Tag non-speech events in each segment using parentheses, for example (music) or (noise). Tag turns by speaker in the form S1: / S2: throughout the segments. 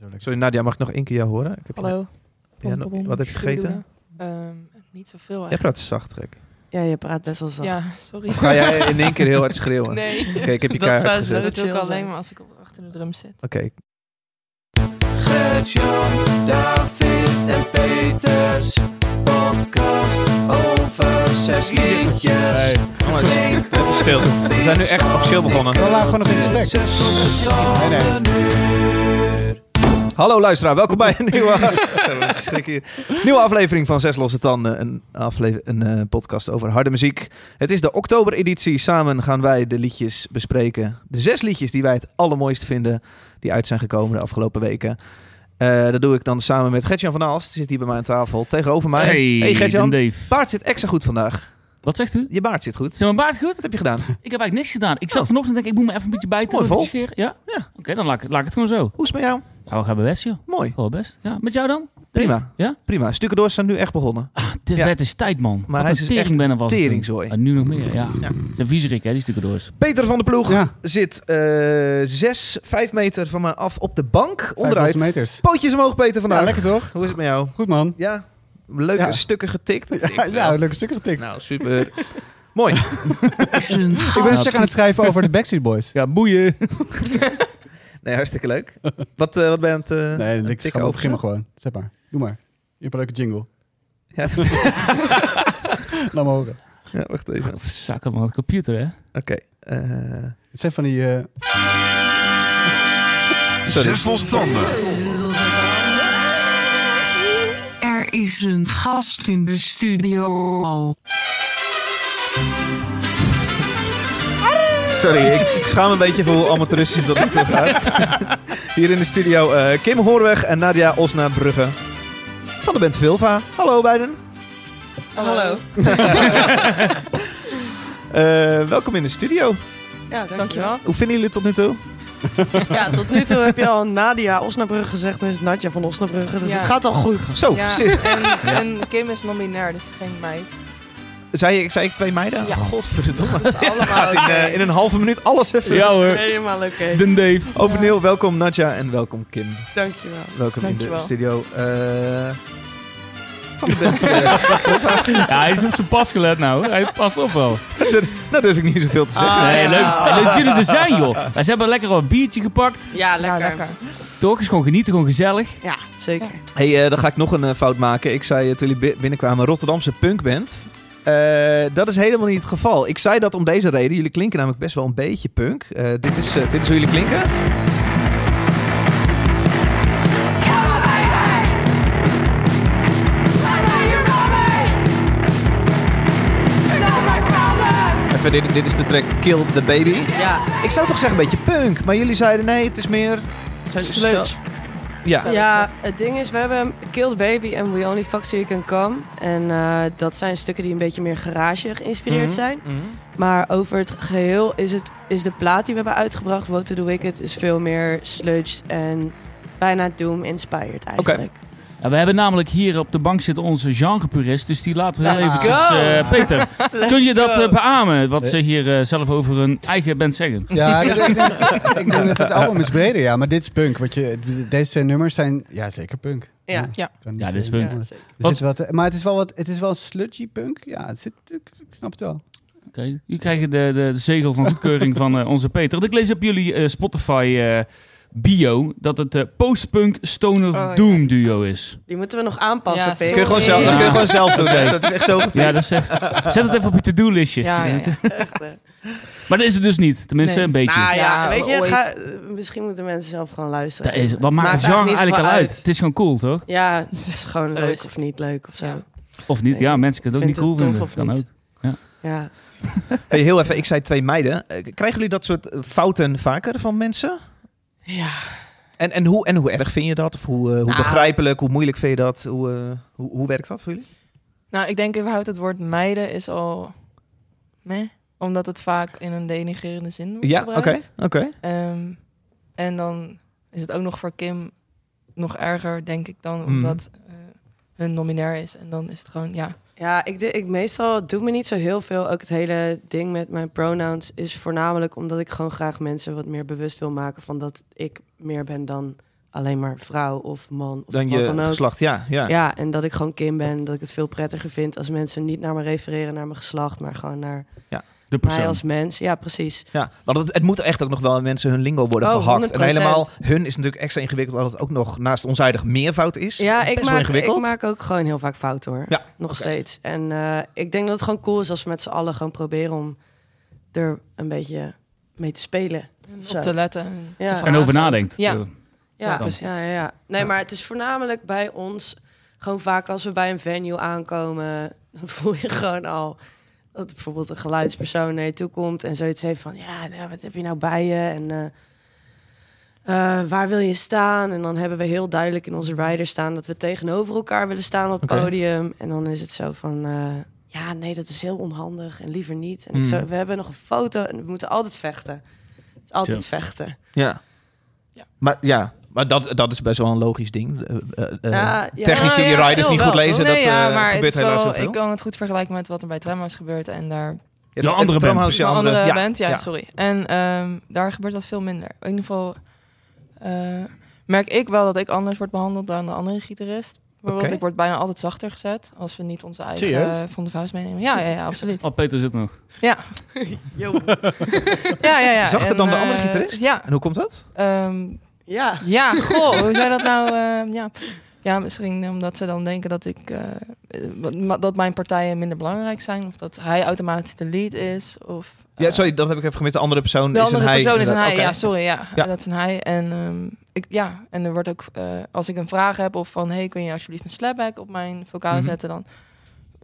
S1: Zo.
S2: Sorry Nadia, mag ik nog één keer jou horen? Ik heb je-
S3: Hallo.
S2: Ja,
S3: Bom, bom,
S2: wat heb je gegeten?
S3: Ehm, niet zoveel
S2: Jij
S3: eigenlijk.
S2: praat zacht, gek.
S4: Ja, je praat best wel zacht.
S3: Ja, sorry.
S2: Of ga jij in één keer heel hard schreeuwen?
S3: Nee.
S2: Oké, ik heb je
S4: Dat
S2: kaart
S4: zou zo-
S3: Dat doe ik
S4: chill
S3: alleen
S4: zijn.
S3: maar als ik op, achter de drum zit.
S2: Oké.
S5: Gert-Jan, David en Peters. Podcast over zes liedjes.
S2: Hey, even stil. We zijn nu echt officieel begonnen.
S1: We waren gewoon nog in gesprek. Nee, nee.
S2: Hallo luisteraar, welkom bij een (laughs) nieuwe, nieuwe aflevering van Zes Losse Tanden. Een, aflever- een eh, podcast over harde muziek. Het is de oktobereditie. Samen gaan wij de liedjes bespreken. De zes liedjes die wij het allermooist vinden. Die uit zijn gekomen de afgelopen weken. Eh, dat doe ik dan samen met Gertjan van Aalst. Die zit hier bij mij aan tafel. Tegenover mij.
S6: Hey,
S2: Gertjan. Baard zit extra goed vandaag.
S6: Wat zegt u?
S2: Je baard zit goed.
S6: Is mijn baard goed?
S2: Wat heb je gedaan?
S6: Ik heb eigenlijk niks gedaan. Ik zat
S2: Oh.
S6: vanochtend denk ik, ik moet me even een beetje bijten.
S2: Mooi vol.
S6: Ja. Oké, dan laat ik, laat ik het gewoon zo.
S2: Hoe is het met jou?
S6: Ja, we gaan best, joh.
S2: Mooi.
S6: Gewoon best. Ja. Met jou dan?
S2: Prima.
S6: Ja?
S2: Prima. Stukendoors zijn nu echt begonnen.
S6: Ah, dit
S2: Ja.
S6: wet is tijd, man.
S2: Maar
S6: Wat
S2: hij
S6: een
S2: is dus echt
S6: tering ben er was.
S2: teringzooi.
S6: En nu nog meer, ja.
S2: Ja.
S6: De viezerik, hè, die stukken doors.
S2: Peter van de Ploeg
S1: Ja,
S2: zit eh zes, vijf meter van me af op de bank. Onderuit.
S1: 500 meters.
S2: Pootjes omhoog, Peter, vandaag.
S1: Ja, lekker toch?
S2: Hoe is het met jou?
S1: Goed man.
S2: Ja, leuke
S1: Ja.
S2: stukken getikt. (laughs) Ik
S1: Ja, ja leuke stukken getikt.
S2: Nou, super. (laughs) Mooi. (laughs)
S1: Ik ben een stuk aan het schrijven over de Backstreet Boys.
S6: Ja, boeien.
S2: Nee, hartstikke leuk. Wat, eh, wat ben je aan het, eh,
S1: Nee,
S2: het
S1: niks. Gewoon,
S2: over?
S1: begin maar gewoon. Zet maar. Doe maar. Je hebt een leuke jingle.
S2: Ja. (laughs) (laughs)
S1: Laat me horen.
S2: ja, wacht even.
S6: Wat zakken, man. Computer, hè?
S2: Oké. eh,
S1: Het zijn van die... eh, (laughs)
S2: sorry.
S5: Zes losse tanden.
S7: Er is een gast in de studio.
S2: Sorry, ik, ik schaam me een beetje voor hoe amateuristisch dat niet gaat. (laughs) Hier in de studio eh, Kim Hoorweg en Nadia Osnabrugge van de band Vilva. Hallo beiden.
S4: Hallo. (laughs)
S2: Eh, welkom in de studio.
S4: Ja, dankjewel.
S2: Hoe vinden jullie het tot nu toe? (laughs)
S4: Ja, tot nu toe heb je al Nadia Osnabrugge gezegd en is het Nadja van Osnabrugge. Dus
S3: Ja.
S4: het gaat al goed.
S2: Zo,
S3: Ja, en, en Kim is non-binair, dus geen meid.
S2: Zei, ik, zei ik twee meiden?
S3: Ja.
S2: godverdomme.
S4: Dat is allemaal
S2: Gaat in,
S4: oké.
S2: eh, in een halve minuut alles even.
S6: Ja hoor.
S4: Helemaal oké.
S6: Den Dave.
S2: Overnieuw, welkom Nadja en welkom Kim.
S4: Dankjewel.
S2: Welkom in de studio. eh, van de band. (laughs)
S6: Ja, hij is op zijn pas gelet nou. Hij past op wel. (laughs)
S2: nou durf ik niet zoveel te zeggen.
S4: Ah,
S6: nee,
S4: ja.
S6: leuk. En dat jullie er zijn, joh. Wij ze hebben lekker een biertje gepakt.
S4: Ja,
S3: Ja,
S4: lekker.
S6: Toch? Is gewoon genieten, gewoon gezellig.
S4: Ja, zeker.
S2: hey, eh, dan ga ik nog een fout maken. Ik zei toen jullie bi- binnenkwamen Rotterdamse punkband. Eh, dat is helemaal niet het geval. Ik zei dat om deze reden. Jullie klinken namelijk best wel een beetje punk. Eh, dit, is, eh, dit is hoe jullie klinken. Even, dit, dit is de track Kill the Baby.
S4: Ja,
S2: Ik zou toch zeggen een beetje punk. Maar jullie zeiden nee, het is meer...
S3: Sludge.
S2: Ja.
S4: ja, het ding is, we hebben Killed Baby en We Only Fuck So You Can Come. En eh, dat zijn stukken die een beetje meer garage geïnspireerd
S2: Mhm.
S4: zijn.
S2: Mhm.
S4: Maar over het geheel is, het, is de plaat die we hebben uitgebracht, Woe to the Wicked, is veel meer sludge en bijna doom-inspired eigenlijk.
S6: Ja, we hebben namelijk hier op de bank zitten onze genrepurist. Dus die laten we heel
S4: Let's
S6: even...
S4: go.
S6: eh, Peter, (laughs)
S4: Let's
S6: kun je dat eh, beamen? Wat ze hier eh, zelf over hun eigen band zeggen?
S1: Ja, ik denk, (laughs) ik denk dat het album is breder, ja. Maar dit is punk. Wat je, deze twee nummers zijn, ja, zeker punk.
S4: Ja.
S3: Ja.
S6: Ja, dit is punk.
S4: Ja,
S1: Er.
S6: Wat-
S1: zit wat, maar het is wel wat, het is wel sludgy punk. Ja, het zit, ik, ik snap het wel.
S6: Oké, jullie krijgen de, de, de zegel van goedkeuring van eh, onze Peter. Want Ik lees op jullie Spotify eh, bio dat het eh, postpunk stoner
S3: Oh,
S6: doom duo is.
S4: Die moeten we nog aanpassen,
S3: Ja.
S2: Kun je gewoon zelf, dat kun je gewoon zelf doen. (laughs) Dat is echt zo.
S6: Ja, eh, zet het even op je to-do-listje.
S3: Ja, ja, ja. (laughs)
S4: Echt, hè.
S6: Maar dat is het dus niet. Tenminste,
S3: Nee.
S6: een beetje.
S4: Nou ja,
S3: Ja,
S4: weet je, ga, misschien moeten mensen zelf gewoon luisteren.
S6: Dat is, wat maakt het genre
S4: eigenlijk
S6: al uit?
S4: uit.
S6: Het is gewoon cool, toch?
S4: Ja, het is gewoon
S3: Zo
S4: leuk
S3: is
S4: of niet leuk of zo.
S6: Of niet? Ja, mensen kunnen het ook niet cool vinden.
S4: of
S6: Kan
S4: niet?
S6: ook.
S4: Ja.
S2: Hey, heel even, ik zei twee meiden. Eh, Krijgen jullie dat soort fouten vaker van mensen?
S4: Ja.
S2: En, en, hoe, en hoe erg vind je dat? Of hoe, eh, hoe
S4: Nou.
S2: begrijpelijk, hoe moeilijk vind je dat? Hoe, eh, hoe, hoe werkt dat voor jullie?
S3: Nou, ik denk überhaupt het woord meiden is al meh. Omdat het vaak in een denigrerende zin wordt
S2: Ja, oké. oké.
S3: Ehm, en dan is het ook nog voor Kim nog erger, denk ik dan,
S2: Mhm.
S3: omdat eh, hun nominair is. En dan is het gewoon, ja,
S4: Ja, ik, ik meestal doet me niet zo heel veel. Ook het hele ding met mijn pronouns is voornamelijk omdat ik gewoon graag mensen wat meer bewust wil maken van dat ik meer ben dan alleen maar vrouw of man of
S2: Dan
S4: wat
S2: je
S4: dan ook.
S2: geslacht, ja. ja.
S4: Ja, en dat ik gewoon Kim ben. Dat ik het veel prettiger vind als mensen niet naar me refereren, naar mijn geslacht, maar gewoon naar
S6: De
S4: mij
S6: persoon.
S4: als mens. Ja, precies.
S2: Ja, want het, het moet echt ook nog wel mensen hun lingo worden
S4: Oh,
S2: gehakt. En
S4: 100%.
S2: helemaal hun is natuurlijk extra ingewikkeld, omdat het ook nog naast onzijdig meervoud is.
S4: Ja, ik maak,
S2: ingewikkeld.
S4: ik maak ook gewoon heel vaak fouten hoor.
S2: Ja,
S4: Nog steeds. En eh, ik denk dat het gewoon cool is als we met z'n allen gewoon proberen om er een beetje mee te spelen.
S3: Op te letten.
S4: Ja.
S3: te
S6: En over nadenkt.
S3: Ja.
S4: Ja, ja, ja, ja. Nee, maar het is voornamelijk bij ons gewoon vaak als we bij een venue aankomen, dan (laughs) voel je gewoon al dat bijvoorbeeld een geluidspersoon naar je toe komt en zoiets heeft van ja, nou, wat heb je nou bij je en eh, eh, waar wil je staan? En dan hebben we heel duidelijk in onze rider staan dat we tegenover elkaar willen staan op het podium. En dan is het zo van eh, ja, nee, dat is heel onhandig en liever niet. En ik
S2: Hmm.
S4: zo, we hebben nog een foto en we moeten altijd vechten. Het is altijd
S6: Chill.
S4: vechten.
S2: Ja.
S3: Ja.
S2: Maar ja, maar dat, dat is best wel een logisch ding. Eh, eh, eh,
S4: Ja, ja.
S2: technici
S3: Nou
S2: die
S3: ja,
S2: riders niet goed
S3: wel,
S2: lezen, dat
S3: ja,
S2: eh,
S3: maar
S2: gebeurt helaas
S3: wel. Ik kan het goed vergelijken met wat er bij Tremors gebeurt. En daar...
S2: Ja, het-
S6: andere band.
S3: Een andere
S2: ja,
S3: band, ja,
S2: ja.
S3: sorry. En ehm, daar gebeurt dat veel minder. In ieder geval eh, merk ik wel dat ik anders word behandeld dan de andere gitarist. Bijvoorbeeld, ik word bijna altijd zachter gezet als we niet onze eigen eh, Van de Vuist meenemen. Ja, ja, ja absoluut.
S6: Oh, Peter zit nog.
S3: Ja, (laughs) ja, ja. ja.
S2: Zachter
S3: En,
S2: dan de andere
S3: eh,
S2: gitarist?
S3: Ja.
S2: En hoe komt dat?
S3: ehm,
S4: Ja.
S3: ja, goh, hoe zou dat nou... ehm, ja. ja, misschien omdat ze dan denken dat ik... eh, eh, dat mijn partijen minder belangrijk zijn. Of dat hij automatisch de lead is. Of,
S2: Ja,
S3: eh,
S2: sorry, dat heb ik even gemist. De andere persoon
S3: De
S2: is
S3: andere
S2: een hij.
S3: persoon is een hij. Ja, sorry. Ja,
S2: Ja.
S3: dat is een hij. En, ehm, ik, ja, en er wordt ook, eh, als ik een vraag heb of van, hey, kun je alsjeblieft een slapback op mijn vocalen
S2: Mhm.
S3: zetten, dan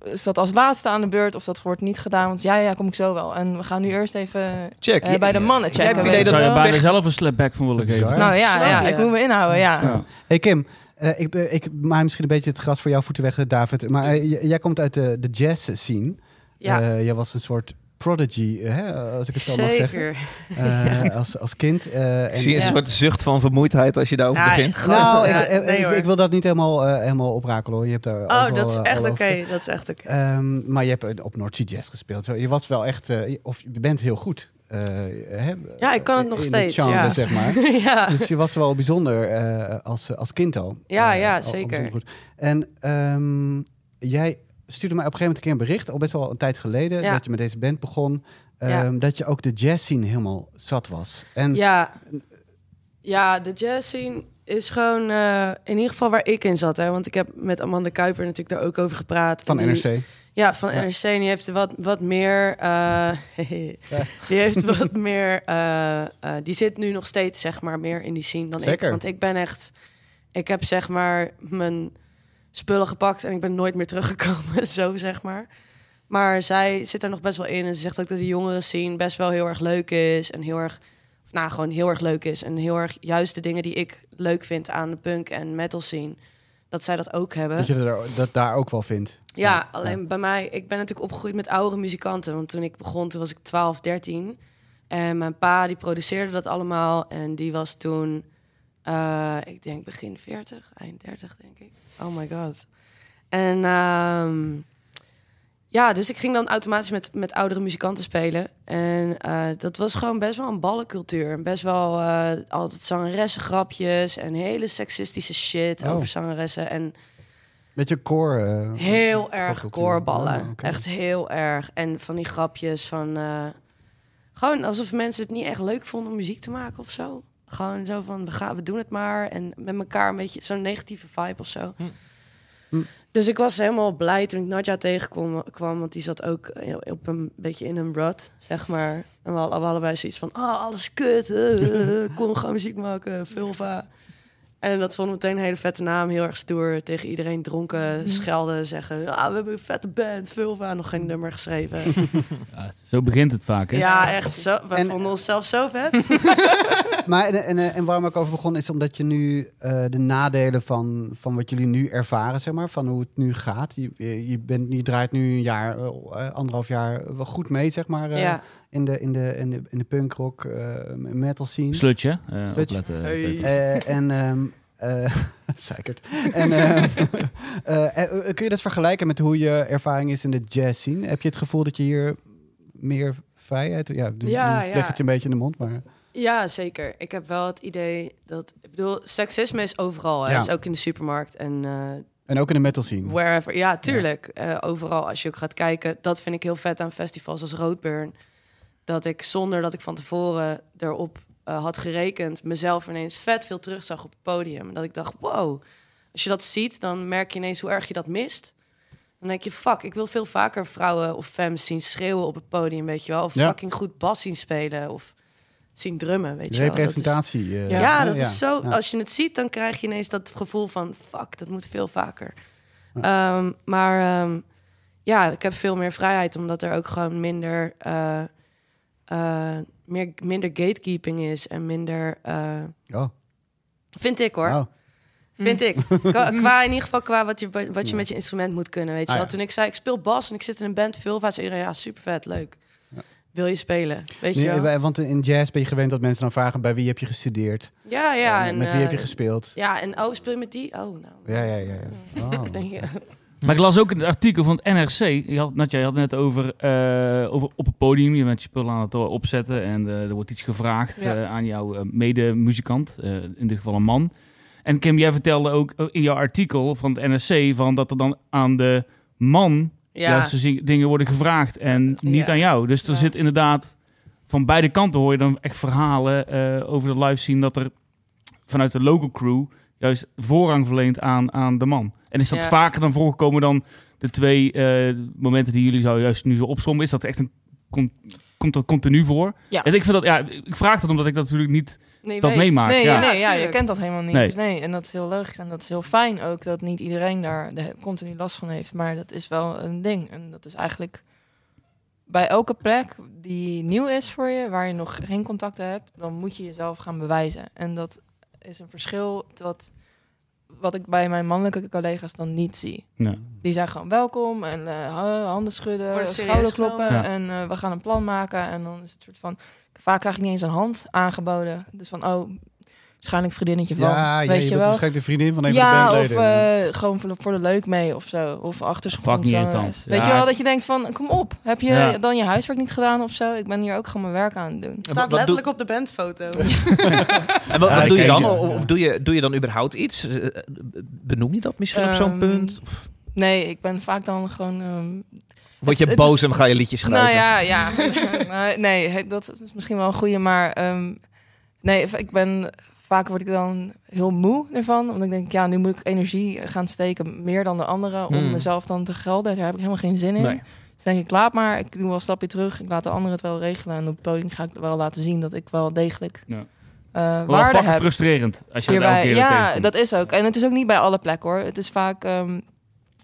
S3: is dat als laatste aan de beurt of dat wordt niet gedaan. Want ja, ja, kom ik zo wel. En we gaan nu eerst even
S2: Check.
S3: eh, bij de mannen
S2: Jij
S3: checken.
S2: hebt het
S3: weet
S2: idee
S3: je
S2: dat-
S6: Zou je
S3: wel.
S6: bijna
S2: Tegen-
S6: zelf een slapback van willen geven?
S3: Nou ja, ja, ik moet me inhouden, ja.
S6: Ja.
S1: Hey Kim, eh, ik, ben- ik maak misschien een beetje het gras voor jouw voeten weg, eh, David. Maar eh, jij komt uit de, de jazz scene.
S4: Ja.
S1: Eh, jij was een soort prodigy, eh, hè, als ik het zo mag zeggen.
S4: Zeker.
S1: Eh, (laughs) als, als kind. eh,
S2: Ik
S1: en-
S2: zie een
S4: Ja.
S2: soort zucht van vermoeidheid als je daarover
S4: Ja,
S2: begint.
S4: gewoon-
S1: nou,
S4: Ja,
S1: ik,
S4: nee,
S1: ik,
S4: hoor.
S1: ik wil dat niet helemaal, helemaal oprakelen hoor. Je hebt daar
S4: Oh, dat is echt
S1: al
S4: oké. Dat is echt oké.
S1: Ehm, maar je hebt op North Sea Jazz gespeeld. Zo, Je was wel echt, of je bent heel goed. eh, hè,
S4: Ja, ik kan het nog steeds,
S1: genre,
S4: ja.
S1: zeg maar. (laughs)
S4: ja.
S1: Dus je was wel bijzonder eh, als, als kind al.
S4: Ja, ja,
S1: al- al
S4: zeker.
S1: goed. En ehm, jij stuurde mij op een gegeven moment een keer een bericht, al best wel een tijd geleden,
S4: Ja.
S1: dat je met deze band begon.
S4: Ja.
S1: ehm, Dat je ook de jazz scene helemaal zat was. En
S4: Ja. ja, de jazz scene is gewoon eh, in ieder geval waar ik in zat. Hè? Want ik heb met Amanda Kuiper natuurlijk daar ook over gepraat.
S1: van
S4: die-
S1: NRC.
S4: Ja, van
S1: Ja.
S4: NRC. En die heeft wat, wat meer... eh, (laughs) die heeft wat meer... eh, die zit nu nog steeds, zeg maar, meer in die scene dan
S1: Zeker.
S4: ik. Want ik ben echt... Ik heb, zeg maar, mijn spullen gepakt... en ik ben nooit meer teruggekomen, (laughs) zo, zeg maar. Maar zij zit er nog best wel in. En ze zegt ook dat de jongeren scene best wel heel erg leuk is. En heel erg... Of nou, gewoon heel erg leuk is. En heel erg juist de dingen die ik leuk vind aan de punk en metal scene... dat zij dat ook hebben.
S1: Dat je er, dat daar ook wel vindt.
S4: Ja, alleen bij mij, ik ben natuurlijk opgegroeid met oudere muzikanten. Want toen ik begon, toen was ik 12, 13. En mijn pa, die produceerde dat allemaal. En die was toen, eh, ik denk begin 40, eind 30, denk ik. Oh my god. En ehm, ja, dus ik ging dan automatisch met, met oudere muzikanten spelen. En eh, dat was gewoon best wel een ballencultuur. Best wel eh, altijd zangeressen grapjes en hele seksistische shit
S1: Oh.
S4: over zangeressen. En
S1: Beetje core. eh,
S4: Heel erg koorballen.
S1: Oh.
S4: Echt heel erg. En van die grapjes van... eh, gewoon alsof mensen het niet echt leuk vonden om muziek te maken of zo. Gewoon zo van, we, gaan, we doen het maar. En met elkaar een beetje zo'n negatieve vibe of zo.
S1: Hm.
S4: Dus ik was helemaal blij toen ik Nadja tegenkwam. Kwam, want die zat ook heel- op een beetje in een rut, zeg maar. En we hadden allebei zoiets van... Oh, alles kut. eh, eh, kom gewoon muziek maken. Vulva. En dat vond ik meteen een hele vette naam. Heel erg stoer. Tegen iedereen dronken, schelden, zeggen... Ah, we hebben een vette band. Vulva. Nog geen nummer geschreven. (laughs)
S6: Ja, zo begint het vaak. Hè?
S4: ja, echt zo. We
S1: En-
S4: vonden onszelf zo vet. (laughs)
S1: Maar en, en, en waarom ik over begon is omdat je nu eh, de nadelen van, van wat jullie nu ervaren, zeg maar, van hoe het nu gaat. Je, je, je bent, je draait nu een jaar, eh, anderhalf jaar wel goed mee, zeg maar, eh,
S4: ja.
S1: In, de, in, de, in, de, in de punkrock eh, metal scene.
S6: Slutje. eh,
S1: Slutje.
S6: opletten,
S4: Hey.
S1: Eh, en ehm eh, (laughs) zeikert. En ehm, (laughs) eh, eh, kun je dat vergelijken met hoe je ervaring is in de jazz scene? Heb je het gevoel dat je hier meer vrijheid? Ja, dus
S4: Ja, ja.
S1: leg het je een beetje in de mond, maar
S4: Ja, zeker. Ik heb wel het idee dat... Ik bedoel, seksisme is overal. Hè?
S1: Ja.
S4: Is ook in de supermarkt en eh,
S1: En ook in de metal scene.
S4: wherever. Ja, tuurlijk. Eh, overal, als je ook gaat kijken. Dat vind ik heel vet aan festivals als Roadburn. Dat ik zonder dat ik van tevoren erop eh, had gerekend... mezelf ineens vet veel terug zag op het podium. Dat ik dacht, wow. Als je dat ziet, dan merk je ineens hoe erg je dat mist. Dan denk je, fuck, ik wil veel vaker vrouwen of femmes zien schreeuwen op het podium, weet je wel. Of
S1: Ja.
S4: fucking goed bas zien spelen of zien drummen, weet je wel.
S1: Representatie. eh,
S4: ja, dat is zo.
S1: ja.
S4: Als je het ziet, dan krijg je ineens dat gevoel van fuck, dat moet veel vaker. Ehm, maar ehm, ja, ik heb veel meer vrijheid, omdat er ook gewoon minder, eh, eh, meer, minder gatekeeping is en minder. eh,
S1: Oh,
S4: vind ik hoor.
S1: oh.
S4: Vind ik. Qua, (laughs) qua in ieder geval qua wat je, wat je met je instrument moet kunnen, weet je
S1: Ah,
S4: wel.
S1: ja.
S4: Toen ik zei, ik speel bas en ik zit in een band, veel vaak zei iedereen, ja, super vet, leuk. Wil je spelen? Weet je wel?
S1: want in jazz ben je gewend dat mensen dan vragen bij wie heb je gestudeerd?
S4: Ja, ja.
S1: Eh,
S4: En,
S1: met wie heb je gespeeld?
S4: Ja, en oh, speel je met die? Oh, nou.
S1: Ja, ja, ja. ja. (laughs) Oh. (laughs)
S6: Maar ik las ook in het artikel van het NRC. Je had, Natja, je had het net over, eh, over op het podium. Je bent je spullen aan het opzetten. En eh, er wordt iets gevraagd
S3: Ja.
S6: eh, aan jouw eh, medemuzikant. eh, in dit geval een man. En Kim, jij vertelde ook eh, in jouw artikel van het NRC... Van dat er dan aan de man
S4: Ja.
S6: dingen worden gevraagd. En niet
S4: Ja.
S6: aan jou. Dus er zit inderdaad... Van beide kanten hoor je dan echt verhalen eh, over de live scene... dat er vanuit de local crew juist voorrang verleent aan, aan de man. En is dat
S4: Ja.
S6: vaker dan voorgekomen dan de twee eh, momenten die jullie zo juist nu zo opzommen? Is dat echt een con- komt dat continu voor?
S3: Ja.
S6: En ik vind dat ja, ik vraag dat omdat ik dat natuurlijk niet.
S4: Nee,
S6: dat meemaakt.
S3: Nee,
S6: ja.
S3: nee ja, je kent dat helemaal niet.
S6: Nee.
S3: Nee. en dat is heel logisch. En dat is heel fijn ook dat niet iedereen daar de, continu last van heeft. Maar dat is wel een ding. En dat is eigenlijk bij elke plek die nieuw is voor je, waar je nog geen contacten hebt, dan moet je jezelf gaan bewijzen. En dat is een verschil wat, wat ik bij mijn mannelijke collega's dan niet zie.
S6: Ja.
S3: Die zijn gewoon welkom en eh, ha- handen schudden,
S4: Worden
S3: schouder
S4: serieus
S3: kloppen en eh, we gaan een plan maken. En dan is het soort van, vaak krijg ik niet eens een hand aangeboden. Dus van, oh, waarschijnlijk vriendinnetje van,
S1: Ja, ja,
S3: weet
S1: je,
S3: je
S1: bent
S3: wel.
S1: waarschijnlijk de vriendin van een
S3: Ja,
S1: van de
S3: of
S1: bandleden.
S3: eh, gewoon voor de, voor de leuk mee of zo. Of achtergrond. Weet
S6: Ja.
S3: je wel, dat je denkt van, kom op. Heb je
S6: Ja.
S3: dan je huiswerk niet gedaan of zo? Ik ben hier ook gewoon mijn werk aan het doen.
S4: Staat
S2: Wat- wat
S4: letterlijk op de bandfoto. (laughs)
S2: En wat,
S6: Ja,
S2: doe je dan?
S6: ja.
S2: Of, of doe, je, doe je dan überhaupt iets? Eh, Benoem je dat misschien op zo'n
S3: Ehm,
S2: punt? Of
S3: Nee, ik ben vaak dan gewoon... ehm,
S2: word je
S3: het
S2: boos
S3: is-
S2: en ga je liedjes schrijven?
S3: Nou ja, ja. (laughs) Nee, dat is misschien wel een goede, maar ehm, nee, ik ben vaak word ik dan heel moe ervan, omdat ik denk, ja, nu moet ik energie gaan steken meer dan de anderen om
S2: Hmm.
S3: mezelf dan te gelden. Daar heb ik helemaal geen zin in.
S2: Nee.
S3: Dus denk ik, laat maar, ik doe wel een stapje terug, ik laat de anderen het wel regelen en op het podium ga ik wel laten zien dat ik wel degelijk
S6: Ja.
S3: eh
S6: Wel
S3: waarde
S6: fucking
S3: heb.
S6: frustrerend als je dat elke
S3: Hierbij,
S6: keer
S3: ja, dat is ook. En het is ook niet bij alle plekken hoor. Het is vaak. ehm,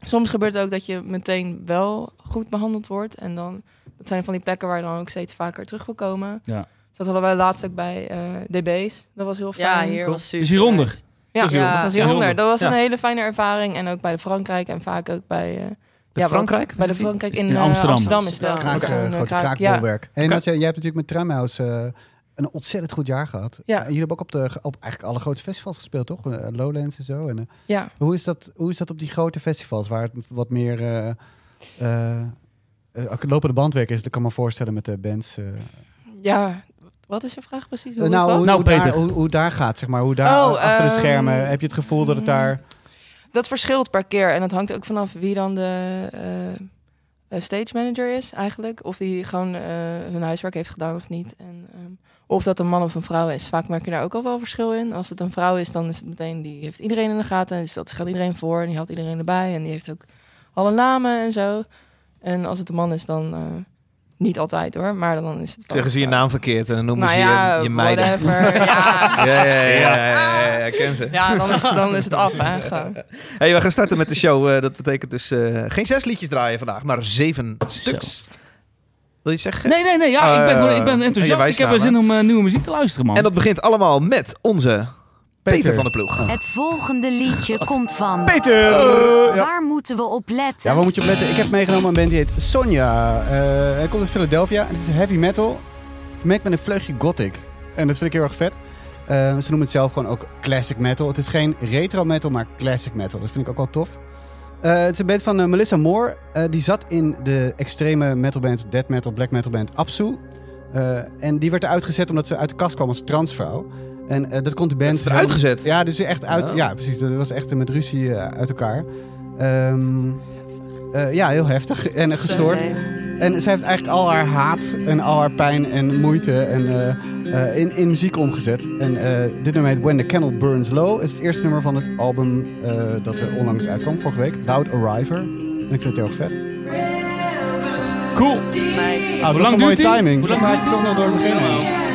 S3: soms gebeurt het ook dat je meteen wel goed behandeld wordt. En dan. Dat zijn van die plekken waar je dan ook steeds vaker terug wil komen.
S6: Ja.
S3: Dus dat hadden wij laatst ook bij eh, DB's. Dat was heel fijn.
S4: Ja, hier was super.
S6: Is hieronder?
S4: nice.
S3: Ja,
S6: Dat is
S3: ja,
S6: hieronder.
S3: dat was hieronder. Dat een hele fijne ervaring. En ook bij de Frankrijk en vaak ook bij. eh,
S2: De
S3: ja,
S2: Frankrijk?
S3: Bij de Frankrijk in,
S6: In
S3: eh,
S6: Amsterdam.
S3: Amsterdam. is dat.
S1: Kraak,
S3: Dat is
S1: eh,
S3: een, eh,
S1: grote
S3: kraak- ja.
S1: kraakbolwerk. Hey, Natja, jij hebt natuurlijk met Tramhouse eh, een ontzettend goed jaar gehad.
S3: Ja.
S1: En jullie hebben ook op, de, op eigenlijk alle grote festivals gespeeld, toch? Eh, Lowlands en zo. En,
S3: ja.
S1: hoe, is dat, hoe is dat op die grote festivals, waar het wat meer eh eh, eh, lopende bandwerk is? Dat kan ik me voorstellen met de bands. eh.
S3: ja, wat is je vraag precies? Hoe
S1: Eh,
S3: is
S1: nou,
S3: dat?
S1: hoe,
S6: Nou,
S1: hoe, daar, hoe, hoe daar gaat, zeg maar. Hoe daar
S3: Oh,
S1: achter de
S3: ehm,
S1: schermen. Heb je het gevoel dat het daar...
S3: Dat verschilt per keer. En het hangt ook vanaf wie dan de eh, eh, stage manager is eigenlijk. Of die gewoon eh, hun huiswerk heeft gedaan of niet. En, ehm, of dat een man of een vrouw is. Vaak merk je daar ook al wel verschil in. Als het een vrouw is, dan is het meteen... die heeft iedereen in de gaten. Dus dat gaat iedereen voor. En die houdt iedereen erbij. En die heeft ook alle namen en zo. En als het een man is, dan... eh, niet altijd hoor, maar dan is het...
S2: Zeggen ze je naam verkeerd en dan noemen
S3: Nou
S2: ze
S3: ja,
S2: je, je meiden.
S3: whatever. (laughs) ja.
S2: Ja, ja, ja, ja, ja, ja, ja, ken ze.
S3: ja, dan is, dan is het af hè. (laughs) Gewoon.
S2: Hey, we gaan starten met de show. Eh, dat betekent dus eh, geen zes liedjes draaien vandaag, maar zeven stuks. Wil je zeggen?
S6: Nee, nee, nee. Ja, ik ben, ik ben
S2: Eh,
S6: enthousiast. Ik heb er zin om nieuwe muziek te luisteren, man.
S2: En dat begint allemaal met onze Peter,
S1: Peter.
S2: van de Ploeg.
S8: Het volgende liedje komt van.
S1: Peter! ja.
S8: Waar moeten we op letten?
S1: Ja, waar moet je op letten? Ik heb meegenomen een band die heet Sonja. Eh, hij komt uit Philadelphia. En het is heavy metal. Vermengd met een vleugje gothic. En dat vind ik heel erg vet. Eh, ze noemen het zelf gewoon ook classic metal. Het is geen retro metal, maar classic metal. Dat vind ik ook wel tof. Eh, het is een band van eh, Melissa Moore. Eh, die zat in de extreme metalband, death metal, black metal band Absu. Eh, en die werd eruit gezet omdat ze uit de kast kwam als transvrouw. En eh, dat kon de band...
S2: Dat is eruit gezet?
S1: Ja, dus echt uit... Ja, precies. Dat was echt met ruzie eh, uit elkaar. Ehm, eh, ja, heel heftig en gestoord. En zij heeft eigenlijk al haar haat en al haar pijn en moeite en, eh, eh, in, in muziek omgezet. En eh, dit nummer heet When the Candle Burns Low. is het eerste nummer van het album eh, dat er onlangs uitkwam, vorige week. Loud Arriver. En ik vind het heel erg vet.
S6: Cool.
S4: Nice.
S1: Ah, dat was
S6: lang
S1: een mooie timing.
S6: Hoe lang
S1: maak ik toch nog door het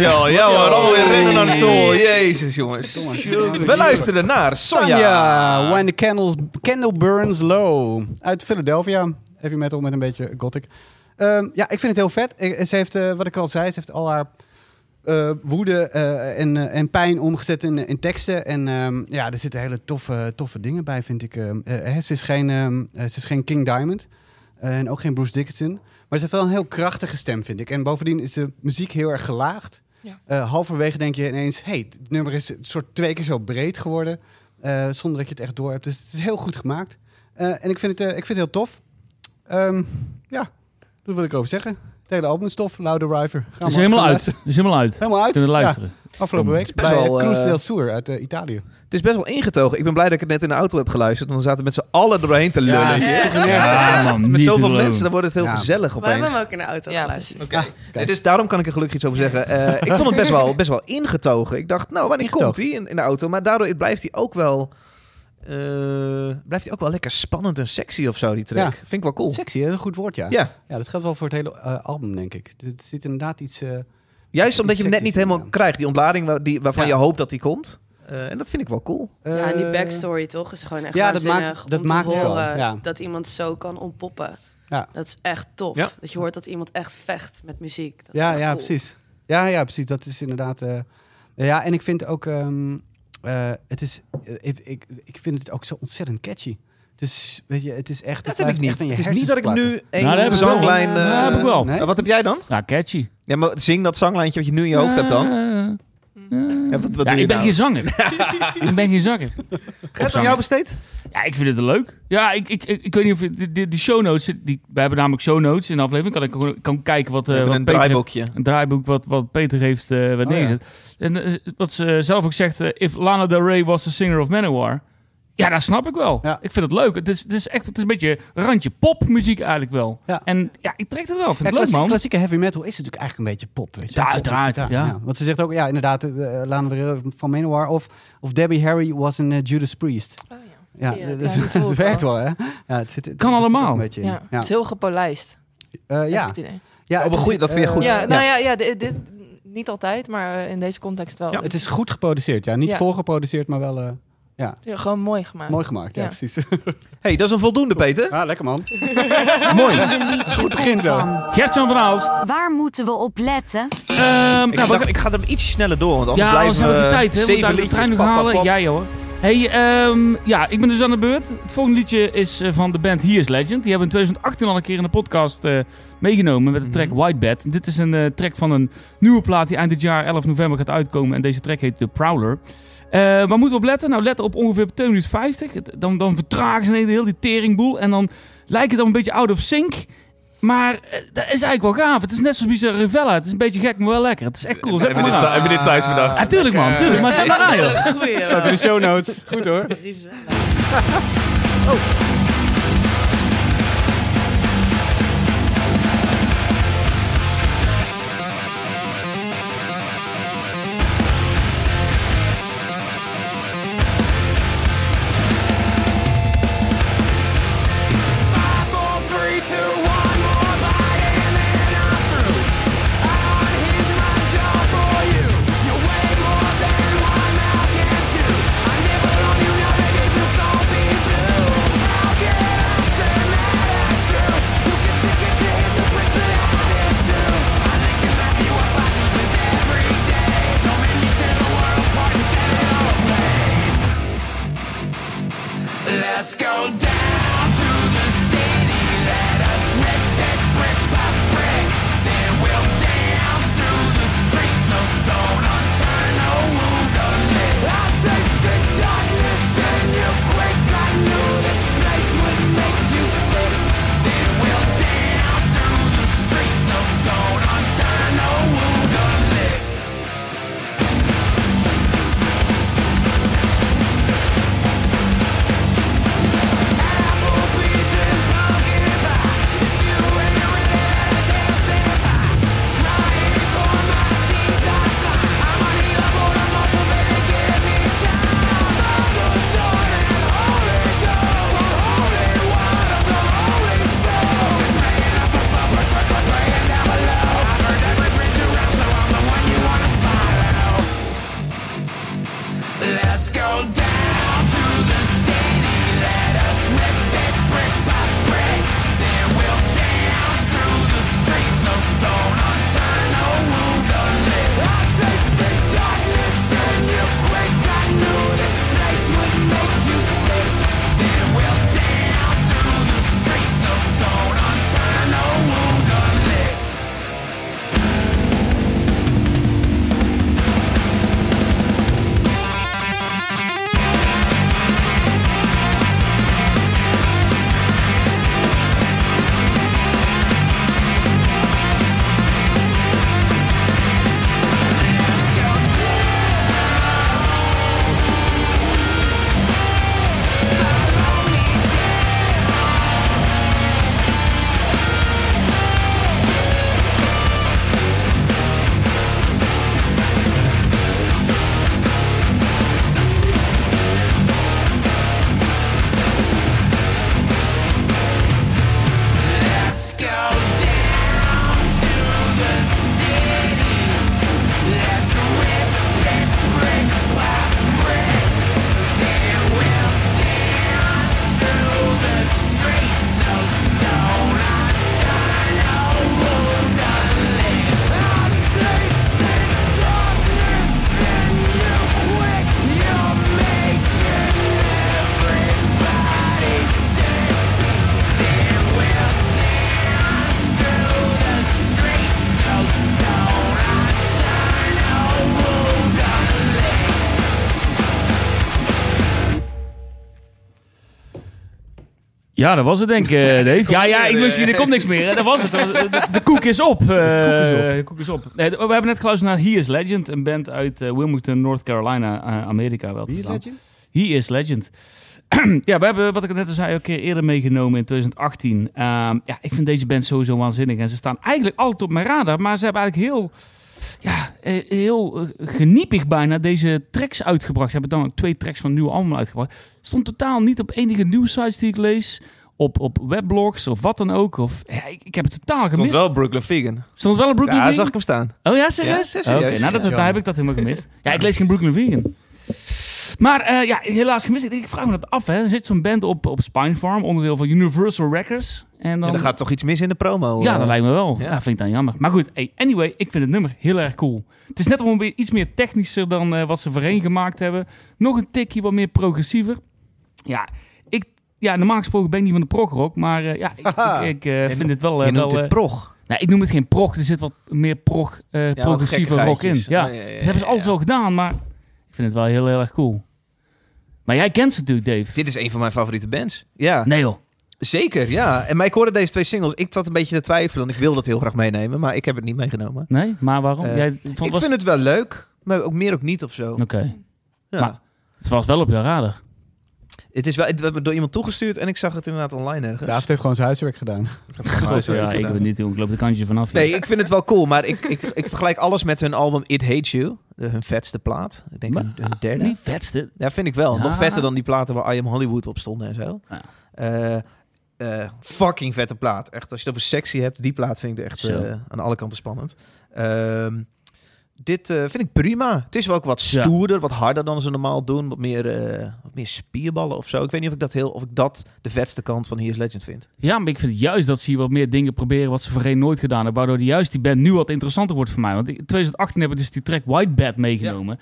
S1: Ja.
S2: Ja hoor, rennen naar de stoel. Jezus jongens. We luisteren naar Sonja.
S1: Sonja, When the candles, Candle Burns Low. Uit Philadelphia. Heavy metal met een beetje gothic. Ehm, ja, ik vind het heel vet. Ik- ze heeft, eh, wat ik al zei, ze heeft al haar eh, woede eh, en, en pijn omgezet in, in teksten. En ehm, ja, er zitten hele toffe, toffe dingen bij, vind ik. Ehm, eh, ze, is geen, ehm, eh, ze is geen King Diamond. en ook geen Bruce Dickinson. Maar ze heeft wel een heel krachtige stem, vind ik. En bovendien is de muziek heel erg gelaagd.
S3: Ja.
S1: Eh, halverwege denk je ineens... hey, het nummer is een soort twee keer zo breed geworden. eh, zonder dat je het echt door hebt. Dus het is heel goed gemaakt. Eh, en ik vind, het, eh, ik vind het heel tof. Ehm, ja, dat wil ik over zeggen. Het hele album is tof. Louder River. Gaan
S6: is helemaal uit. is helemaal uit.
S1: Helemaal uit.
S6: Kunnen
S1: Ja,
S6: luisteren.
S1: afgelopen
S6: Het
S1: week
S2: is best
S1: bij
S2: wel,
S1: Cruz del Sur uit Italië.
S2: Het is best wel ingetogen. Ik ben blij dat ik het net in de auto heb geluisterd. Want we zaten met z'n allen er doorheen te lullen.
S1: Ja,
S2: hier.
S1: ja.
S6: Ja, man.
S2: Met zoveel mensen, dan wordt het heel
S1: Ja.
S2: gezellig
S4: We hebben
S2: opeens.
S4: hem ook in de auto
S3: Ja,
S4: geluisterd.
S2: Oké. Nee, dus daarom kan ik er gelukkig iets over zeggen. Eh, ik vond het best (laughs) wel, best wel ingetogen. Ik dacht, nou, wanneer
S1: Ingetogen.
S2: komt hij in, in de auto? Maar daardoor blijft hij ook wel... eh, blijft hij ook wel lekker spannend en sexy of zo, die track.
S1: Ja.
S2: Vind ik wel cool.
S1: Sexy, dat is een goed woord, ja.
S2: Ja,
S1: Ja, dat geldt wel voor het hele eh, album, denk ik. Het zit inderdaad iets... eh,
S2: juist
S1: Iets
S2: omdat je hem net niet helemaal krijgt. Die ontlading waar, die, waarvan
S1: Ja.
S2: je hoopt dat die komt. Eh, en dat vind ik wel cool.
S4: Ja, en die
S1: eh,
S4: backstory toch is gewoon echt
S1: Ja, dat
S4: waanzinnig
S1: maakt- dat
S4: om
S1: maakt het al,
S4: horen
S1: ja.
S4: dat iemand zo kan ontpoppen.
S1: Ja.
S4: Dat is echt tof.
S2: Ja.
S4: Dat je hoort dat iemand echt vecht met muziek. Dat is
S1: Ja,
S4: echt
S1: ja,
S4: cool.
S1: precies. Ja, ja, precies. Dat is inderdaad... eh, ja, en ik vind ook... ehm, eh, het is, ik, ik, ik vind het ook zo ontzettend catchy. Dus, weet je, het is echt...
S2: Dat
S1: het
S2: heb ik niet.
S1: echt in je
S2: Het is niet dat ik nu één
S6: Nou,
S2: eh,
S6: dat heb ik wel.
S1: Nee?
S2: eh, wat heb jij dan?
S6: Ja, catchy.
S2: Ja, maar zing dat zanglijntje wat je nu in je hoofd hebt dan. Ja, wat, wat
S6: Ja,
S2: doe je
S6: ik ben
S2: nou?
S6: geen zanger. (laughs) ik ben geen zanger.
S2: Gaat het aan jou besteed?
S6: Ja, ik vind het leuk. Ja, ik, ik, ik, ik weet niet of je- die, die, die show notes, die, we hebben namelijk show notes in de aflevering. Kan ik gewoon- kan kijken wat, eh wat
S2: een
S6: Peter heeft-
S2: draaiboekje.
S6: een draaiboek wat, wat Peter heeft eh wat
S1: Oh, ja.
S6: neergezet. En eh, wat ze zelf ook zegt, if Lana Del Rey was the singer of Manowar. Ja, dat snap ik wel.
S1: Ja.
S6: Ik vind het leuk. Het is, het is echt het is een beetje randje popmuziek eigenlijk wel.
S1: Ja.
S6: En ja, ik trek het wel. Ik vind
S1: Ja,
S6: het leuk,
S1: klassie-
S6: man.
S1: klassieke heavy metal is natuurlijk eigenlijk een beetje pop, weet je.
S6: Ja, uiteraard, ja.
S1: Want ze zegt ook, ja, inderdaad, uh, Lana Del Rey van Manowar of, of Debbie Harry was een eh, Judas Priest.
S3: Oh, ja.
S1: Ja,
S4: Ja,
S1: dat,
S3: ja, die voel
S1: dat
S3: ik
S1: werkt
S3: wel.
S1: hè? Ja, het zit, het,
S6: Kan
S1: het
S6: allemaal.
S1: Een beetje in.
S3: Ja. Het is heel gepolijst.
S1: Eh, ja.
S3: het
S1: ja
S2: Oh,
S1: het
S2: maar
S1: is,
S2: goeie, dat vind je
S1: eh,
S2: goed.
S3: Ja, nou ja, ja dit, dit- niet altijd, maar eh, in deze context wel.
S2: Ja.
S1: Het is goed geproduceerd, ja. Niet
S3: Ja.
S1: voorgeproduceerd, maar wel eh,
S3: Ja, gewoon mooi gemaakt.
S1: mooi gemaakt. Ja,
S3: Ja.
S1: precies. (laughs)
S2: hey, dat is een voldoende, Peter.
S1: ah, lekker man. (laughs)
S6: Mooi.
S8: Liedje
S1: begin zo.
S6: Gertjan van Aalst.
S8: Waar moeten we op letten?
S6: Ehm,
S2: Ik,
S6: nou,
S2: dacht, ik ga hem iets sneller door, want anders
S6: ja,
S2: blijven
S6: anders
S2: we
S6: hebben we de tijd. Hè? We
S2: zeven
S6: moeten de trein nog
S2: pap,
S6: halen.
S2: pap.
S6: Ja, joh. Hey, ehm, ja, ik ben dus aan de beurt. Het volgende liedje is eh, van de band He is Legend. Die hebben in 2018 al een keer in de podcast eh, meegenomen met de track
S2: Mhm.
S6: White Bed. Dit is een eh, track van een nieuwe plaat die eind dit jaar 11 november gaat uitkomen. En deze track heet The Prowler. Eh, waar moeten we op letten? Nou, letten op ongeveer 2 minuten 50. Het- Dan, dan vertragen ze heel die teringboel. En dan lijkt het dan een beetje out of sync. Maar eh, dat is eigenlijk wel gaaf. Het is net zoals Bizarre Rivella. Het is een beetje gek, maar wel lekker. Het is echt cool. Zet
S2: Hebben dit, hebben dit thuis bedacht?
S6: Ja, tuurlijk man, tuurlijk. Maar zet maar aan joh.
S1: Staat in de show notes. Goed hoor.
S5: I (laughs)
S6: Ja, dat was het denk ik, eh, (laughs) Dave. Ja, ja, ik wist er komt niks meer. hè. Dat was het. De, de koek is op. eh, de koek is op. Nee, we hebben net geluisterd naar He Is Legend, een band uit eh, Wilmington, North Carolina, eh, Amerika wel
S1: Wie is. Legend?
S6: He is Legend. (clears throat) ja, we hebben, wat ik net al zei, een keer eerder meegenomen in 2018. Ehm, ja, ik vind deze band sowieso waanzinnig. En ze staan eigenlijk altijd op mijn radar. Maar ze hebben eigenlijk heel, ja, eh, heel eh, geniepig bijna deze tracks uitgebracht. Ze hebben dan ook twee tracks van een nieuwe album uitgebracht. Stond totaal niet op enige nieuwsites die ik lees. Op, op webblogs of wat dan ook. Of, ja, ik, ik heb het totaal
S2: Stond
S6: gemist.
S2: wel Brooklyn Vegan.
S6: Stond wel op Brooklyn
S2: Ja,
S6: Vegan?
S2: zag ik hem staan.
S6: Oh ja, serieus?
S2: Ja, serieus.
S6: Nou, dat,
S1: Ja.
S6: daar heb ik dat helemaal gemist. Ja, ik lees geen Brooklyn Vegan. Maar eh, ja, helaas gemist. Ik, vraag me dat af. Hè. Er zit zo'n band op, op Spine Farm, onderdeel van Universal Records. En dan,
S2: Ja, er gaat toch iets mis in de promo.
S6: ja,
S2: eh.
S6: dat lijkt me wel.
S2: ja.
S6: Ja. vind ik dan jammer. Maar goed, hey, anyway, ik vind het nummer heel erg cool. Het is net een beetje iets meer technischer dan eh, wat ze voorheen gemaakt hebben. Nog een tikje wat meer progressiever. Ja, ja normaal gesproken ben ik niet van de progrock, maar eh, ja, ik, ik, ik, eh, vind het wel... eh,
S2: Je noemt
S6: wel
S2: het prog.
S6: nou, ik noem het geen prog, er zit wat meer prog, eh,
S2: Ja, wat
S6: progressieve rock in. Ja,
S2: Oh, ja, ja,
S6: dat hebben ze
S2: ja,
S6: altijd
S2: ja.
S6: wel gedaan, maar ik vind het wel heel, heel erg cool. Maar jij kent ze natuurlijk, Dave.
S2: Dit is een van mijn favoriete bands. Ja,
S6: Nee joh.
S2: zeker. Ja. En maar ik hoorde deze twee singles. Ik zat een beetje te twijfelen. en Ik wilde het heel graag meenemen, maar ik heb het niet meegenomen.
S6: Nee, maar waarom? Jij vond,
S2: ik
S6: was...
S2: vind het wel leuk, maar ook meer ook niet of zo.
S6: Oké,
S2: Ja.
S6: maar- het was wel op je radar.
S2: Het is wel, het werd door iemand toegestuurd en ik zag het inderdaad online ergens.
S1: David heeft gewoon zijn huiswerk gedaan.
S2: Ik het zo
S6: ja, ik
S2: gedaan.
S6: weet niet hoe, ik loop de kantjes vanaf.
S2: Nee, ik vind het wel cool, maar ik, ik, ik vergelijk alles met hun album It Hates You. De- hun vetste plaat. Ik denk
S6: Maar-
S2: hun, hun derde.
S6: Niet vetste.
S2: Ja, vind ik wel.
S6: Ja.
S2: Nog vetter dan die platen waar I Am Hollywood op stonden en zo.
S6: Ja.
S2: Eh, eh, fucking vette plaat. Echt, als je het over sexy hebt, die plaat vind ik echt eh, aan alle kanten spannend. Ehm, dit eh, vind ik prima. Het is wel ook wat
S6: Ja.
S2: stoerder, wat harder dan ze normaal doen. Wat meer, eh, wat meer spierballen of zo. Ik weet niet of ik dat heel, of ik dat de vetste kant van He is Legend vind.
S6: Ja, maar ik vind juist dat ze hier wat meer dingen proberen wat ze voorheen nooit gedaan hebben. Waardoor die, juist die band nu wat interessanter wordt voor mij. Want in 2018 hebben we dus die track White Bad meegenomen.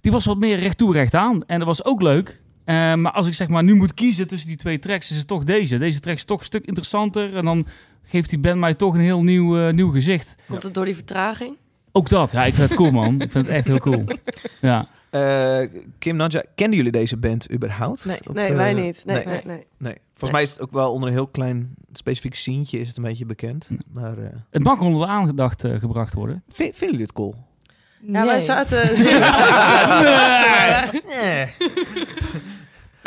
S6: Die was wat meer recht toe, recht aan. En dat was ook leuk. Eh, maar als ik zeg maar nu moet kiezen tussen die twee tracks, is het toch deze. Deze track is toch een stuk interessanter. En dan geeft die band mij toch een heel nieuw, eh, nieuw gezicht.
S4: Komt het door die vertraging?
S6: Ook dat. Ja, ik vind het cool, man. Ik vind het echt heel cool. Ja.
S2: Eh, Kim Nadja, kenden jullie deze band überhaupt?
S4: Nee,
S2: Of,
S4: nee
S2: eh,
S4: wij niet. Nee,
S2: nee.
S4: nee, nee.
S2: Nee. Volgens mij is het ook wel onder een heel klein specifiek sientje is het een beetje bekend. Maar eh,
S6: Het mag onder de aandacht eh, gebracht worden.
S2: vind, vinden jullie het cool?
S4: Ja, wij zaten... (laughs) (laughs)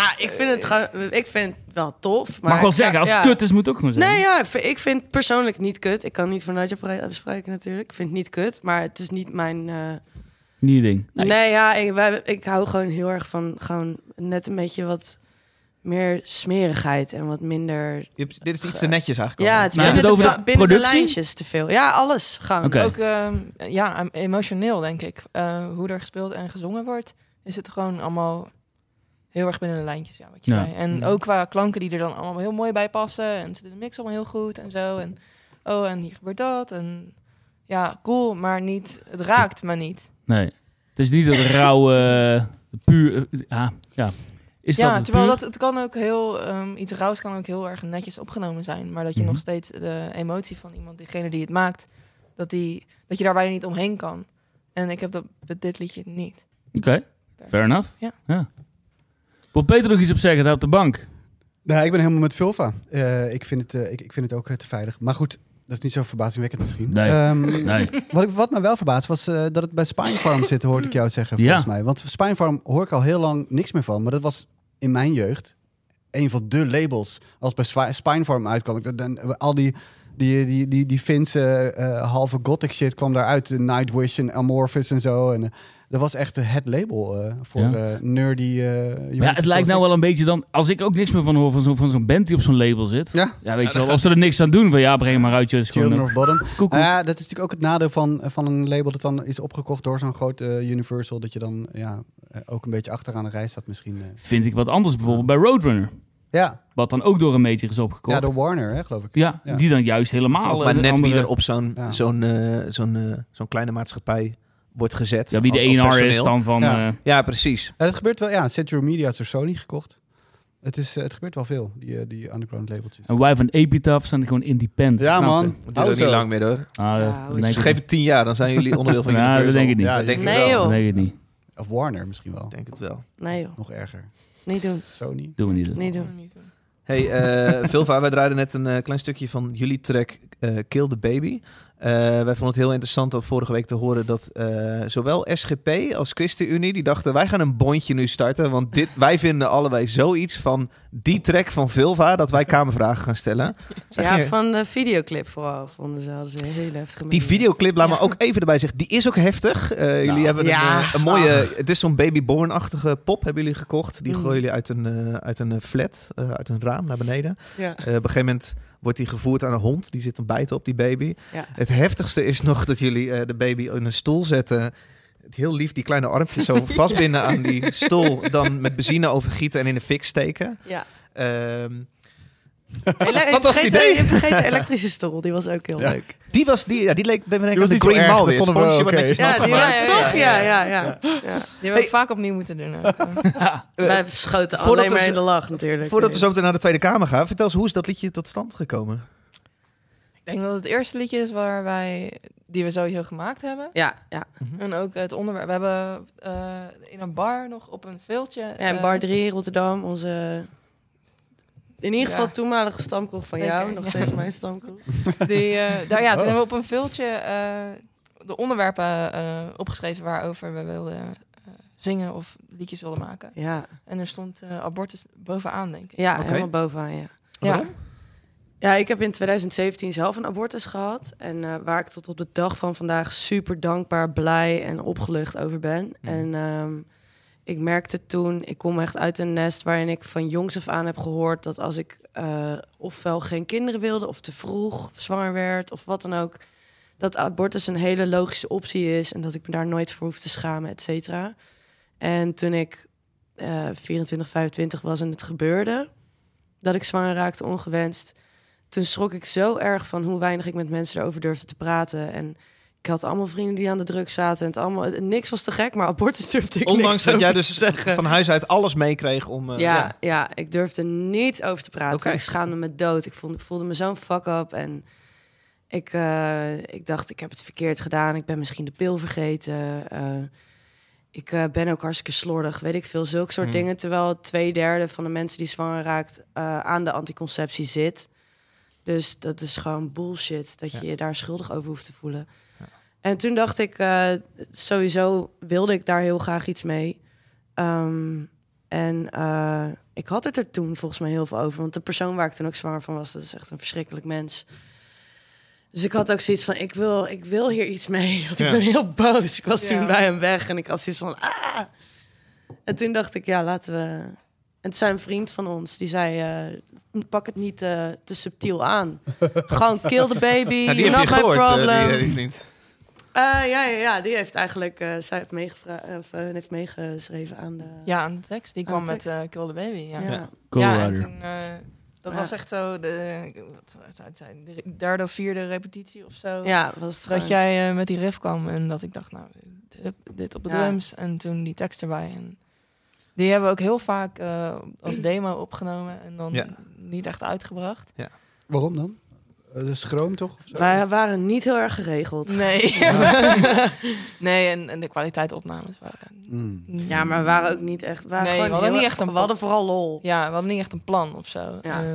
S4: nou, ik vind het gewoon... Ik vind het wel tof. Maar
S6: mag wel zeggen, als het
S4: ja.
S6: kut is, moet het ook gewoon zeggen.
S4: Nee, ja, ik vind, ik vind het persoonlijk niet kut. Ik kan niet voor Nadja pre- bespreken natuurlijk. Ik vind het niet kut, maar het is niet mijn... eh,
S6: Niet ding.
S4: Nee, ja, ik, wij, ik hou gewoon heel erg van gewoon net een beetje wat meer smerigheid en wat minder...
S2: Je hebt- dit is iets te netjes eigenlijk.
S4: Ja, het is binnen,
S6: je
S4: de, binnen de
S6: productie?
S4: lijntjes te veel. Ja, alles. Gewoon.
S6: Oké.
S3: Ook ehm, ja, em- emotioneel, denk ik. Eh, hoe er gespeeld en gezongen wordt, is het gewoon allemaal heel erg binnen de lijntjes. Ja, wat je
S6: Ja.
S3: En ook qua klanken die er dan allemaal heel mooi bij passen. En het zit in de mix allemaal heel goed en zo. En oh, en hier gebeurt dat. En ja, cool, maar niet, het raakt me niet.
S6: Nee. Het is niet het rauwe, (laughs) puur... eh, ja, ja. Is
S3: ja,
S6: dat het
S3: terwijl
S6: puur?
S3: dat, het kan ook heel, ehm, iets rauws kan ook heel erg netjes opgenomen zijn. Maar dat je
S6: Mhm.
S3: nog steeds de emotie van iemand, diegene die het maakt, dat, die, dat je daar bijna niet omheen kan. En ik heb dat met dit liedje niet.
S6: Oké, fair enough.
S3: Ja.
S6: ja. Wil Peter nog iets op zeggen daar op de bank?
S1: Nee, ik ben helemaal met Vulva. Eh, ik, vind het, eh, ik, ik vind het ook eh, te veilig. Maar goed, dat is niet zo verbazingwekkend misschien.
S6: Nee.
S1: Ehm, (laughs)
S6: Nee.
S1: Wat, ik, wat me wel verbaasd was dat het bij Spine Farm zit, hoorde ik jou zeggen
S6: Ja.
S1: volgens mij. Want Spine Farm hoor ik al heel lang niks meer van. Maar dat was in mijn jeugd een van de labels. Als bij Spine Farm uitkwam, ik, dan, al die, die, die, die, die Finse halve gothic shit kwam daaruit. De Nightwish en Amorphis en zo. En, dat was echt het label eh, voor
S6: Ja.
S1: eh, nerdy eh jongens
S6: ja, het lijkt nou
S1: ik.
S6: wel een beetje dan... Als ik ook niks meer van hoor van zo'n van zo'n band die op zo'n label zit.
S1: Ja.
S6: Ja, weet je wel. Of ze er niks aan doen. Van ja, breng maar uit. Je
S1: Children
S6: gewoon...
S1: of Bottom. Nou ja, dat is natuurlijk ook het nadeel van, van een label dat dan is opgekocht door zo'n groot Universal. Dat je dan ja, ook een beetje achteraan de rij staat misschien. eh.
S6: Vind ik wat anders bijvoorbeeld bij Roadrunner.
S1: Ja,
S6: Wat dan ook door een major is opgekocht.
S1: ja, door Warner, hè, geloof ik.
S6: Ja,
S1: Ja.
S6: die dan juist helemaal...
S2: maar net wie
S6: andere-
S2: er op zo'n
S1: Ja.
S2: zo'n zo'n zo'n kleine maatschappij wordt gezet.
S6: Ja, wie de
S2: als- als
S6: A&R is
S2: personeel.
S6: dan van...
S1: Ja.
S6: eh,
S2: Ja, precies.
S1: Ja, het gebeurt wel, ja, Century Media is door Sony gekocht. Het, is, eh, het gebeurt wel veel, die, eh, die underground labeltjes.
S6: en wij van Epitaph zijn gewoon independent.
S1: Ja, man.
S2: Dat duurt niet lang meer hoor.
S6: Ah,
S4: Ja,
S2: Dus
S6: ik
S2: geef het tien jaar, dan zijn jullie onderdeel van (laughs)
S6: Ja, dat
S2: Universal.
S6: denk ik niet.
S1: Ja,
S2: denk ik
S4: Nee,
S2: wel.
S4: joh.
S6: Dat denk ik niet.
S1: Of Warner misschien wel.
S2: Ik denk het wel.
S4: Nee joh,
S1: Nog erger.
S4: niet doen.
S1: Sony.
S6: Doen we niet.
S4: Doen.
S3: Niet doen.
S2: Hey, eh (laughs) Vilva, wij draaiden net een klein stukje van jullie track eh, Kill the Baby. Eh, wij vonden het heel interessant om vorige week te horen dat eh, zowel SGP als ChristenUnie, die dachten wij gaan een bondje nu starten, want dit, (laughs) wij vinden allebei zoiets van die track van Vilva dat wij (laughs) kamervragen gaan stellen. Zeg
S4: Ja,
S2: je-
S4: van de videoclip vooral vonden ze, hadden ze een hele heftige
S2: Die videoclip, laat me ook even erbij zeggen, die is ook heftig. Eh, jullie hebben een,
S4: ja.
S2: een mooie, het is zo'n babyborn-achtige pop, hebben jullie gekocht. Die
S4: Mm.
S2: gooien jullie uit een, uit een flat, uit een raam naar beneden.
S4: Ja.
S2: Op een gegeven moment wordt die gevoerd aan een hond. Die zit dan bijten op die baby.
S4: Ja.
S2: Het heftigste is nog dat jullie eh, de baby in een stoel zetten. Heel lief die kleine armpjes zo (laughs) vastbinden aan die stoel. Dan met benzine overgieten en in de fik steken.
S4: Ja.
S2: Ehm,
S4: Ele- (laughs)
S2: Wat was het idee?
S4: Je vergeet de elektrische stoel, die was ook heel
S1: Ja.
S4: leuk.
S2: die, was, die, ja, die leek die
S1: was
S2: de
S1: zo
S2: Green
S1: dat
S2: Het
S1: vonden we oké.
S4: Ja, die was
S3: ja,
S4: toch?
S3: ja,
S4: Ja,
S3: ja.
S4: ja, ja. ja.
S3: Die hebben we vaak opnieuw moeten doen. ook. (laughs)
S4: Wij schoten
S2: Voordat
S4: alleen maar in de lach natuurlijk.
S2: Voordat we zo meteen naar de Tweede Kamer gaan, vertel eens hoe is dat liedje tot stand gekomen?
S3: Ik denk dat het eerste liedje is waar wij, die we sowieso gemaakt hebben.
S4: Ja, ja.
S3: En ook het onderwerp. We hebben eh, in een bar nog op een veeltje.
S4: ja en
S3: eh,
S4: Bar 3 in Rotterdam, onze... In ieder geval
S3: Ja.
S4: toenmalige stamkroeg van jou, nog
S3: ja.
S4: steeds mijn stamkroeg. (laughs)
S3: Die, eh, daar, ja, toen
S1: Oh.
S3: hebben we op een veeltje eh, de onderwerpen eh, opgeschreven waarover we wilden eh, zingen of liedjes wilden maken.
S4: Ja,
S3: En er stond eh, abortus bovenaan, denk ik.
S4: ja helemaal bovenaan, ja.
S3: Ja.
S4: Ja, ik heb in 2017 zelf een abortus gehad. En eh, waar ik tot op de dag van vandaag super dankbaar, blij en opgelucht over ben.
S2: Mhm.
S4: En ehm, ik merkte toen, ik kom echt uit een nest waarin ik van jongs af aan heb gehoord dat als ik eh, ofwel geen kinderen wilde, of te vroeg zwanger werd, of wat dan ook, dat abortus een hele logische optie is en dat ik me daar nooit voor hoef te schamen, et cetera. En toen ik eh 24, 25 was en het gebeurde, dat ik zwanger raakte ongewenst, toen schrok ik zo erg van hoe weinig ik met mensen erover durfde te praten. En ik had allemaal vrienden die aan de druk zaten. En het allemaal, niks was te gek, maar abortus durfde ik
S2: Ondanks dat jij dus van huis uit alles meekreeg om... eh,
S4: ja, ja. ik durfde niet over te praten. Want ik schaamde me dood. Ik voelde, ik voelde me zo'n fuck up. En ik, eh, ik dacht, ik heb het verkeerd gedaan. Ik ben misschien de pil vergeten. Eh, ik eh, ben ook hartstikke slordig, weet ik veel. Zulke soort
S2: Hmm.
S4: dingen. Terwijl twee derde van de mensen die zwanger raakt... eh, aan de anticonceptie zit. Dus dat is gewoon bullshit. Dat je
S2: Ja.
S4: je daar schuldig over hoeft te voelen. En toen dacht ik, eh, sowieso wilde ik daar heel graag iets mee. Ehm, en eh, ik had het er toen volgens mij heel veel over. Want de persoon waar ik toen ook zwanger van was, dat is echt een verschrikkelijk mens. Dus ik had ook zoiets van, ik wil, ik wil hier iets mee. (laughs) Want
S2: Ja.
S4: ik ben heel boos. Ik was
S3: Ja.
S4: toen bij hem weg en ik had zoiets van, ah. En toen dacht ik, ja, laten we... En toen zei een vriend van ons, die zei... eh, pak het niet eh, te subtiel aan. (laughs) Gewoon kill the baby,
S2: Ja,
S4: not
S2: je
S4: my
S2: gehoord,
S4: problem.
S2: die, die
S4: Eh, ja, ja, ja, die heeft eigenlijk... eh, zij heeft, meegevra- of, eh, heeft meegeschreven aan de...
S3: Ja, aan de tekst. Die kwam met eh Kill the Baby. Ja,
S4: ja.
S3: ja.
S6: Cool
S3: en toen... eh, dat
S4: Ja.
S3: was echt zo de, wat zijn, de derde of vierde repetitie of zo.
S4: Ja, was het
S3: Dat
S4: gewoon-
S3: jij eh, met die riff kwam en dat ik dacht, nou, dit, dit op de
S4: Ja.
S3: drums en toen die tekst erbij. En die hebben we ook heel vaak eh, als demo opgenomen en dan
S2: Ja.
S3: niet echt uitgebracht.
S1: Waarom dan? Eh, De schroom toch?
S4: Wij waren niet heel erg geregeld.
S3: Nee. (laughs) nee, en, en de kwaliteit opnames waren...
S1: Mm.
S4: Ja, maar we waren ook niet echt... We, waren
S3: Nee,
S4: gewoon
S3: we hadden niet echt een
S4: We hadden vooral lol.
S3: Ja, we hadden niet echt een plan of zo.
S4: Ja.
S3: Eh,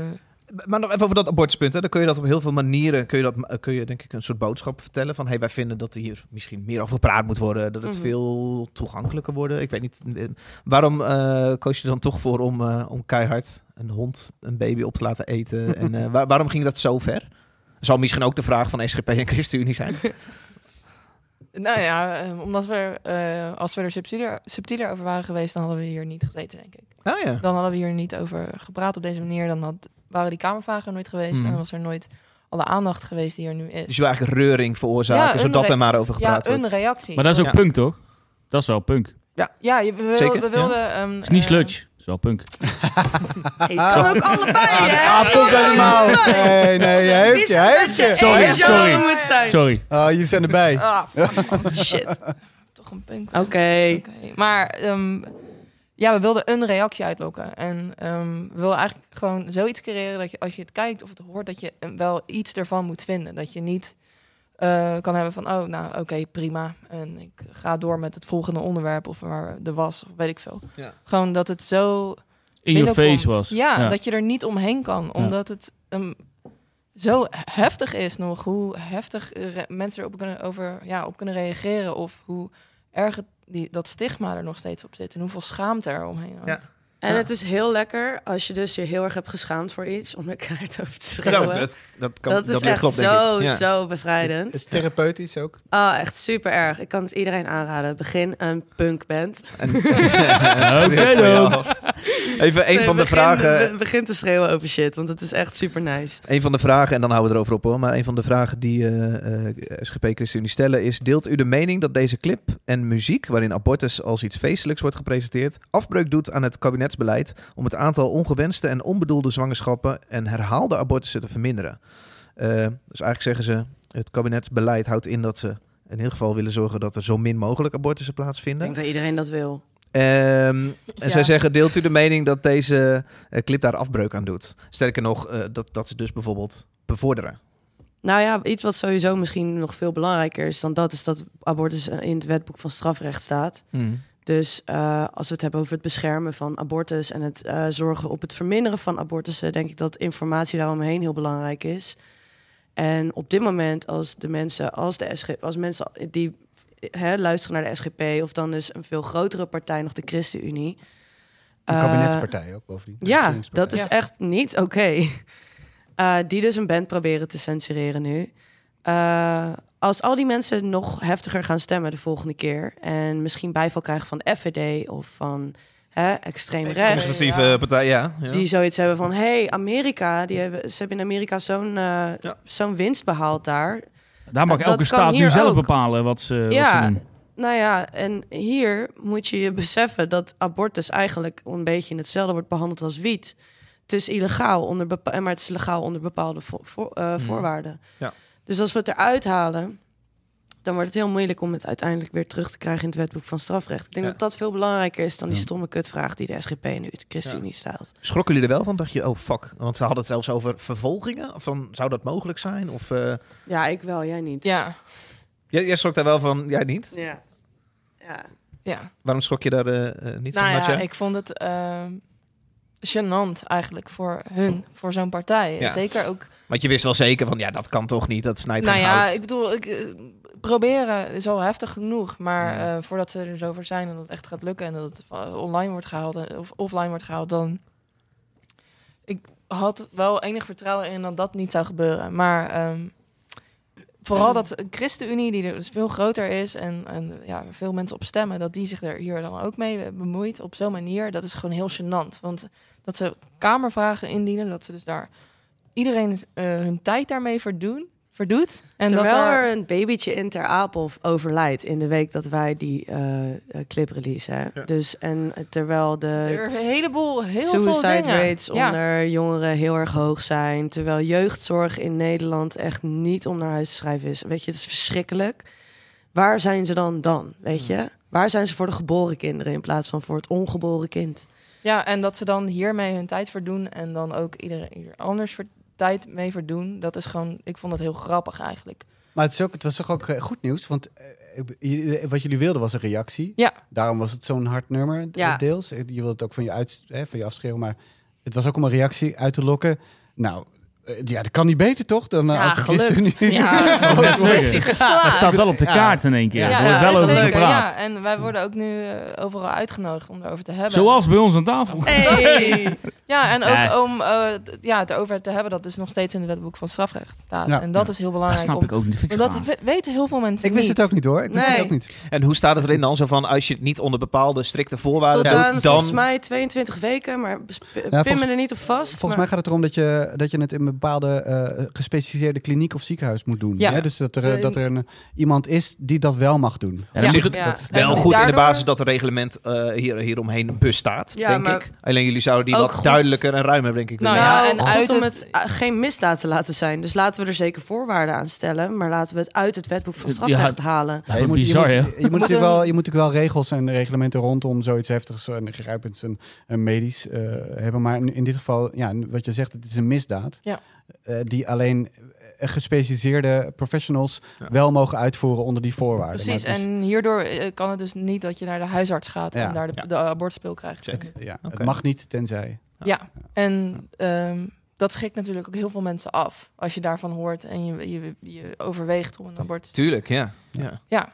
S2: Maar nog even over dat abortuspunt. Hè. Dan kun je dat op heel veel manieren, kun je, dat, kun je denk ik een soort boodschap vertellen van hey, wij vinden dat er hier misschien meer over gepraat moet worden, dat het
S4: Mhm.
S2: veel toegankelijker wordt. Ik weet niet, eh, waarom eh koos je dan toch voor om, eh, om keihard een hond, een baby op te laten eten? en eh, (laughs) waar- waarom ging dat zo ver? Zal misschien ook de vraag van SGP en ChristenUnie zijn. (laughs)
S3: Nou ja, eh, omdat we, eh, als we er subtieler, subtieler over waren geweest, dan hadden we hier niet gezeten, denk ik.
S2: Ah ja.
S3: Dan hadden we hier niet over gepraat op deze manier. Dan had, waren die kamervragen er nooit geweest.
S2: Mhm.
S3: En dan was er nooit alle aandacht geweest die er nu is.
S2: Dus je wil eigenlijk reuring veroorzaken,
S3: Ja, een
S2: zodat er maar over
S3: ja,
S2: gepraat
S3: een
S2: wordt.
S3: reactie.
S6: Maar dat is ook
S2: Ja.
S6: punk, toch? Dat is wel punk.
S3: ja, je- we, wil-
S2: Zeker,
S3: we wilden... ehm,
S6: Het is niet
S3: eh,
S6: sludge. Is wel punk. (laughs)
S4: Hey, kan ook allebei, hè?
S1: Ah, komt helemaal. Nee, nee, hij heeft je, hij heeft je.
S6: Sorry, sorry. Sorry.
S1: Oh, jullie zijn erbij.
S3: Ah, fuck.
S4: Shit. (laughs)
S3: toch een punk.
S4: Oké.
S3: Maar ehm, ja, we wilden een reactie uitlokken. En ehm, we wilden eigenlijk gewoon zoiets creëren dat je als je het kijkt of het hoort, dat je wel iets ervan moet vinden. Dat je niet eh, kan hebben van, oh, nou oké, prima. En ik ga door met het volgende onderwerp of waar de was, of weet ik veel.
S2: Ja.
S3: Gewoon dat het zo
S6: In
S3: binnenkomt.
S6: face was.
S3: Ja, dat je er niet omheen kan, omdat het ehm, zo heftig is nog. Hoe heftig mensen erop kunnen, over, ja, op kunnen reageren. Of hoe erg het, die, dat stigma er nog steeds op zit. En hoeveel schaamte er omheen hangt.
S4: En
S2: Ja.
S4: het is heel lekker als je dus je heel erg hebt geschaamd voor iets... om er keihard (laughs) over te schreeuwen.
S2: dat, dat, kan,
S4: dat is
S2: ligt
S4: echt zo.
S2: Ja.
S4: zo bevrijdend.
S1: Is het therapeutisch ook?
S4: Ah, echt super erg. Ik kan het iedereen aanraden. Begin een punkband. (laughs)
S2: En- (laughs)
S6: Oké dan.
S2: Even een
S4: Nee,
S2: van de
S4: begin-
S2: vragen.
S4: be- Begin te schreeuwen over shit, want het is echt super nice.
S2: Een van de vragen, en dan houden we erover op hoor. Maar een van de vragen die eh, eh, SGP ChristenUnie stellen is: Deelt u de mening dat deze clip en muziek, waarin abortus als iets feestelijks wordt gepresenteerd, afbreuk doet aan het kabinetsbeleid om het aantal ongewenste en onbedoelde zwangerschappen en herhaalde abortussen te verminderen? Eh, dus eigenlijk zeggen ze: het kabinetsbeleid houdt in dat ze in ieder geval willen zorgen dat er zo min mogelijk abortussen
S4: Ik
S2: plaatsvinden.
S4: denk dat iedereen dat wil.
S2: Ehm, (laughs) en
S3: Ja.
S2: zij zeggen, deelt u de mening dat deze eh, clip daar afbreuk aan doet? Sterker nog, eh, dat, dat ze dus bijvoorbeeld bevorderen.
S4: Nou ja, iets wat sowieso misschien nog veel belangrijker is dan dat... is dat abortus in het wetboek van strafrecht staat. Dus eh, als we het hebben over het beschermen van abortus... en het eh, zorgen op het verminderen van abortussen... denk ik dat informatie daaromheen heel belangrijk is. En op dit moment, als de mensen, als de SG, als mensen die hè, luisteren naar de SGP... of dan dus een veel grotere partij, nog de ChristenUnie...
S1: Een
S4: eh,
S1: kabinetspartij ook bovendien.
S4: Ja, dat is
S3: Ja.
S4: echt niet oké. (laughs) Eh, die dus een band proberen te censureren nu. Eh, als al die mensen nog heftiger gaan stemmen de volgende keer... en misschien bijval krijgen van de FVD of van hè, extreem rechts...
S2: Conservatieve
S3: Ja.
S2: partij, ja. ja.
S4: die zoiets hebben van... hey, Amerika, die hebben, ze hebben in Amerika zo'n eh,
S2: Ja.
S4: zo'n winst behaald daar.
S6: Daar mag
S4: Dat
S6: elke staat nu zelf
S4: ook.
S6: bepalen wat ze, wat
S4: Ja.
S6: ze doen.
S4: Nou ja, en hier moet je je beseffen dat abortus eigenlijk een beetje in hetzelfde wordt behandeld als wiet. Het is illegaal, onder bepa- maar het is legaal onder bepaalde vo- voor- eh, voorwaarden.
S2: Ja.
S4: Dus als we het eruit halen, dan wordt het heel moeilijk om het uiteindelijk weer terug te krijgen in het wetboek van strafrecht. Ik denk
S2: Ja.
S4: dat dat veel belangrijker is dan die stomme kutvraag die de SGP nu de ChristenUnie stelt.
S2: Schrokken jullie er wel van? Dacht je, oh fuck. Want ze hadden het zelfs over vervolgingen. Of van, zou dat mogelijk zijn? Of, eh,
S4: Ja, ik wel, jij niet.
S3: Ja,
S2: jij, jij schrok daar wel van, jij niet?
S4: Ja. ja.
S3: ja.
S2: Waarom schrok je daar eh, eh, niet
S3: Nou
S2: van,
S3: ja, ik vond het ehm gênant eigenlijk voor hun, voor zo'n partij.
S2: Ja.
S3: Zeker ook
S2: Want je wist wel zeker van, ja, dat kan toch niet. Dat snijdt
S3: nou ja,
S2: hout.
S3: ik bedoel, ik, eh, proberen is al heftig genoeg. Maar
S2: Ja.
S3: eh, voordat ze er zover zijn en dat het echt gaat lukken... en dat het online wordt gehaald en- of offline wordt gehaald... dan... Ik had wel enig vertrouwen in dat dat niet zou gebeuren. Maar ehm, vooral dat ChristenUnie, die er dus veel groter is... en, en ja, veel mensen op stemmen... dat die zich er hier dan ook mee bemoeit op zo'n manier... dat is gewoon heel gênant. Want dat ze kamervragen indienen... dat ze dus daar iedereen eh, hun tijd daarmee verdoen, verdoet. En
S4: Terwijl
S3: dat
S4: er een babytje in Ter Apel overlijdt in de week dat wij die eh, eh, clip releasen.
S2: Ja.
S4: Dus en terwijl de
S3: er een heleboel, heel veel
S4: suicide rates
S3: Ja.
S4: onder jongeren heel erg hoog zijn, terwijl jeugdzorg in Nederland echt niet om naar huis te schrijven is. Weet je, het is verschrikkelijk. Waar zijn ze dan dan? Weet je? Waar zijn ze voor de geboren kinderen in plaats van voor het ongeboren kind?
S3: Ja, en dat ze dan hiermee hun tijd verdoen en dan ook iedereen ieder anders voor tijd mee verdoen. Dat is gewoon, ik vond dat heel grappig eigenlijk.
S1: Maar het, is ook, het was toch ook eh, goed nieuws? Want eh, je- wat jullie wilden was een reactie.
S3: Ja.
S1: Daarom was het zo'n hard nummer eh,
S4: Ja.
S1: deels. Je wilde het ook van je, uit, hè, van je afschreeuwen. Maar het was ook om een reactie uit te lokken. Nou, eh, ja, dat kan niet beter toch? Dan eh,
S4: Ja,
S1: als
S4: gelukt.
S3: Ja, (laughs) is die
S6: Dat staat wel op de
S1: Ja.
S6: kaart in één keer.
S1: Ja,
S3: Ja,
S6: wordt wel
S3: ja,
S6: over
S3: zeker, ja. En wij worden ook nu eh, overal uitgenodigd om erover te hebben.
S6: Zoals bij ons aan tafel.
S4: Hey.
S3: Ja, en ook
S6: Ja.
S3: om eh, ja, het erover te hebben dat dus nog steeds in het wetboek van strafrecht staat.
S1: Ja.
S3: en dat is heel
S6: Dat
S3: belangrijk.
S6: snap
S3: om,
S6: ik ook niet.
S3: Dat weten heel veel mensen
S1: Ik wist
S3: niet.
S1: het ook niet hoor. Ik wist het ook niet.
S2: En hoe staat het erin dan? Zo van, als je het niet onder bepaalde strikte voorwaarden
S4: Tot
S2: doet,
S4: aan
S2: dan...
S4: volgens mij 22 weken, maar pin me er niet op vast.
S1: Volgens mij gaat het erom dat je, dat je het in bepaalde eh, gespecialiseerde kliniek of ziekenhuis moet doen.
S3: Ja.
S1: Hè? Dus dat er,
S3: eh,
S1: dat er een, iemand is die dat wel mag doen.
S6: Ja, dan
S3: Ja.
S6: het-
S4: Ja.
S1: dat-
S2: Wel
S3: En
S2: goed in de basis dat het reglement eh, hier, hieromheen bestaat,
S4: Ja,
S2: denk
S4: maar
S2: ik. Alleen jullie zouden die
S4: ook
S2: wat duidelijker en ruimer, denk ik.
S3: Nou
S2: weer.
S3: ja,
S4: Nou,
S3: en
S4: goed
S3: uit
S4: om
S3: het-
S4: het uh, geen misdaad te laten zijn. Dus laten we er zeker voorwaarden aan stellen. Maar laten we het uit het wetboek van
S6: Ja,
S4: strafrecht halen.
S1: Ja, je, moet, je,
S6: bizar,
S1: moet,
S6: hè?
S1: je, moet natuurlijk
S4: een-
S1: wel, je moet natuurlijk wel regels en reglementen rondom zoiets heftigs en grijpends en, en medisch eh, hebben. Maar in, in dit geval, ja, wat je zegt, het is een misdaad.
S3: Ja.
S1: Eh, die alleen eh, gespecialiseerde professionals
S2: Ja.
S1: wel mogen uitvoeren onder die voorwaarden.
S3: Precies,
S1: is-
S3: en hierdoor eh, kan het dus niet dat je naar de huisarts gaat
S1: Ja.
S3: en daar de,
S2: Ja.
S3: de abortuspil krijgt.
S1: Ja. Het mag niet, tenzij.
S3: Ja, en ehm, dat schrikt natuurlijk ook heel veel mensen af. Als je daarvan hoort en je, je, je overweegt om een abortus te
S2: Tuurlijk, ja. ja.
S3: Ja,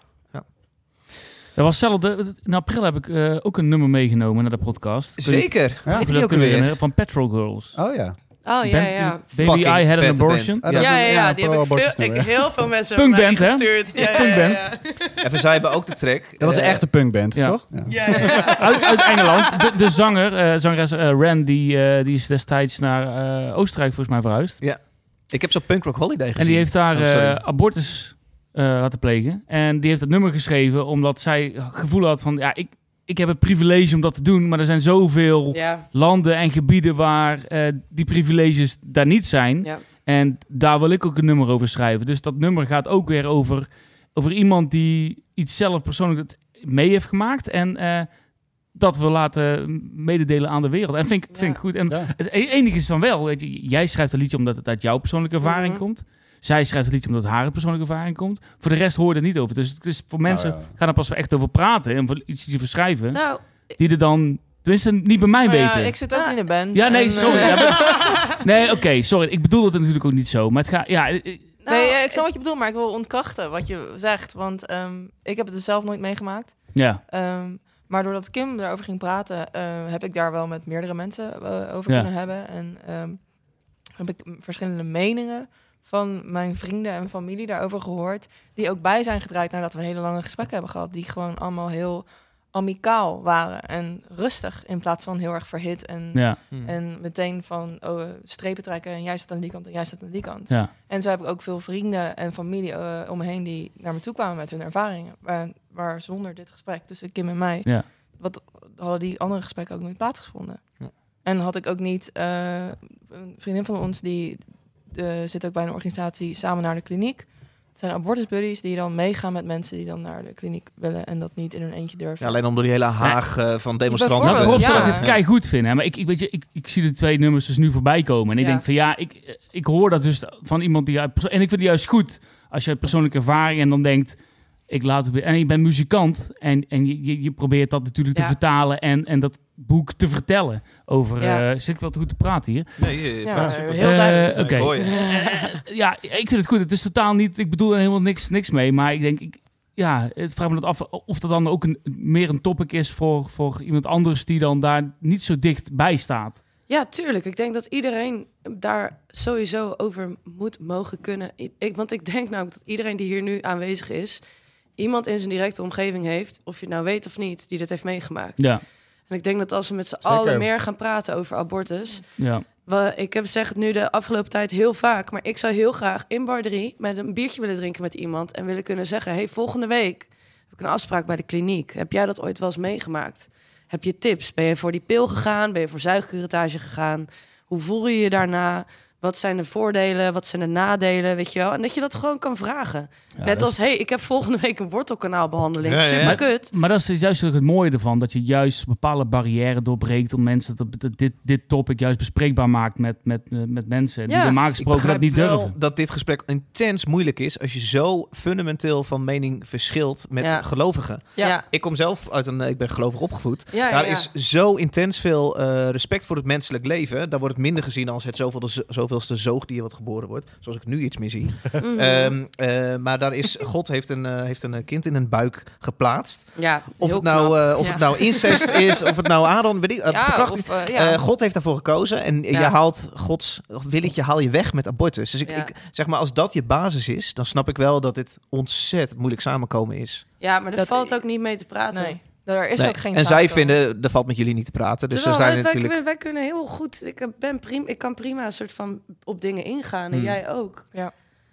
S6: Dat was hetzelfde. In april heb ik eh, ook een nummer meegenomen naar de podcast.
S2: Zeker.
S1: Ja.
S6: Dat
S2: ook weer?
S6: Van Petrol Girls.
S1: Oh ja.
S4: Oh ja,
S6: Ben-
S4: ja.
S6: Baby,
S2: Fucking
S6: I had an abortion.
S1: Ah, dat
S4: Ja, ja,
S1: een-
S4: ja, die heb ik, veel, ik heel veel mensen
S6: Punkband,
S4: mij
S6: hè?
S4: gestuurd. Ja, ja,
S6: Punkband.
S4: ja, ja.
S2: Even, zij hebben ook de track.
S1: Dat was een
S2: Eh,
S1: echte punkband,
S6: ja.
S1: toch? Ja.
S4: Ja, ja, ja. (laughs)
S6: Uit, uit Engeland. De, de zanger, eh zangeres eh, die, eh, die is destijds naar eh, Oostenrijk volgens mij verhuisd.
S2: Ik heb zo'n Punk Rock Holiday gezien.
S6: En die heeft daar
S2: Oh,
S6: abortus eh, laten plegen. En die heeft het nummer geschreven omdat zij het gevoel had van... Ja, ik, ik heb het privilege om dat te doen, maar er zijn zoveel
S4: Ja,
S6: landen en gebieden waar eh, die privileges daar niet zijn.
S4: ja.
S6: En daar wil ik ook een nummer over schrijven. Dus dat nummer gaat ook weer over, over iemand die iets zelf persoonlijk mee heeft gemaakt. En eh, dat wil laten mededelen aan de wereld. En vind ik, vind ik
S4: Ja.
S6: goed. En
S1: Ja.
S6: het e- enige is dan wel, weet je, jij schrijft een liedje omdat het uit jouw persoonlijke ervaring
S4: Mhm.
S6: komt. Zij schrijft een liedje omdat het haar persoonlijke ervaring komt. Voor de rest hoor je er niet over. Dus het is voor mensen
S1: Nou ja.
S6: gaan er pas echt over praten en voor iets over schrijven.
S4: Nou,
S6: Die er dan, tenminste niet bij mij
S3: Maar ja,
S6: weten.
S3: ik zit ook
S4: Ah.
S3: in de band.
S6: Ja, nee,
S3: en,
S6: sorry.
S3: eh, (laughs)
S6: nee, oké, sorry. Ik bedoel het natuurlijk ook niet zo. Maar het gaat, ja, eh,
S4: nou,
S3: nee, ja, ik snap wat je bedoelt, maar ik wil ontkrachten wat je zegt. Want ehm, ik heb het dus zelf nooit meegemaakt.
S6: ja,
S3: Ehm, maar doordat Kim daarover ging praten, eh, heb ik daar wel met meerdere mensen eh, over
S6: Ja.
S3: kunnen hebben. En ehm, heb ik verschillende meningen van mijn vrienden en familie daarover gehoord. Die ook bij zijn gedraaid nadat we hele lange gesprekken hebben gehad. Die gewoon allemaal heel amicaal waren en rustig in plaats van heel erg verhit en,
S6: ja,
S2: Hmm.
S3: en meteen van oh, eh, strepen trekken en jij staat aan die kant en jij staat aan die kant.
S6: ja.
S3: En zo heb ik ook veel vrienden en familie eh, om me heen die naar me toe kwamen met hun ervaringen. Waar, waar zonder dit gesprek tussen Kim en mij,
S6: Ja.
S3: wat hadden die andere gesprekken ook niet plaatsgevonden.
S2: Ja.
S3: En had ik ook niet eh, een vriendin van ons die eh, zit ook bij een organisatie samen naar de kliniek. Het zijn abortusbuddies die dan meegaan met mensen die dan naar de kliniek willen en dat niet in hun eentje durven.
S2: Ja, alleen om door die hele haag eh, van demonstranten.
S6: Nou, voorop
S3: ja.
S6: dat ik het kei goed vind. Hè? Maar ik, ik, weet je, ik, ik zie de twee nummers dus nu voorbij komen. En ik
S3: Ja.
S6: denk van ja, ik, ik hoor dat dus van iemand die... En ik vind het juist goed als je persoonlijke ervaring en dan denkt... Ik laat het, weer- en je bent muzikant en, en je, je, je probeert dat natuurlijk te vertalen en, en dat boek te vertellen over...
S4: Ja.
S6: eh zit ik wel te goed te praten hier?
S2: Nee, eh,
S3: Ja,
S2: ja, super.
S3: heel
S6: Eh,
S3: duidelijk.
S6: Oké.
S2: Ik hoor je.
S6: ja, ik vind het goed. Het is totaal niet... Ik bedoel er helemaal niks, niks mee. Maar ik denk... Ik, ja, het vraag me dat af of dat dan ook een, meer een topic is voor, voor iemand anders die dan daar niet zo dicht bij staat.
S4: Ja, tuurlijk. Ik denk dat iedereen daar sowieso over moet mogen kunnen. Ik, want ik denk namelijk dat iedereen die hier nu aanwezig is, iemand in zijn directe omgeving heeft, of je het nou weet of niet, die dit heeft meegemaakt.
S6: Ja,
S4: En ik denk dat als we met z'n allen meer gaan praten over abortus.
S6: ja.
S4: Wel, ik heb zeg het nu de afgelopen tijd heel vaak, maar ik zou heel graag in bar 3 met een biertje willen drinken met iemand en willen kunnen zeggen: hey, volgende week heb ik een afspraak bij de kliniek. Heb jij dat ooit wel eens meegemaakt? Heb je tips? Ben je voor die pil gegaan? Ben je voor zuigcurettage gegaan? Hoe voel je je daarna? Wat zijn de voordelen? Wat zijn de nadelen? Weet je wel? En dat je dat gewoon kan vragen.
S6: Ja,
S4: Net als, hey, ik heb volgende week een wortelkanaalbehandeling.
S2: Ja, ja, ja.
S4: Super kut.
S6: Maar dat is juist ook het mooie ervan, dat je juist bepaalde barrières doorbreekt om mensen dat, dat dit, dit topic juist bespreekbaar maakt met, met, eh, met mensen die
S4: Ja,
S6: normaal
S2: Ik
S6: gesproken dat niet
S2: wel
S6: durven.
S2: dat dit gesprek intens moeilijk is als je zo fundamenteel van mening verschilt met
S4: Ja.
S2: gelovigen.
S3: Ja.
S4: ja.
S2: Ik kom zelf uit een, ik ben gelovig opgevoed.
S4: Ja,
S2: Daar
S4: ja.
S2: is zo intens veel eh, respect voor het menselijk leven. Daar wordt het minder gezien als het zoveelste, zoveelste zoogdier wat geboren wordt. Zoals ik nu iets meer zie. (laughs)
S4: Mhm.
S2: Ehm, eh, maar daar is, God heeft een, eh, heeft een kind in een buik geplaatst.
S4: ja,
S2: Of, het nou, eh, of
S3: Ja.
S2: het nou incest (laughs) is, of het nou Aaron, weet ik,
S3: Ja,
S2: verkrachting.
S3: of, ja.
S2: God heeft daarvoor gekozen en je haalt Gods willetje haal je weg met abortus. Dus ik,
S4: Ja.
S2: ik zeg maar, als dat je basis is, dan snap ik wel dat dit ontzettend moeilijk samenkomen is.
S4: ja, maar er
S3: dat-
S4: valt ook niet mee te praten.
S3: Nee, daar is
S2: Nee,
S3: ook geen
S2: en zij vinden, er valt met jullie niet te praten. Dus
S4: Terwijl
S2: er zijn
S4: wij, wij,
S2: natuurlijk...
S4: wij kunnen heel goed. Ik ben prima. Ik kan prima een soort van op dingen ingaan en
S2: Hmm.
S4: jij ook.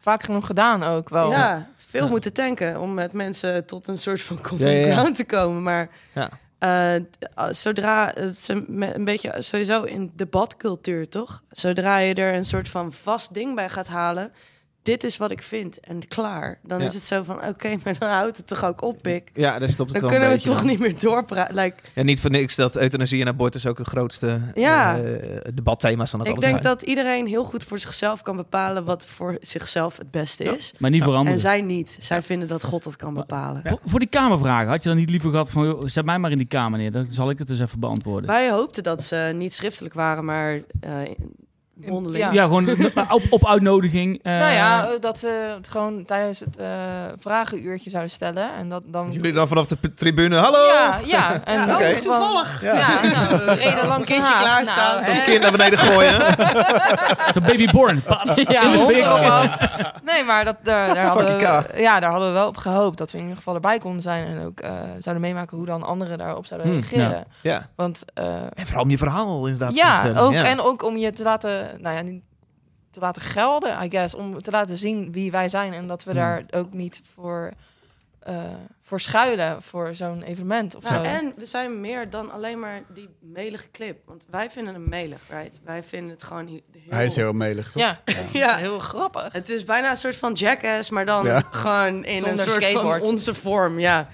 S3: Vaak genoeg gedaan ook wel.
S4: Ja, veel
S2: Ja.
S4: moeten tanken om met mensen tot een soort van
S2: Ja,
S4: common
S2: ja, ja.
S4: ground te komen. Maar
S2: Ja.
S4: eh, zodra het een beetje sowieso in debatcultuur, toch? Zodra je er een soort van vast ding bij gaat halen, dit is wat ik vind en klaar. Dan
S2: Ja.
S4: is het zo van, oké, (laughs) maar dan houdt het toch ook op, Pik.
S2: Ja, daar stopt het
S4: Dan
S2: wel
S4: kunnen
S2: een
S4: we toch
S2: dan.
S4: niet meer doorpraten. Like,
S2: Ja, niet voor niks dat euthanasie en abortus ook het grootste
S4: Ja.
S2: eh, debatthema's van het
S4: ik denk
S2: zijn.
S4: dat iedereen heel goed voor zichzelf kan bepalen wat voor zichzelf het beste is.
S6: Maar niet voor
S4: En
S6: anderen.
S4: zij niet. Zij vinden dat God dat kan bepalen.
S6: Voor, voor die kamervragen, had je dan niet liever gehad van... joh, zet mij maar in die kamer neer, dan zal ik het eens even beantwoorden.
S4: Wij hoopten dat ze niet schriftelijk waren, maar eh mondeling.
S3: Ja.
S6: Ja, gewoon op, op uitnodiging. eh, (laughs)
S3: nou ja, eh, dat ze het gewoon tijdens het eh, vragenuurtje zouden stellen. En dat dan...
S2: Jullie dan vanaf de tribune, hallo!
S3: Ja, ja. (laughs) En
S4: Ja, toevallig.
S2: Ja.
S3: Ja, nou, we reden langs
S4: Kindje klaarstaan.
S3: Nou, hè.
S2: kind naar beneden gooien. (laughs)
S3: Ja,
S6: de
S3: erop af. Nee, maar dat, daar, daar, hadden we, ja, daar hadden we wel op gehoopt dat we in ieder geval erbij konden zijn. En ook eh, zouden meemaken hoe dan anderen daarop zouden
S2: Hmm,
S3: reageren.
S2: Ja.
S3: Want eh,
S2: En vooral om je verhaal inderdaad te
S3: ja,
S2: vertellen.
S3: ook,
S2: Ja.
S3: en ook om je te laten, nou ja, niet te laten gelden, I guess. Om te laten zien wie wij zijn en dat we
S2: Hmm.
S3: daar ook niet voor, eh, voor schuilen voor zo'n evenement of
S4: Nou,
S3: zo.
S4: en we zijn meer dan alleen maar die melige clip. Want wij vinden hem melig, right? Wij vinden het gewoon he- heel...
S1: Hij is heel melig, toch?
S3: Ja, (laughs) het is
S4: Ja.
S3: heel grappig.
S4: Het is bijna een soort van jackass, maar dan
S1: Ja.
S4: gewoon in
S3: Zonder
S4: een soort
S3: skateboard.
S4: van onze vorm, ja.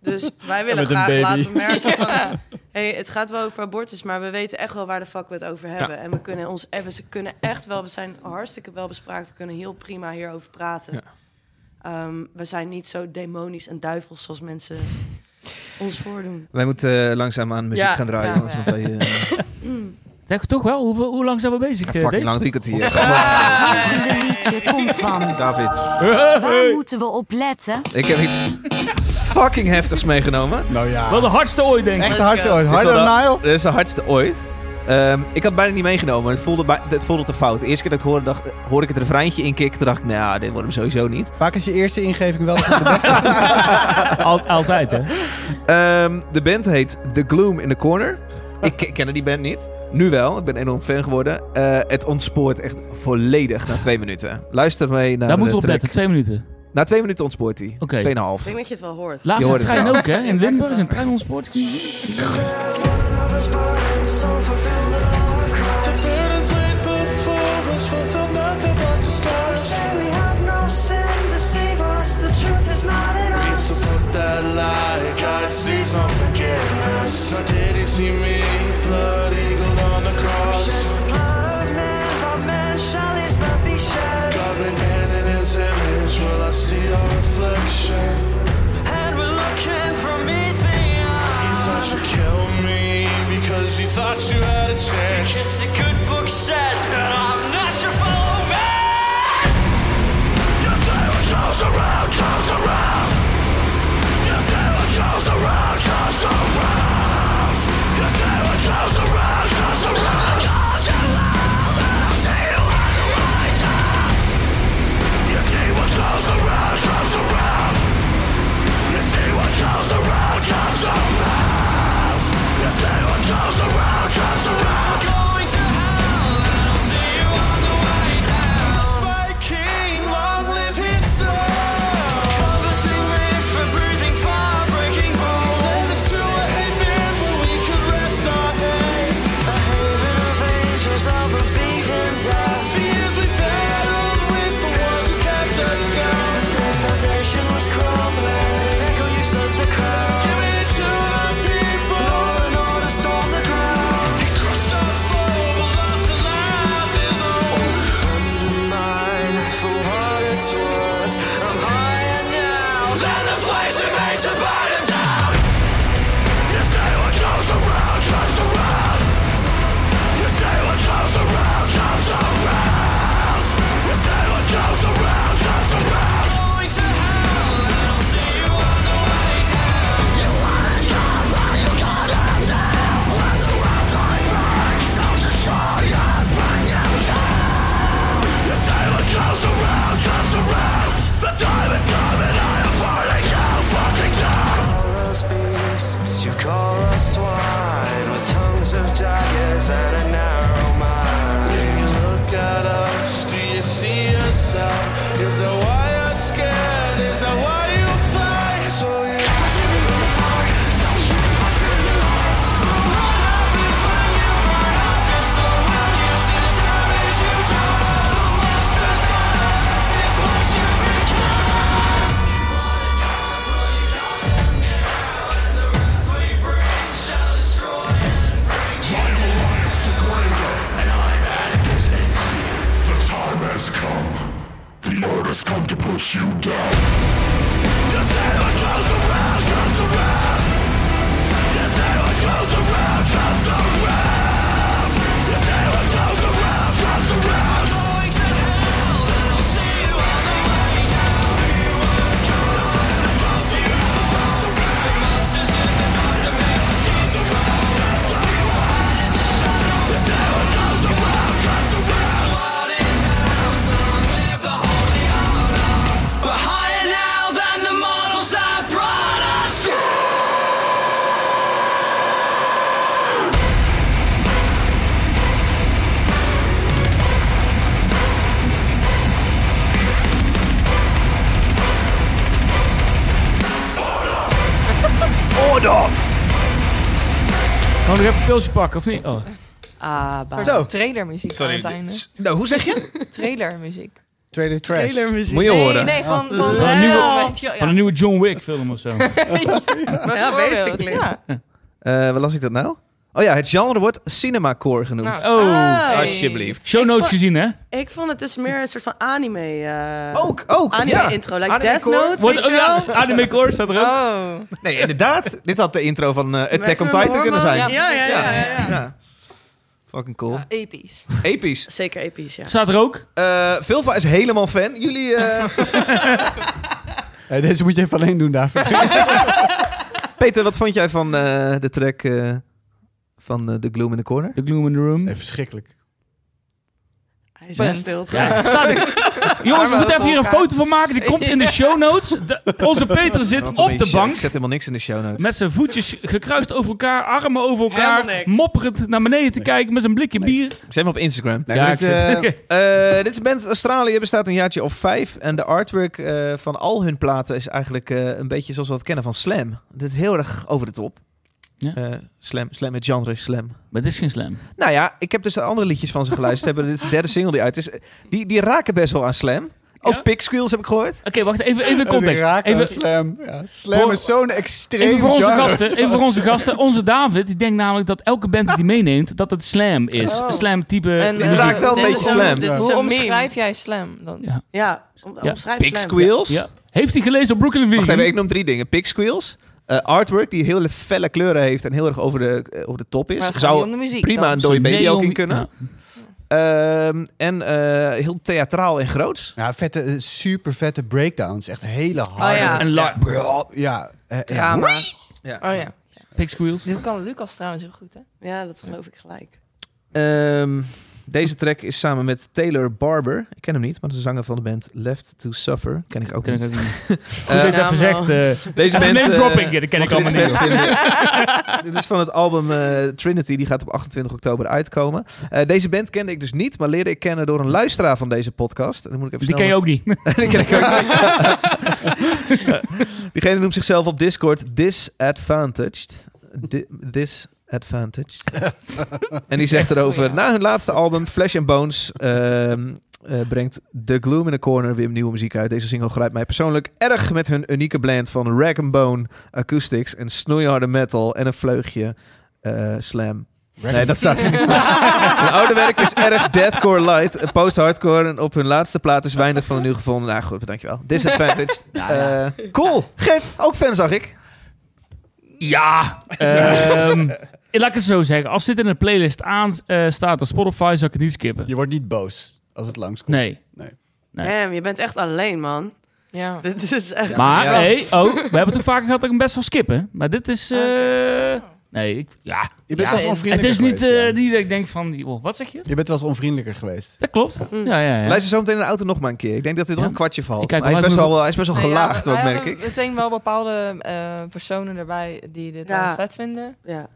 S4: Dus (laughs) wij willen graag
S1: baby.
S4: laten merken van... (laughs) Hey, het gaat wel over abortus, maar we weten echt wel waar de fuck we het over hebben. En we kunnen ons en we kunnen echt wel, we zijn hartstikke wel bespraakt. We kunnen heel prima hierover praten.
S2: Ja.
S4: Ehm, we zijn niet zo demonisch en duivels zoals mensen ons voordoen.
S2: Wij moeten eh, langzaam aan muziek
S4: Ja.
S2: gaan draaien.
S3: Ja,
S2: jongens,
S3: ja.
S2: want wij, eh, (laughs)
S6: Zeg toch wel, hoe, hoe lang zijn we bezig? eh,
S2: fucking lang, drie kwartier.
S8: Het volgende liedje komt van.
S2: David,
S8: Waar moeten we op letten?
S2: ik heb iets fucking heftigs meegenomen.
S1: Nou ja.
S6: Wel de hardste ooit, denk ik.
S1: Echt hartstikke ooit.
S2: Dit is
S1: Harder dan
S2: de-
S1: Nile?
S2: Dit is de hardste ooit. Ehm, ik had bijna niet meegenomen. Het voelde, bij, het voelde te fout. De eerste keer dat ik hoorde, dacht, hoorde ik het refreintje inkikken. Toen dacht ik, nou, dit wordt hem sowieso niet.
S1: Vaak is je eerste ingeving wel de beste. (laughs)
S6: Al- altijd, hè?
S2: Ehm, de band heet The Gloom in the Corner. Ik ke- kende die band niet. Nu wel. Ik ben enorm fan geworden. Eh, het ontspoort echt volledig na twee minuten. Luister mee naar
S6: Daar moeten we op letten, twee minuten.
S2: Na twee minuten ontspoort hij.
S6: Oké.
S2: Tweeënhalf.
S4: Ik denk dat je het wel hoort.
S6: Laatste
S2: hoort het
S6: trein ook, hè? In Limburg, een trein ontspoort.
S5: A chance. You down.
S6: Kan ik nog even een pilsje pakken, of niet? Oh.
S4: Ah, baas.
S1: Zo.
S3: Trailermuziek aan het einde.
S2: Nou, hoe zeg je? (laughs)
S3: Trailermuziek.
S1: Trailer trash.
S4: Trailermuziek.
S2: Moet je
S3: Nee,
S2: horen.
S3: nee, van, van,
S6: Van een nieuwe-
S3: ja.
S6: Van een John Wick film of zo. (laughs)
S4: Ja, basically.
S3: Ja.
S2: Eh, waar las ik dat nou? Oh ja, het genre wordt cinemacore genoemd.
S3: Nou,
S6: Oh,
S2: Alsjeblieft.
S6: show notes
S4: vond-
S6: gezien, hè?
S4: Ik vond het dus meer een soort van anime. eh
S2: Ook, ook.
S4: Anime
S2: ja.
S4: intro, like
S2: Anime
S4: Death
S2: core.
S4: Note,
S6: Wordt,
S4: weet je
S6: oh, ja, anime core staat er ook.
S3: Oh.
S2: Nee, inderdaad. (laughs) Dit had de intro van eh, Attack on Titan kunnen zijn.
S3: Ja,
S4: Ja, ja, ja. ja, ja.
S2: Fucking cool.
S3: Ja, episch.
S2: Episch. (laughs)
S4: Zeker episch, ja.
S6: Staat er ook.
S2: Eh Vilva is helemaal fan. Jullie... eh, (laughs)
S1: Hey, deze moet je even alleen doen, David.
S2: Peter, wat vond jij van eh, de track eh, van eh, The Gloom in the Corner?
S6: The Gloom in the Room.
S1: Nee, verschrikkelijk.
S4: Hij is
S3: Punt.
S4: echt stil.
S6: Ja, staat er. (laughs) Jongens, we moeten even hier een foto van maken. Die komt in de show notes. De- onze Peter zit op de bank.
S2: Ik zet helemaal niks in de show notes.
S6: Met zijn voetjes gekruist over elkaar, armen over elkaar, mopperend naar beneden te kijken met zijn blikje bier.
S2: Ik zet hem op Instagram.
S1: Nee,
S6: Ja,
S1: dit, (laughs) eh.
S2: Eh, dit is een band Australië, bestaat een jaartje of vijf. En de artwork eh, van al hun platen is eigenlijk eh, een beetje zoals we het kennen van Slam. Dit is heel erg over de top.
S6: Ja.
S2: Eh, slam, slam, het genre slam.
S6: Maar dit is geen slam.
S2: Nou ja, ik heb dus de andere liedjes van ze geluisterd. hebben. Dit is de derde single die uit is. Die, die raken best wel aan slam. Ook
S6: Ja?
S2: Pig Squeals heb ik gehoord.
S6: Oké, wacht even, even context.
S1: raken
S6: Even,
S1: slam. Ja, slam
S6: Voor-
S1: is zo'n extreem
S6: even voor onze
S1: genre.
S6: gasten. Even voor onze gasten. Onze David, die denkt namelijk dat elke band die hij meeneemt, dat het slam is.
S3: Oh.
S6: Slam type.
S3: En, eh,
S2: raakt wel een beetje slam.
S4: Dit
S3: Hoe omschrijf jij slam dan?
S6: Ja.
S4: Ja, om,
S6: Ja.
S4: omschrijf slam.
S6: Ja. Heeft hij gelezen op Brooklyn Vegan?
S2: Wacht even, ik noem drie dingen. Pig Eh, artwork die heel felle kleuren heeft en heel erg over de, eh, over de top is.
S3: Maar het gaat niet
S2: Zou
S3: om de muziek
S2: prima
S3: dan.
S2: een dode baby ook in kunnen.
S6: Ja.
S2: Ehm, en eh, heel theatraal en groots.
S1: Ja, vette, super vette breakdowns. Echt hele harde.
S4: ja.
S6: En
S1: Ja, ja.
S4: Drama.
S2: Ja.
S3: Oh ja.
S6: Pig Squeals.
S3: Dit kan Lucas trouwens heel goed, hè?
S4: Ja, dat geloof ik gelijk.
S2: Ehm, deze track is samen met Taylor Barber. Ik ken hem niet, maar dat is de zanger van de band Left to Suffer. Ken ik ook
S6: Ken ik
S2: niet.
S6: ook niet.
S2: Eh, (laughs)
S6: Goed dat je
S4: nou,
S6: zegt. eh,
S2: Deze band...
S6: name
S2: eh,
S6: dropping. Ja, dat ken ik allemaal
S2: dit
S6: niet. (laughs)
S2: Dit is van het album eh, Trinity. Die gaat op 28 oktober uitkomen. Eh, deze band kende ik dus niet, maar leerde ik kennen door een luisteraar van deze podcast. En dan moet ik even
S6: Die ken je ook niet. (laughs)
S2: Die ken ik ook niet. Diegene noemt zichzelf op Discord Disadvantaged. Di- Disadvantaged. (laughs) en die zegt erover...
S3: Goeie.
S2: Na hun laatste album, Flesh and Bones... ehm, eh, brengt The Gloom in the Corner weer nieuwe muziek uit. Deze single grijpt mij persoonlijk erg met hun unieke blend van rag and bone acoustics en snoeiharde metal en een vleugje eh, slam. Nee, dat staat er niet. (laughs) Hun oude werk is erg deathcore light, post-hardcore. En op hun laatste plaat is weinig van een nieuw gevonden. Nou goed, dankjewel. Disadvantaged. (laughs) Eh, cool. Gert, ook fan zag ik.
S6: Ja, ehm, laat ik het zo zeggen. Als dit in een playlist aan eh, staat op Spotify, zou ik het niet skippen.
S1: Je wordt niet boos als het langskomt.
S6: Nee.
S1: Nee.
S6: Nee.
S4: Damn, je bent echt alleen, man.
S3: Ja. (laughs)
S4: Dit is echt...
S6: Maar,
S2: Ja.
S6: hey, oh, we hebben het ook vaker gehad dat ik hem best wel skippen. Maar dit is... eh,
S3: Oké.
S6: Nee, ik, ja.
S1: Je bent
S3: Ja,
S1: wel
S3: en-
S6: Het
S1: onvriendelijker
S6: is niet,
S1: geweest,
S6: eh,
S1: ja.
S6: niet dat ik denk van... joh, wat zeg je?
S1: Je bent wel eens onvriendelijker geweest.
S6: Dat klopt.
S4: Mm.
S6: Ja, ja, ja.
S2: Luister zo meteen in de auto nog maar een keer. Ik denk dat dit nog
S6: Ja?
S2: een kwartje valt.
S6: Ik kijk
S2: hij, is best wel, hij is best wel
S3: Nee, ja,
S2: gelaagd ook, merk ik.
S3: meteen wel bepaalde eh, personen erbij die dit
S4: Ja.
S3: wel vet vinden.
S4: Ja.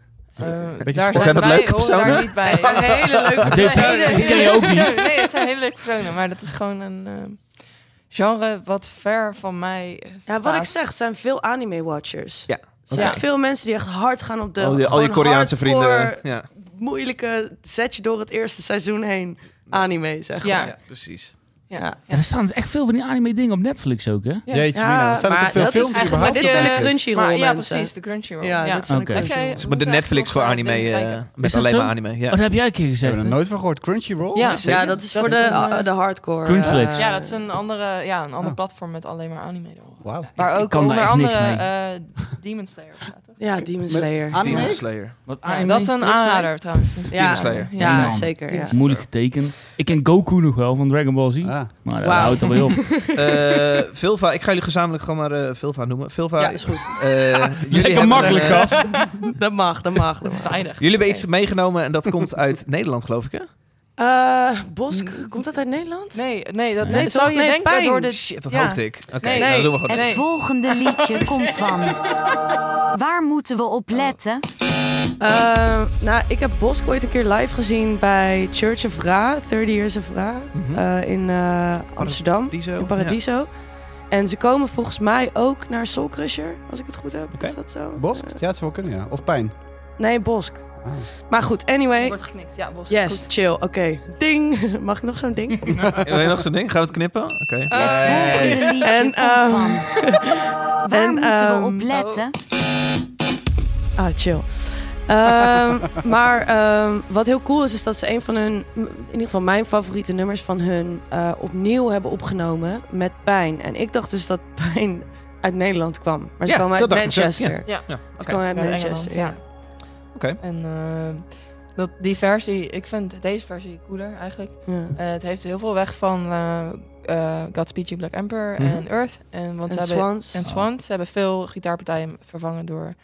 S3: Eh,
S1: Beetje
S3: daar
S1: sport.
S2: Zijn dat leuke
S3: horen daar
S2: personen?
S3: niet bij. (laughs)
S4: Het zijn hele leuke personen.
S6: ken je ook niet.
S3: personen. (laughs) Nee, het zijn hele leuke personen. Maar dat is gewoon een eh, genre wat ver van mij
S4: Ja, wat ik zeg, het zijn veel anime-watchers.
S2: Ja.
S4: Er zijn
S3: Ja.
S4: veel mensen die echt hard gaan op de
S2: Al die, al die
S4: gewoon
S2: Koreaanse vrienden. Ja.
S4: moeilijke zet je door het eerste seizoen heen anime, zeg
S3: Ja.
S4: maar.
S2: ja, precies.
S3: Ja.
S4: Ja.
S6: Ja, er staan echt veel van die anime dingen op Netflix ook, hè?
S3: Ja.
S1: Jeetje, mina. Er staan er veel
S4: dat is
S1: films überhaupt
S4: Maar dit zijn de? Crunchyroll
S3: ja, precies, de Crunchyroll.
S4: Ja,
S3: Ja.
S4: dit zijn
S6: Oké.
S4: de
S3: jij-
S2: is de Netflix voor
S3: eh,
S2: anime, eh,
S3: kijken.
S2: met
S6: Is dat
S2: alleen
S6: zo?
S2: maar anime. Ja.
S6: Oh, dat heb jij een keer
S1: Ik
S6: gezegd,
S1: heb er nooit van gehoord. Crunchyroll?
S3: Ja,
S4: Ja, dat is
S3: Dat
S4: voor
S3: is
S4: de,
S3: een, eh,
S4: de hardcore. Eh,
S3: Ja, dat is een andere, ja, een ander
S1: Oh.
S3: platform met alleen maar anime erop.
S1: Wauw.
S3: Waar
S6: ik
S3: ook
S6: kan daar
S3: onder andere
S6: mee.
S3: eh Demon Slayer staat.
S4: Ja, Demon Slayer.
S1: Anime?
S2: Demon Slayer.
S6: Wat
S3: Ja,
S6: anime?
S3: dat is een
S4: Demon Slayer?
S3: aanrader trouwens.
S4: Ja,
S2: Demon Slayer.
S4: ja,
S6: Ja,
S4: zeker. Ja.
S6: Moeilijk getekend. Ik ken Goku nog wel van Dragon Ball Z.
S1: Ah.
S6: Maar dat houdt er wel op. (laughs)
S2: Eh, Vilva, ik ga jullie gezamenlijk gewoon maar eh Vilva noemen. Vilva,
S4: Ja, is goed.
S2: eh, jullie (laughs)
S6: makkelijk, gast. (laughs)
S4: Dat mag, dat mag.
S3: Dat is veilig.
S2: Jullie hebben iets meegenomen en dat komt uit Nederland, geloof ik, hè?
S4: Eh, Bosk, komt dat uit Nederland?
S3: Nee, nee, dat,
S6: Nee,
S3: dat zou je
S4: Nee,
S3: denken
S4: pijn.
S3: door de...
S2: Shit, dat
S3: Ja.
S2: hoopte ik. Oké,
S3: Nee.
S2: nou,
S4: Nee.
S2: doen we gewoon.
S8: Het
S3: Nee.
S8: volgende liedje (laughs) komt van. Waar moeten we op letten?
S4: Eh, nou, ik heb Bosk ooit een keer live gezien bij Church of Ra, 30 Years of Ra,
S2: Mhm.
S4: eh, in Amsterdam,
S2: zo?
S4: in Paradiso. En ze komen volgens mij ook naar Soul Crusher, als ik het goed heb. Is dat zo?
S1: Bosk? Ja, het zou wel kunnen, ja. Of pijn.
S4: nee, Bosk. Maar goed, anyway.
S3: Wordt geknikt, ja, Bos.
S4: Yes,
S3: Goed.
S4: chill. Oké. Ding. (laughs) Mag ik nog zo'n ding? (laughs)
S2: Wil je nog zo'n ding? Gaan we het knippen? Oké.
S8: Het
S3: Eh,
S8: volgende liedje
S4: En, ehm,
S8: van. (laughs) Waar
S4: en,
S8: moeten
S4: ehm,
S8: we op letten?
S4: Ah, chill. Ehm, maar ehm, wat heel cool is, is dat ze een van hun, in ieder geval mijn favoriete nummers van hun, eh, opnieuw hebben opgenomen met pijn. En ik dacht dus dat pijn uit Nederland kwam. Maar ze
S2: Ja,
S4: komen uit. Manchester.
S3: Ja.
S2: Ja,
S4: Ze komen uit Manchester,
S3: Engeland,
S4: ja.
S2: Oké.
S3: En eh, dat, die versie, ik vind deze versie cooler eigenlijk.
S4: ja.
S3: Eh, het heeft heel veel weg van eh eh, Godspeed You Black Emperor
S2: Mhm.
S3: en Earth. En, want
S4: En
S3: ze hebben,
S4: Swans.
S3: en Swans. Ze hebben veel gitaarpartijen vervangen door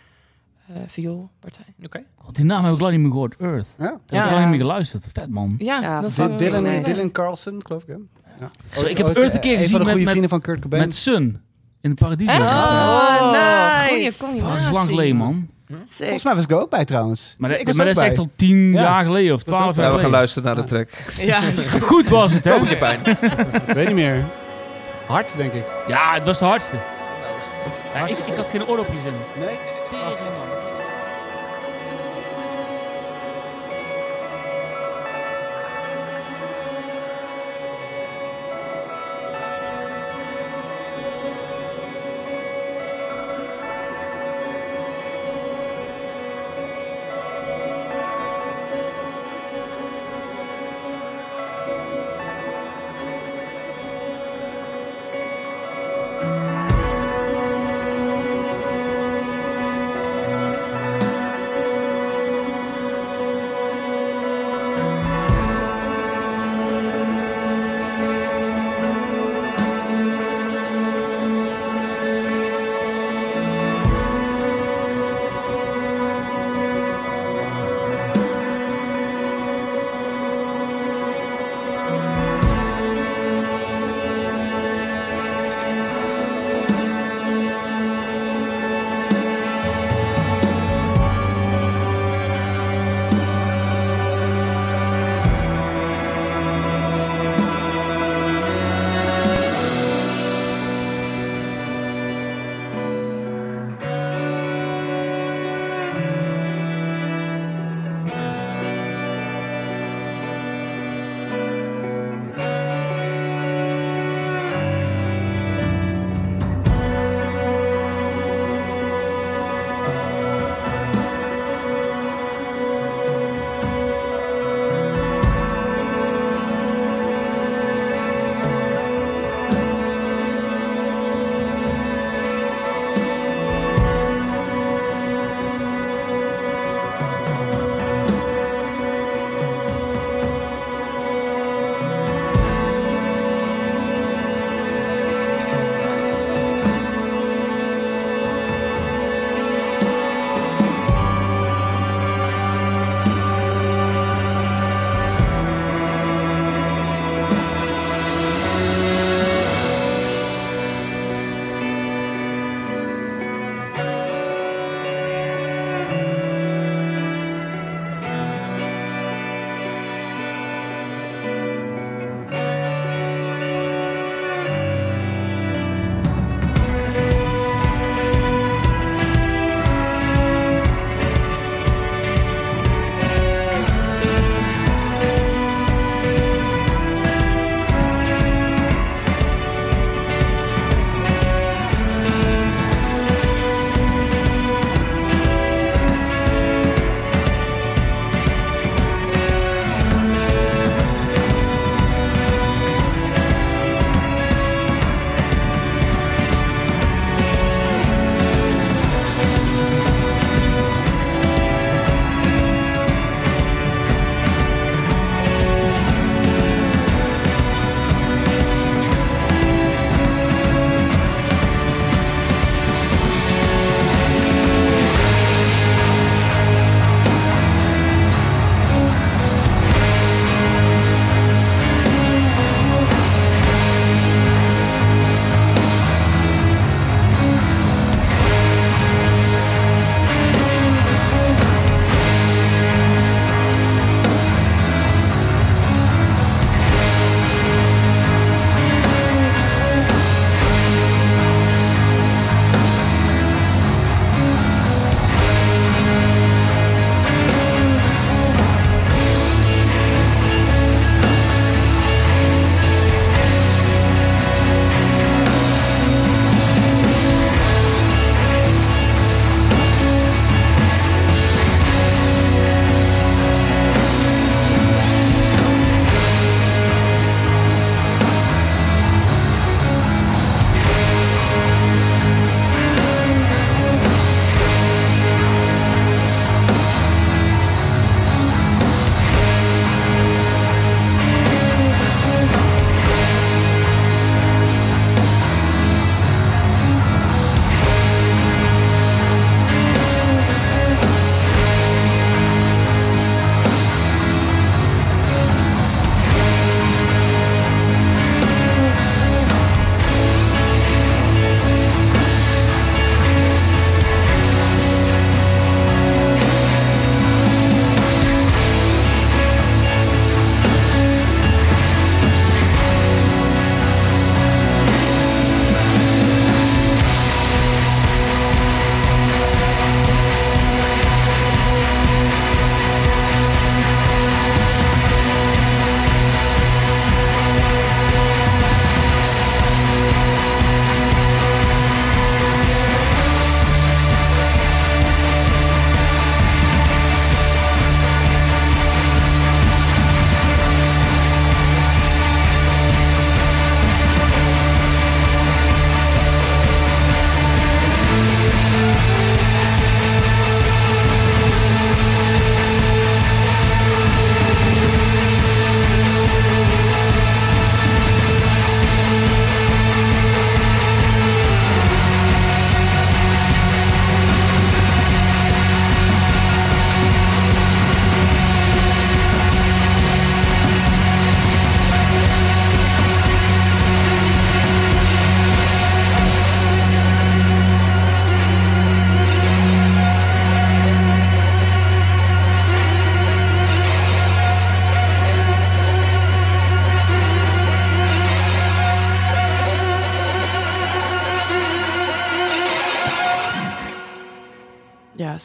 S3: eh vioolpartijen.
S2: Oké.
S6: God, die naam heb ik lang niet meer gehoord. Earth.
S1: Ja.
S6: Ik heb
S3: Ja.
S6: ik lang niet meer geluisterd. Vet, man.
S3: Ja,
S4: Ja,
S3: dat
S1: Dylan, Dylan. Dylan Carlson, geloof ik. Hè? Ja.
S6: Zo, ik heb Earth een keer
S1: Een van
S6: gezien
S1: de goede
S6: met-
S1: vrienden van Kurt Cobain.
S6: Met Sun. In het Paradiso.
S3: Echt?
S4: Oh, nice.
S3: Goeie
S6: Dat
S3: combinatie.
S6: is lang geleden, man.
S4: Sick.
S1: Volgens mij was ik er ook bij trouwens.
S6: Maar, dat-
S1: Ik was
S6: maar
S1: ook
S6: dat is echt
S1: bij.
S6: al tien
S1: Ja.
S6: jaar geleden of twaalf jaar
S2: Ja, we gaan
S6: geleden.
S2: luisteren naar de track. (laughs)
S4: Ja, goed.
S6: Was het, hè?
S2: Kopje pijn.
S1: Ik weet niet meer. Hard, denk ik.
S6: Ja, het was de hardste. Ja, ik, ik had geen oordopjes in.
S1: Nee?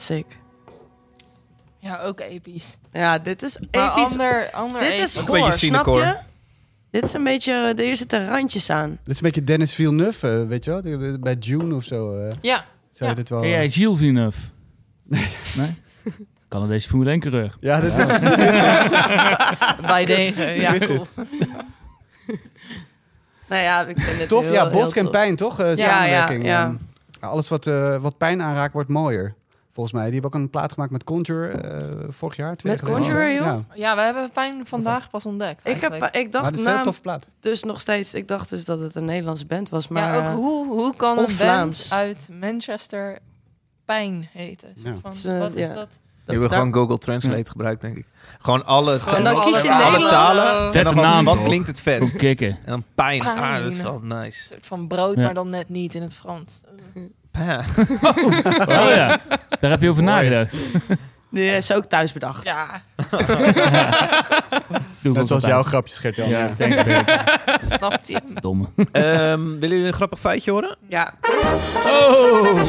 S4: Sick.
S3: Ja, ook episch.
S4: Ja, dit is
S3: Maar
S4: episch.
S3: ander, ander
S4: dit
S3: episch.
S4: is
S2: Ook een
S4: snap je? Dit is een beetje... Hier zitten randjes aan.
S1: Dit is een beetje Dennis Villeneuve, eh, weet je wel? Bij June of zo. eh,
S3: Ja,
S1: zou je
S3: Ja.
S1: dit wel...
S6: Ken jij Gilles Villeneuve? Nee. Nee? Canadese Formule 1 coureur.
S1: Ja, dit is... (laughs)
S3: bij deze. Ja, cool. (laughs)
S4: Nou ja, ik vind het
S1: Tof,
S4: heel,
S1: ja,
S4: heel
S1: Bosk en
S4: tof.
S1: Pijn, toch? Eh,
S4: Ja,
S1: samenwerking.
S4: ja, ja.
S1: Alles wat, eh, wat pijn aanraakt, wordt mooier. Volgens mij. Die hebben ook een plaat gemaakt met Conjure eh, vorig jaar. twee
S4: Met. Conjure, joh?
S1: Ja,
S3: Ja, we hebben pijn vandaag pas ontdekt.
S4: Ik, heb, ik
S1: maar
S4: dacht
S1: plaat.
S4: dus nog steeds... Ik dacht dus dat het een Nederlandse band was, maar...
S3: ja, ook hoe, hoe kan een band
S4: Vlaams.
S3: uit Manchester pijn heten?
S1: Ja.
S3: Van,
S4: eh,
S3: wat is
S4: ja.
S3: dat?
S2: Die hebben gewoon Google Translate gebruikt, denk ik. Gewoon alle,
S3: Gewoon
S4: En dan kies je
S2: alle talen. En dan
S6: naam,
S2: wat klinkt het
S6: Ook
S2: vetst?
S6: kicken.
S2: En dan pijn.
S3: Pijn.
S2: Ah, dat is wel nice.
S3: Een soort van brood,
S6: Ja.
S3: maar dan net niet in het Frans.
S2: Pa. (laughs)
S6: Oh ja, daar heb je over nagedacht.
S4: Die is ook thuis bedacht.
S3: Ja, (laughs)
S6: Doe
S1: Net zoals jouw grapjes, Gert-Jan.
S6: Ja, denk ik.
S3: snapt hij.
S6: Domme.
S2: Ehm, willen jullie een grappig feitje horen?
S4: Ja.
S6: Oh!
S2: We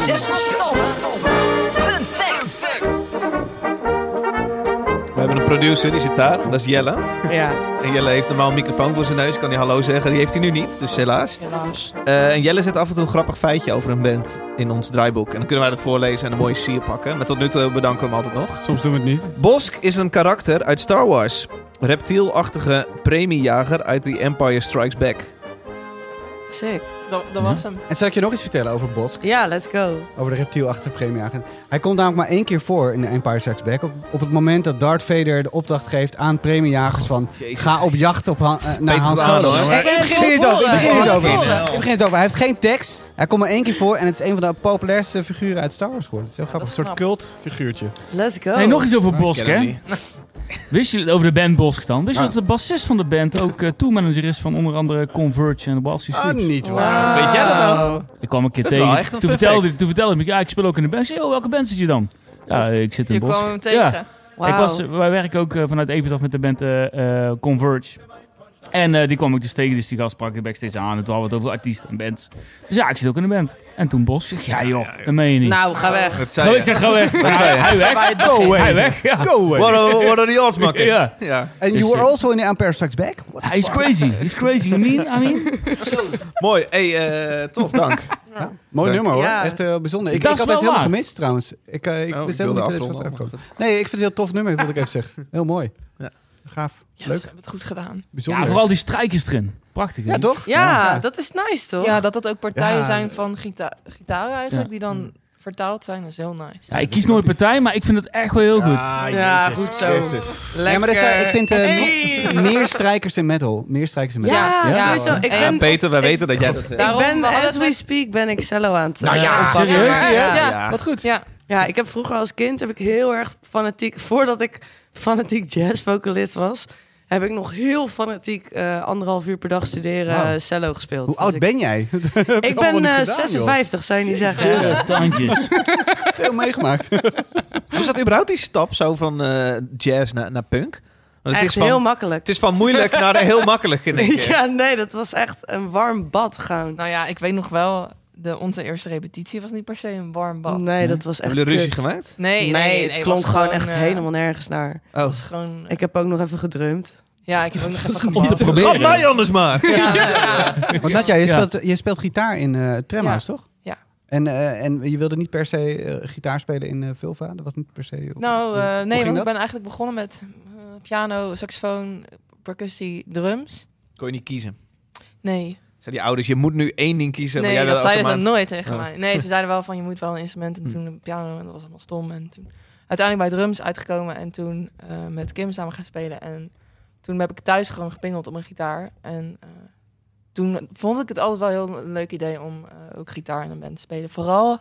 S2: hebben een producer, die zit daar. Dat is Jelle.
S4: ja.
S2: En Jelle heeft normaal een microfoon voor zijn neus. Kan hij hallo zeggen. Die heeft hij nu niet, dus helaas.
S3: Helaas.
S2: Eh, en Jelle zet af en toe een grappig feitje over een band in ons draaiboek. En dan kunnen wij dat voorlezen en een mooie sier pakken. Maar tot nu toe bedanken we hem altijd nog.
S1: Soms doen we het niet.
S2: Bosk is een karakter uit Star Wars. Reptielachtige premiejager uit The Empire Strikes Back.
S4: Sick.
S3: Dat, dat was hem.
S1: En zal ik je nog iets vertellen over Bosk?
S4: Ja, let's go.
S1: Over de reptielachtige premieagent. Hij komt namelijk maar één keer voor in de Empire Strikes Back. Op, op het moment dat Darth Vader de opdracht geeft aan premiejagers van...
S2: Jezus.
S1: Ga op jacht op Han, eh, naar
S2: Peter
S1: Han
S2: Baan,
S1: Solo. ik begin er
S3: horen.
S1: over. Ik begin over.
S3: het horen.
S1: Ik begin het over. Hij heeft geen tekst. Hij komt maar één keer voor. En het is een van de populairste figuren uit Star Wars geworden. Het is heel grappig. Een soort cultfiguurtje.
S4: Let's go.
S6: Hey, nog iets over Bosk, hè? (laughs) Wist je over de band Bosk dan? Wist je
S1: Ah.
S6: dat de bassist van de band ook eh tourmanager is van onder andere Converge en de Balsy
S1: Ah, niet waar.
S2: Weet jij dat nou?
S6: Ik kwam een keer
S2: Dat is
S6: tegen.
S2: wel echt een
S6: toen,
S2: fun
S6: vertelde,
S2: fact.
S6: toen vertelde hij me, ja, ik speel ook in de band. Ik zei, oh, welke band zit je dan? Ja, ik zit in
S3: Je
S6: Bosk.
S3: kwam hem tegen.
S6: Ja. Ik was, wij werken ook eh, vanuit Epitaph met de band eh, eh, Converge. En eh, die kwam ik dus tegen, dus die gast sprak ik backstage aan. En toen hadden we het over artiesten en bands. Dus ja, ik zit ook in de band. En toen Bos. Zeg, ja joh, dat meen je niet.
S4: Nou, ga weg.
S2: Dat zei je.
S6: ik zeg, ga weg.
S2: zei
S6: hij,
S2: je?
S6: hij weg.
S1: Go away.
S6: Hij weg, ja.
S1: Go away.
S2: What are, what are the odds, makker?
S6: Ja.
S2: ja.
S1: And you were
S6: eh,
S1: also in the Empire Strikes Back?
S6: Hij is crazy. He's crazy. I mean, I mean. (laughs)
S2: Mooi. Hey, eh, tof, dank.
S1: Mooi
S2: Dank.
S1: nummer hoor.
S4: Ja.
S1: Echt heel bijzonder. Ik,
S6: Dat
S1: ik had het
S6: waar.
S1: gemist trouwens. Ik, eh, ik
S2: Oh,
S1: wist
S2: ik
S1: niet dat het
S2: afronden,
S1: was. Nee, ik vind het een heel tof nummer, wilde ik even zeggen. Heel mooi. Gaaf.
S3: Ja,
S1: Leuk.
S3: ze hebben het goed gedaan.
S1: Bijzonder.
S6: Ja, vooral die strijkers erin. Prachtig, hè?
S1: Ja, toch?
S4: Ja, dat is nice, toch?
S3: Ja, dat dat ook partijen
S1: Ja.
S3: zijn van gita gitaren eigenlijk,
S6: Ja.
S3: die dan vertaald zijn, is heel nice.
S6: Ja, ik kies nooit partij, maar ik vind het echt wel heel goed.
S4: Ja, goed zo.
S1: Jezus.
S4: Lekker.
S1: Ja, maar er zijn- ik vind eh,
S4: Hey.
S1: meer strijkers in metal. Meer strijkers in metal.
S4: Ja,
S6: Ja.
S4: sowieso. Ik
S3: En
S4: ben,
S2: Ja, Peter, wij weten dat jij dat
S4: ik
S3: Daarom,
S4: ben
S3: we hadden
S4: as we speak, ben ik cello aan het
S1: Nou
S4: eh,
S1: ja,
S4: oppakken.
S6: serieus?
S4: Ja.
S3: Ja.
S2: Ja.
S1: Wat goed.
S3: Ja,
S4: Ja, ik heb vroeger als kind heb ik heel erg fanatiek, voordat ik fanatiek jazzvocalist was, heb ik nog heel fanatiek eh, anderhalf uur per dag studeren eh, cello gespeeld.
S1: Hoe
S4: Dus
S1: oud
S4: ik,
S1: ben jij? (laughs)
S4: Ik ben eh, 56, zou je niet zeggen.
S6: Ja, tandjes. (laughs)
S1: Veel meegemaakt. (laughs)
S2: Hoe is dat überhaupt die stap zo van eh, jazz naar, naar punk? Want het
S4: Echt
S2: is van,
S4: heel makkelijk.
S2: Het is van moeilijk naar heel makkelijk in één keer.
S4: Ja, nee, dat was echt een warm bad gaan.
S3: nou ja, ik weet nog wel, de, onze eerste repetitie was niet per se een warm bad.
S4: Nee, dat was echt
S2: Hebben jullie ruzie gemaakt?
S3: Nee,
S4: Nee,
S3: nee, nee,
S4: het klonk gewoon echt
S3: eh,
S4: helemaal nergens naar.
S2: Oh.
S3: was gewoon,
S4: Ik heb ook nog even gedrumd.
S3: ja, ik heb ook nog even
S4: niet
S3: gebad.
S4: te
S6: proberen.
S2: Laat mij anders maar.
S3: Ja, (laughs) ja. (laughs)
S1: Want Natja, je,
S6: Ja.
S1: speelt, je speelt gitaar in eh Tremhuis, toch?
S3: Ja.
S1: En, eh, en je wilde niet per se eh, gitaar spelen in eh Vulva? Dat was niet per se...
S3: Nou, eh, nee, want
S1: dat?
S3: ik ben eigenlijk begonnen met eh, piano, saxofoon, percussie, drums.
S2: Kon je niet kiezen.
S3: Nee,
S2: Zei die ouders, je moet nu één ding kiezen. maar
S3: nee
S2: jij
S3: dat zeiden ze nooit tegen
S2: Oh.
S3: mij. Nee, ze (laughs) zeiden wel van je moet wel een instrument en
S1: Hm.
S3: toen de piano en dat was allemaal stom. En toen uiteindelijk bij drums uitgekomen en toen eh, met Kim samen gaan spelen. En toen heb ik thuis gewoon gepingeld op een gitaar. En eh, toen vond ik het altijd wel heel een leuk idee om eh, ook gitaar in een band te spelen. Vooral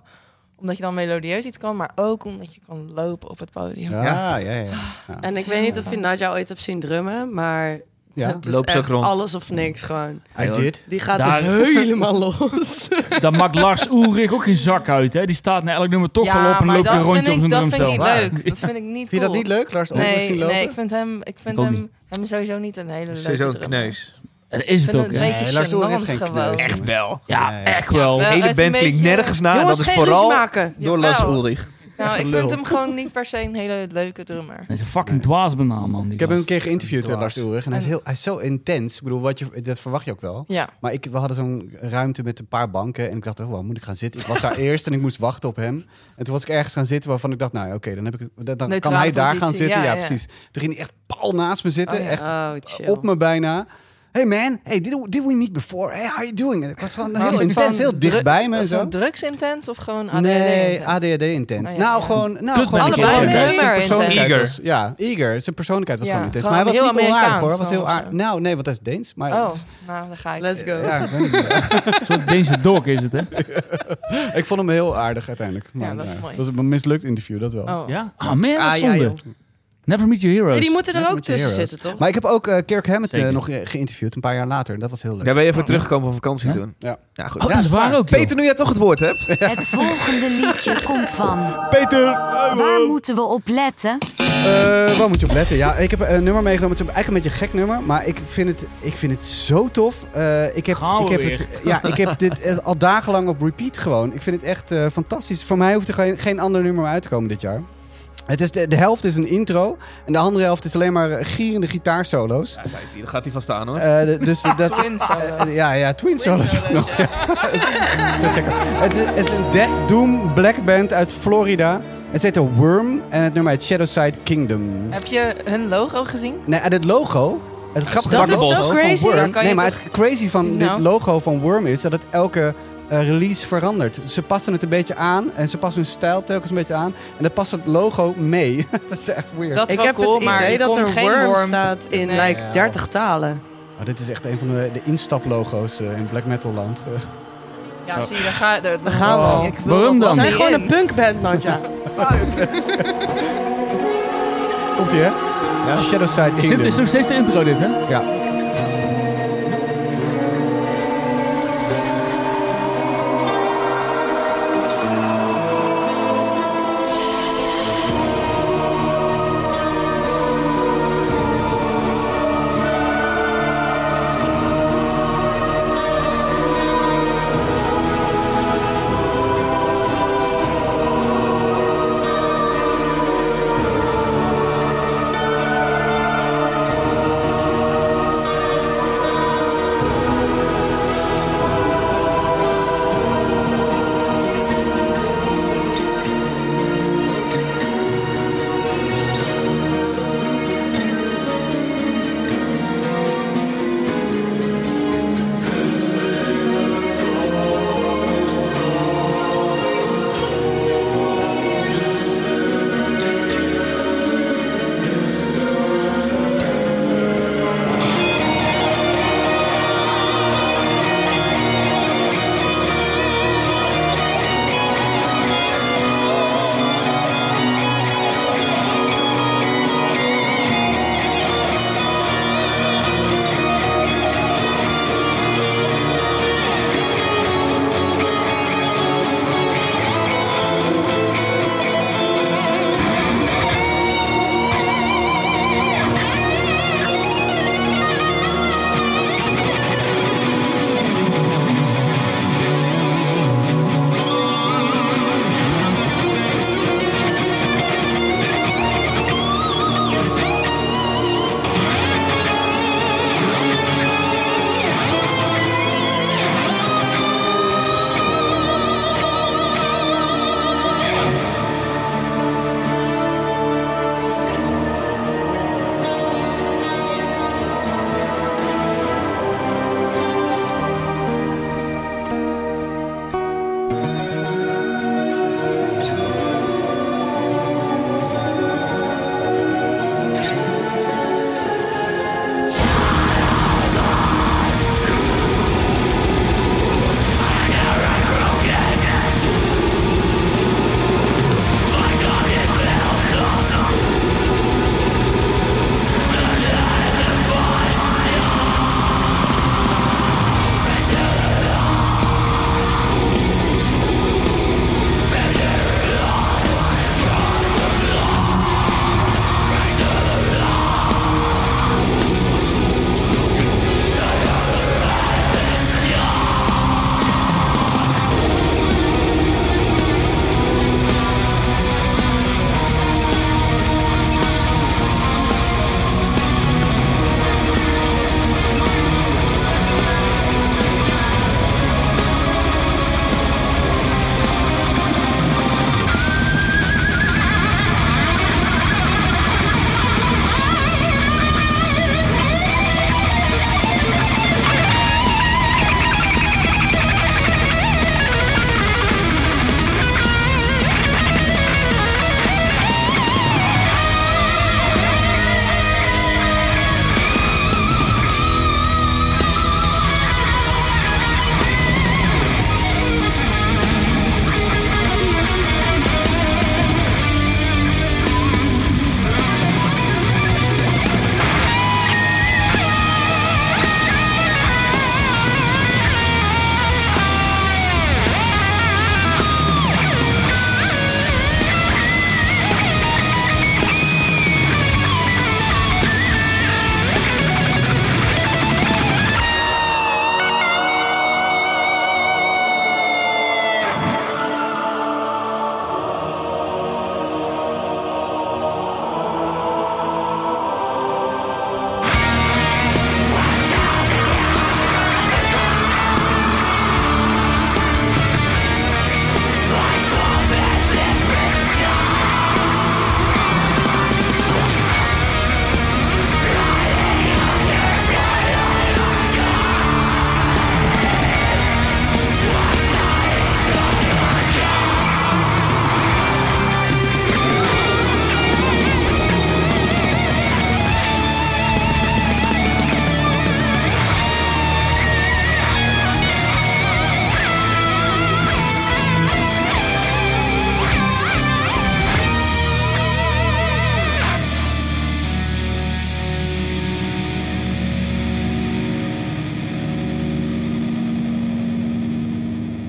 S3: omdat je dan melodieus iets kan, maar ook omdat je kan lopen op het podium.
S1: Ja, ja, ja. ja. ja.
S4: En ik weet niet of je Nadja ooit hebt zien drummen, maar
S1: Ja,
S4: het
S2: loopt
S4: echt
S2: rond.
S4: alles of niks gewoon.
S1: I did.
S4: Die gaat
S6: Daar-
S4: helemaal (laughs) los.
S6: Dat maakt Lars Ulrich ook geen zak uit, hè? Die staat naar elk nummer toch wel op en loopt een
S3: dat
S6: rondje
S3: vind
S6: op
S3: ik,
S6: zijn
S3: dat vind ik
S6: drumstel.
S3: niet leuk. Dat vind ik niet (laughs)
S1: Vind je dat niet leuk, Lars? Ulrich zien
S3: Nee,
S1: lopen?
S3: nee, ik vind hem, ik vind hem, hem sowieso niet een hele leuke
S2: Sowieso een
S3: drummer.
S2: kneus.
S6: Dat is
S3: Ik
S6: het ook, hè?
S1: Nee, Lars Ulrich is geen kneus.
S2: Echt wel.
S6: Ja,
S1: Ja, ja.
S6: echt wel.
S3: Ja,
S2: De hele band klinkt nergens na. dat is vooral door. Lars Ulrich.
S3: Nou, ik vind hem gewoon niet per se een hele leuke drummer.
S6: Hij is een fucking dwaasbanaal, man. die
S1: Ik heb hem een keer geïnterviewd,
S2: Dwaas.
S1: Lars Ulrich. En hij is, heel, hij is zo intens. Ik bedoel, wat je, dat verwacht je ook wel.
S3: Ja.
S1: Maar ik, we hadden zo'n ruimte met een paar banken. En ik dacht, oh, waar moet ik gaan zitten? Ik was daar (laughs) eerst en ik moest wachten op hem. En toen was ik ergens gaan zitten waarvan ik dacht, nou ja, oké, dan, heb ik, dan kan hij daar gaan zitten. Ja,
S3: ja, ja.
S1: precies. Toen ging hij echt pal naast me zitten.
S3: Oh, ja.
S1: Echt
S4: Oh,
S1: op me bijna. Hey man, hey, did, did we meet before? Hey, how are you doing? En ik was gewoon heel intens, heel dichtbij me zo.
S3: drugsintens of gewoon ADHD?
S1: Nee,
S3: intens?
S1: ADHD intens.
S3: Oh, ja,
S1: nou,
S3: ja.
S1: gewoon, nou,
S6: Kut
S1: gewoon persoonlijkheid
S2: Eager.
S1: was- Ja, eager. Zijn persoonlijkheid was
S3: Ja,
S1: gewoon intens. Maar hij was
S3: heel
S1: niet onaardig hoor. Was heel aardig. Nou, nee, want hij is Deens. Maar
S3: Oh,
S1: is-
S3: nou, dan ga ik.
S4: Let's go.
S1: ja, ik weet niet. (laughs)
S6: Een soort Deense dog is het, hè? (laughs)
S1: ik vond hem heel aardig uiteindelijk. Maar,
S3: dat is
S1: ja,
S3: mooi.
S1: Dat was een mislukt interview, dat wel.
S3: Oh.
S6: Ja? Ah, man,
S4: ja,
S6: zonde. Never meet your heroes.
S4: Die moeten er ook tussen zitten, toch?
S1: Maar ik heb ook eh, Kirk Hammett eh, nog eh, geïnterviewd een paar jaar later. Dat was heel leuk.
S2: Daar ben je even teruggekomen van vakantie toen.
S1: Ja.
S2: Ja, goed.
S6: Oh,
S2: Ja,
S6: dat is waar ook.
S2: Peter, nu jij toch het woord hebt. (laughs)
S8: Het volgende liedje (laughs) komt van.
S1: Peter!
S8: Waar moeten we op letten?
S1: Eh, waar moet je op letten? Ja, ik heb een nummer meegenomen. Het is eigenlijk een beetje een gek nummer, maar ik vind het, ik vind het zo tof. Eh, ik heb, ik heb
S6: weer.
S1: het, ja, ik heb dit al dagenlang op repeat gewoon. Ik vind het echt eh, fantastisch. Voor mij hoeft er geen, geen ander nummer meer uit te komen dit jaar. Het is de, de helft is een intro en de andere helft is alleen maar eh, gierende gitaarsolo's.
S2: Ja, hier gaat hij van staan hoor.
S1: Eh, de- dus dat,
S3: Twin solo.
S1: eh, ja, ja, twin solos. ook nog.
S3: ja. (laughs)
S1: Het is, het is een Death Doom black band uit Florida. Het heet The Worm en het nummer heet Shadowside Kingdom.
S3: Heb je hun logo gezien?
S1: Nee, en het logo. Het grappige
S4: Dat
S1: van
S4: is
S1: het
S4: zo
S1: logo
S4: crazy.
S1: Van
S3: Daar
S1: Worm,
S3: kan je
S1: nee, maar
S3: toch-
S1: het crazy van
S3: Nou.
S1: dit logo van Worm is dat het elke eh, release verandert. Dus ze passen het een beetje aan en ze passen hun stijl telkens een beetje aan. En dat past het logo mee. (laughs) dat is echt weird.
S3: Dat is
S4: Ik
S3: wel
S4: heb
S3: cool,
S4: het
S3: maar
S4: idee dat er
S3: geen
S4: worm
S3: worm
S4: staat in
S3: Nee.
S4: like 30 talen.
S1: Oh, dit is echt een van de, de instaplogo's eh, in black metal land. Eh,
S3: Ja, zie je, daar, ga, daar, daar
S4: gaan we al.
S3: Ik wil
S6: Waarom dan?
S4: We zijn gewoon
S3: in.
S4: een punkband, Nadja. (laughs)
S1: Komt ie, hè? Shadowside
S6: Is dit
S1: Kingdom.
S6: is nog steeds de intro, dit, hè?
S1: Ja.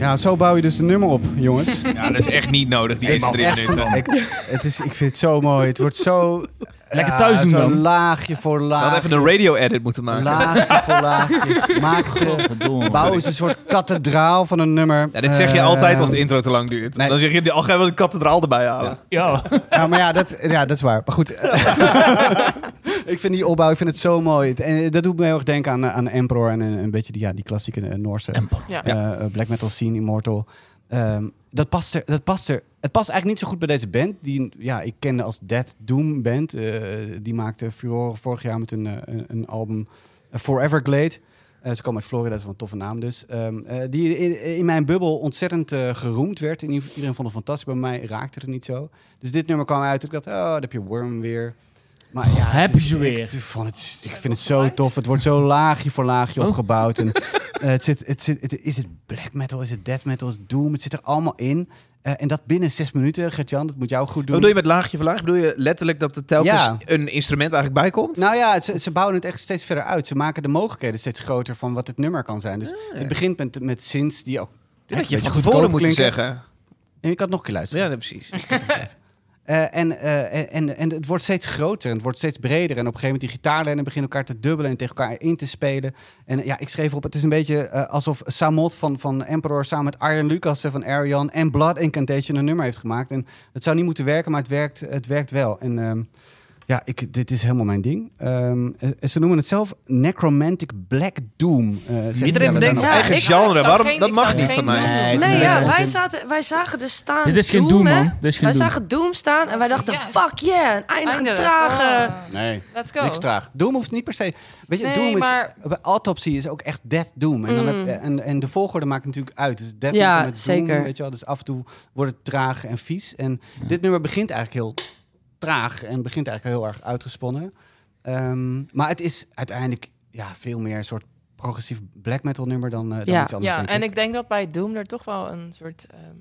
S1: Ja, zo bouw je dus de nummer op, jongens. (laughs)
S2: Ja, dat is echt niet nodig, die eerste drie minuten.
S1: ik, het is, ik vind het zo mooi. Het wordt zo... (laughs)
S6: Lekker thuis doen dan.
S1: laagje voor
S2: Ze
S1: laagje.
S2: even een radio-edit moeten maken.
S1: Laagje voor (laughs) laagje. Maken ze... Bouwen ze een soort kathedraal van een nummer.
S2: Ja, dit zeg je
S1: Eh,
S2: altijd als de intro te lang duurt.
S1: nee.
S2: Dan zeg je, al gaan we de kathedraal erbij halen.
S6: Ja.
S1: Ja, maar ja, dat, ja, dat is waar. Maar goed. Ik vind die opbouw, ik vind het zo mooi. En dat doet me heel erg denken aan, eh, aan Emperor en een, een beetje die, ja, die klassieke eh, Noorse
S3: Ja.
S1: eh, eh, black metal scene, Immortal. Ehm, dat, past er, dat past er. Het past eigenlijk niet zo goed bij deze band. Die ja, ik kende als Death Doom band. Eh, die maakte furore vorig jaar met een, eh, een, een album eh, Forever Glade. Eh, ze komen uit Florida, dat is wel een toffe naam dus. Ehm, eh, die in, in mijn bubbel ontzettend eh, geroemd werd. In ieder- Iedereen vond het fantastisch. Bij mij raakte het niet zo. Dus dit nummer kwam uit. Ik dacht, oh, daar heb je Worm weer. Maar ja,
S6: heb je ze
S1: ik-
S6: weer.
S1: Ik, vond het, ik vind het zo tof. Het wordt zo laagje voor laagje
S6: Oh.
S1: opgebouwd. En, (laughs) eh, het zit, het zit, het, is het black metal, is het death metal, is het doom? Het zit er allemaal in. Eh, en dat binnen zes minuten, Gert-Jan. Dat moet jou goed
S2: Wat
S1: doen.
S2: bedoel je met laagje voor laag? Bedoel je letterlijk dat er telkens
S1: Ja.
S2: een instrument eigenlijk bij komt?
S1: Nou ja, ze, ze bouwen het echt steeds verder uit. Ze maken de mogelijkheden steeds groter van wat het nummer kan zijn. Dus het begint met, met synths die ook...
S2: Had
S1: echt
S2: je van tevoren
S1: klinken.
S2: zeggen.
S1: En ik had nog een keer luisteren.
S2: Ja, precies.
S1: Eh, en, eh, en, en, en het wordt steeds groter en het wordt steeds breder. En op een gegeven moment die gitaarlijnen beginnen elkaar te dubbelen en tegen elkaar in te spelen. En ja, ik schreef op, het is een beetje eh, alsof Samot van, van Emperor samen met Arjen Lucas van Arion en Blood Incantation een nummer heeft gemaakt. En het zou niet moeten werken, maar het werkt, het werkt wel. En ehm, ja, ik, dit is helemaal mijn ding. Ehm, eh, ze noemen het zelf Necromantic Black Doom. eh, zeggen
S2: Iedereen bedenkt zijn eigen genre. Waarom?
S3: geen-
S2: dat mag niet van mij.
S1: Nee,
S4: ja, wij, zaten, wij zagen dus staan
S6: Dit is geen
S4: Doom,
S6: Doom,
S4: hè?
S6: man. Dit is geen
S4: Wij
S6: Doom.
S4: zagen Doom staan en wij dachten,
S3: Yes.
S4: fuck yeah, een eindige
S3: Eindelijk.
S4: trage...
S3: Oh.
S1: Nee.
S3: Let's go.
S1: Niks traag. Doom hoeft niet per se. Weet je,
S3: Nee,
S1: Doom is.
S3: maar-
S1: Bij Autopsy is ook echt Death Doom. En, dan
S4: Mm.
S1: heb, en, en de volgorde maakt natuurlijk uit. Dus Death
S4: Ja,
S1: Doom met Doom,
S4: zeker.
S1: weet je wel. Dus af en toe wordt het traag en vies. En dit nummer begint eigenlijk heel traag en begint eigenlijk heel erg uitgesponnen. Ehm, maar het is uiteindelijk ja, veel meer een soort progressief black metal nummer dan, eh, dan
S4: Ja.
S1: iets anders.
S3: Ja,
S1: denk
S3: en ik denk dat bij Doom er toch wel een soort ehm,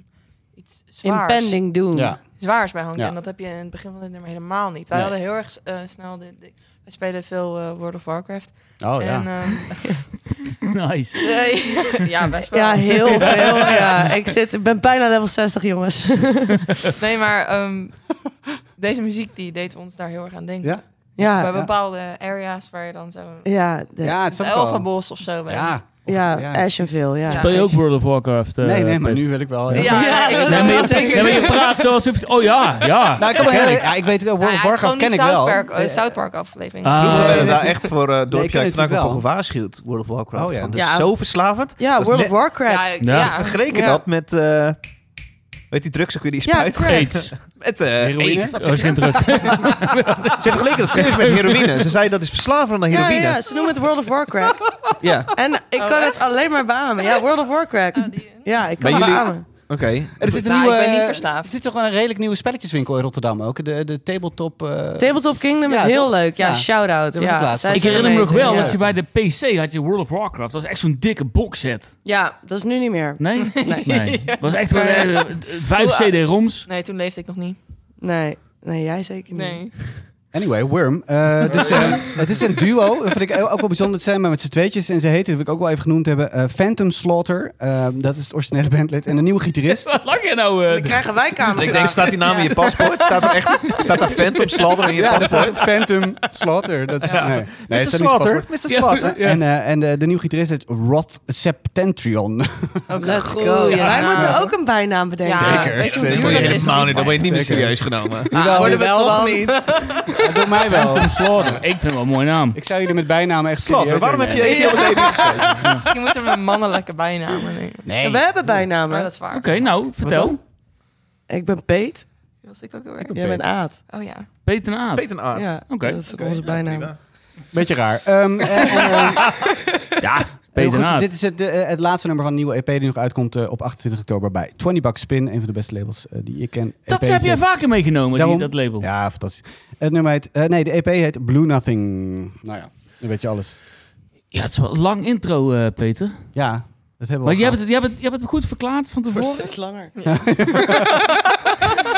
S3: iets zwaars,
S4: Impending Doom.
S1: Ja.
S3: zwaars bij hangt.
S1: Ja.
S3: En dat heb je in het begin van dit nummer helemaal niet. Wij
S1: Nee.
S3: hadden heel erg eh, snel... De, de- wij spelen veel eh, World of Warcraft.
S1: Oh ja.
S3: En, (laughs) ehm,
S6: Nice. (laughs) (laughs)
S3: ja, best wel.
S4: Ja, heel veel. Ja, ik, zit, ik ben bijna level 60, jongens.
S3: Nee, maar ehm, deze muziek die deed ons daar heel erg aan denken.
S1: Ja?
S4: Ja,
S3: Bij
S1: ja.
S3: bepaalde areas waar je dan zo...
S4: ja, de,
S1: ja, het
S3: Het. Elfenbos of zo bent.
S1: Ja. Of-
S4: ja,
S1: ja,
S4: Ashenville, ja.
S6: Speel je ook World of Warcraft? eh,
S1: Nee, nee, maar
S6: Peter?
S1: nu wil ik wel.
S3: Ja,
S1: Ja.
S3: ja, ik
S4: Nee,
S6: Nee, maar je,
S3: zeker.
S6: nee, maar je praat zoals... of- Oh ja, ja.
S1: Nou, ik, kan
S6: Ken
S1: heel-
S6: ik.
S1: ja, ik weet wel, World of Warcraft ken ik wel.
S3: South Park, eh,
S1: Eh,
S3: South Park aflevering.
S6: Ah.
S2: Vroeger
S1: Nee,
S2: werden we
S1: nee,
S2: daar
S1: nee.
S2: echt voor uh,
S1: Nee, ken
S2: dorpje
S1: natuurlijk
S2: voor gewaarschuwd. World of Warcraft.
S1: Oh, ja.
S2: Want is
S4: Ja.
S2: zo verslavend.
S4: Ja, World of Warcraft.
S3: Ja, ik-
S6: Ja.
S3: ja.
S2: Vergeleken
S3: Ja.
S2: dat met... weet die drugs ook weer die
S4: Ja,
S2: spuit?
S4: crack.
S6: AIDS.
S2: Met eh
S1: Heroïne?
S2: AIDS. Wat
S6: Oh,
S2: zeg
S6: geen drugs. (laughs)
S2: Ze vergeleken dat serieus met heroïne. Ze zei dat is verslavender dan
S4: Ja,
S2: heroïne.
S4: ja, ze noemen het World of Warcraft.
S2: Ja.
S4: En ik
S3: Oh,
S4: kan
S3: echt?
S4: het alleen maar beamen. Ja, World of Warcraft.
S3: Die-
S4: Ja, ik kan het
S2: jullie-
S4: beamen.
S2: Oké.
S1: Er zit een
S3: Nou,
S1: nieuwe,
S3: ik ben niet verslaafd.
S1: Er zit toch wel een redelijk nieuwe spelletjeswinkel in Rotterdam ook. De, de tabletop. eh,
S4: Tabletop Kingdom
S1: Ja,
S4: is heel
S1: toch?
S4: leuk. Ja,
S1: Ja.
S4: shout-out. Ja,
S6: Ik herinner me nog wel
S4: ja.
S6: dat je bij de PC had je World of Warcraft. Dat was echt zo'n dikke boxset.
S4: Ja, dat is nu niet meer.
S6: Nee? (laughs)
S4: Nee.
S6: Nee. Dat was echt eh, vijf CD-ROMs.
S3: Nee, toen leefde ik nog niet.
S4: Nee, nee jij zeker niet.
S3: Nee.
S1: Anyway, Worm. Eh, dus, eh, (laughs) het is een duo. Dat vind ik ook wel bijzonder. Het zijn maar met z'n tweetjes. En ze heten, dat wil ik ook wel even genoemd hebben, eh, Phantom Slaughter. Dat is het originele bandlid. En een nieuwe gitarist. (laughs)
S6: Wat lang je nou? eh,
S4: Dan krijgen wij kamer. (laughs)
S2: Ik denk, staat die naam in je paspoort? Staat er echt staat daar Phantom Slaughter in je
S1: Ja, dat
S2: paspoort?
S1: Phantom Slaughter. Dat is, nee, nee, het
S2: Mr. Slaughter? Mr. Slaughter?
S6: Ja.
S1: En, eh, en de, de nieuwe gitarist heet Roth Septentrion.
S4: Let's go.
S3: naam.
S4: Wij moeten ook een bijnaam bedenken.
S3: Ja,
S1: Zeker.
S2: Zeker.
S3: dat.
S2: Dan word je niet meer serieus genomen.
S1: Jawel,
S4: worden we toch niet.
S1: Ja, Door mij wel.
S6: Phantom Slaughter. Ik vind het wel een mooie naam.
S1: Ik zou jullie met bijnamen echt
S2: Slaughter, waarom heb je één het EB geschreven? (laughs)
S3: Misschien moeten we een mannelijke bijnamen nemen.
S1: Nee.
S4: We hebben bijnamen.
S3: dat is waar.
S6: Oké, nou, vertel.
S4: Ik ben Peet.
S3: Dat was ik ook alweer.
S4: Jij bent Aad.
S3: Oh ja.
S6: Peter en Aad.
S2: Peter Aard.
S4: Ja,
S6: Oké.
S4: dat is onze bijnaam.
S1: Beetje raar. Ehm, en- en, (laughs)
S6: Ja, Peter
S1: goed, dit is het, eh, het laatste nummer van een nieuwe EP die nog uitkomt eh, op 28 oktober bij 20 Bucks Spin. Een van de beste labels eh, die ik ken.
S6: Dat
S1: EP
S6: heb jij vaker meegenomen,
S1: Daarom-
S6: die, dat label.
S1: Ja, fantastisch. Het nummer heet... eh, nee, de EP heet Blue Nothing. Nou ja, dan weet je alles.
S6: Ja, het is wel een lang intro, eh, Peter.
S1: Ja, dat hebben we
S6: Maar
S1: gehad.
S6: hebt, het, jij, hebt het, jij hebt het goed verklaard van tevoren.
S4: steeds langer.
S6: ja, (laughs) (laughs)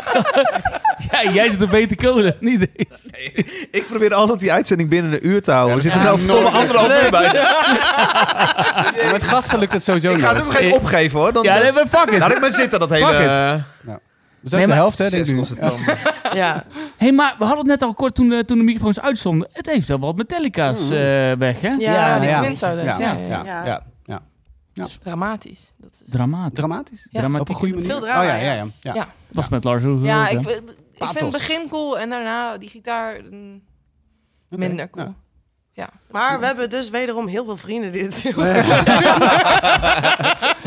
S6: jij zit een beter kolen. Niet
S2: Ik probeer altijd die uitzending binnen een uur te houden. We zitten
S1: Ja,
S2: nou
S1: nooit
S2: anderhalf uur bij.
S1: Ja, met gasten lukt het sowieso
S2: Ik
S1: niet.
S2: ga het geen opgeven hoor. Dan,
S6: Ja, nee, maar fuck it.
S2: Laat ik maar zitten, dat hele... Eh,
S1: We zijn
S6: Nee,
S1: op de helft, hè, denk ik. Ja.
S4: Ja.
S6: hey, maar we hadden het net al kort toen, toen de microfoons uitstonden. Het heeft wel wat Metallica's eh, weg, hè?
S4: Ja,
S3: die
S1: ja.
S3: twins zouden
S1: Ja,
S3: zijn.
S1: ja,
S3: Ja,
S1: ja,
S4: Ja.
S1: ja.
S3: Dat is dramatisch. Dat is...
S6: Dramatisch.
S1: Dramatisch?
S3: Ja.
S1: Op een goede manier?
S4: Veel drama,
S1: Oh ja,
S4: ja.
S1: ja, ja. ja.
S3: Ja.
S6: Was met Lars ook.
S3: Ja, ik, ik vind het begin cool en daarna die gitaar mm, minder cool.
S1: ja.
S3: Ja.
S4: Maar we hebben dus wederom heel veel vrienden die het heel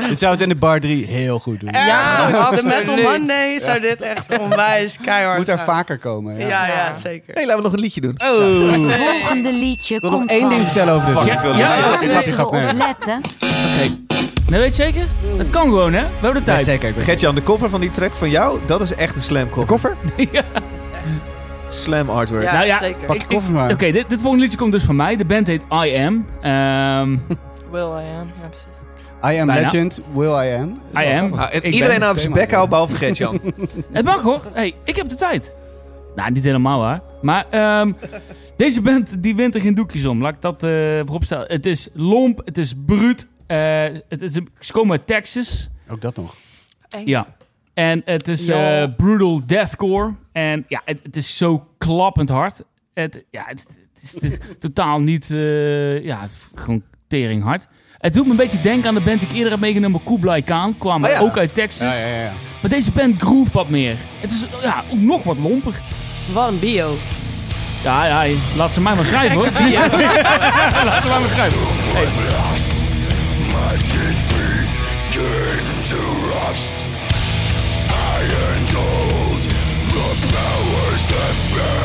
S1: Je zou het in de bar 3 heel goed doen.
S4: Ja, de
S3: absoluut.
S4: Metal Monday zou dit echt onwijs keihard
S1: Moet er
S4: gaan.
S1: vaker komen. Ja.
S4: Ja, ja,
S3: Ja.
S4: zeker.
S2: hey, laten we nog een liedje doen.
S6: Oh.
S8: Het volgende liedje
S1: Ik wil nog
S8: komt
S1: één
S8: van.
S1: ding vertellen over dit.
S6: Ja,
S2: ik wil
S6: ja, ja.
S8: Op
S1: nee.
S8: letten?
S6: Nee, weet je zeker? Het kan gewoon, hè? We hebben de tijd.
S1: zeker.
S2: Gertjan, de cover van die track van jou, dat is echt een slam
S1: De
S2: cover.
S1: koffer? (laughs)
S6: ja.
S2: Slam artwork.
S4: Ja,
S6: Nou ja,
S4: zeker.
S1: Pak je koffer maar.
S6: Oké, dit, dit volgende liedje komt dus van mij. De band heet I Am. Ehm, (laughs)
S3: Will I am. Ja, precies.
S1: I am
S6: Bijna.
S1: legend, will I am.
S6: I am.
S2: Ah, en
S6: Ik
S2: iedereen
S6: ben-
S2: aan zijn bek houden, behalve Gertjan. (laughs)
S6: Het mag hoor. Hey, ik heb de tijd. Nou, niet helemaal hè. Maar ehm, deze band die wint er geen doekjes om. Laat ik dat eh vooropstellen. Het is lomp, het is bruut. Eh, het, het, ze komen uit Texas.
S1: Ook dat nog.
S3: Eng.
S6: Ja. En het is
S3: Ja.
S6: eh, brutal deathcore. En ja, het, het is zo klappend hard. Het, ja, het, het is (laughs) totaal niet... eh, ja, gewoon tering hard. Het doet me een beetje denken aan de band die ik eerder heb meegenomen. Kublai Khan. Kwamen
S2: Oh ja.
S6: ook uit Texas.
S1: Ja, ja, ja.
S6: Maar deze band groove wat meer. Het is ja, ook nog wat lomper.
S4: Wat een bio.
S6: Ja, ja, laat ze mij maar schrijven hoor. (laughs) laat ze mij maar schrijven. Hey.
S5: matches begin to rust. I endured the powers that bear.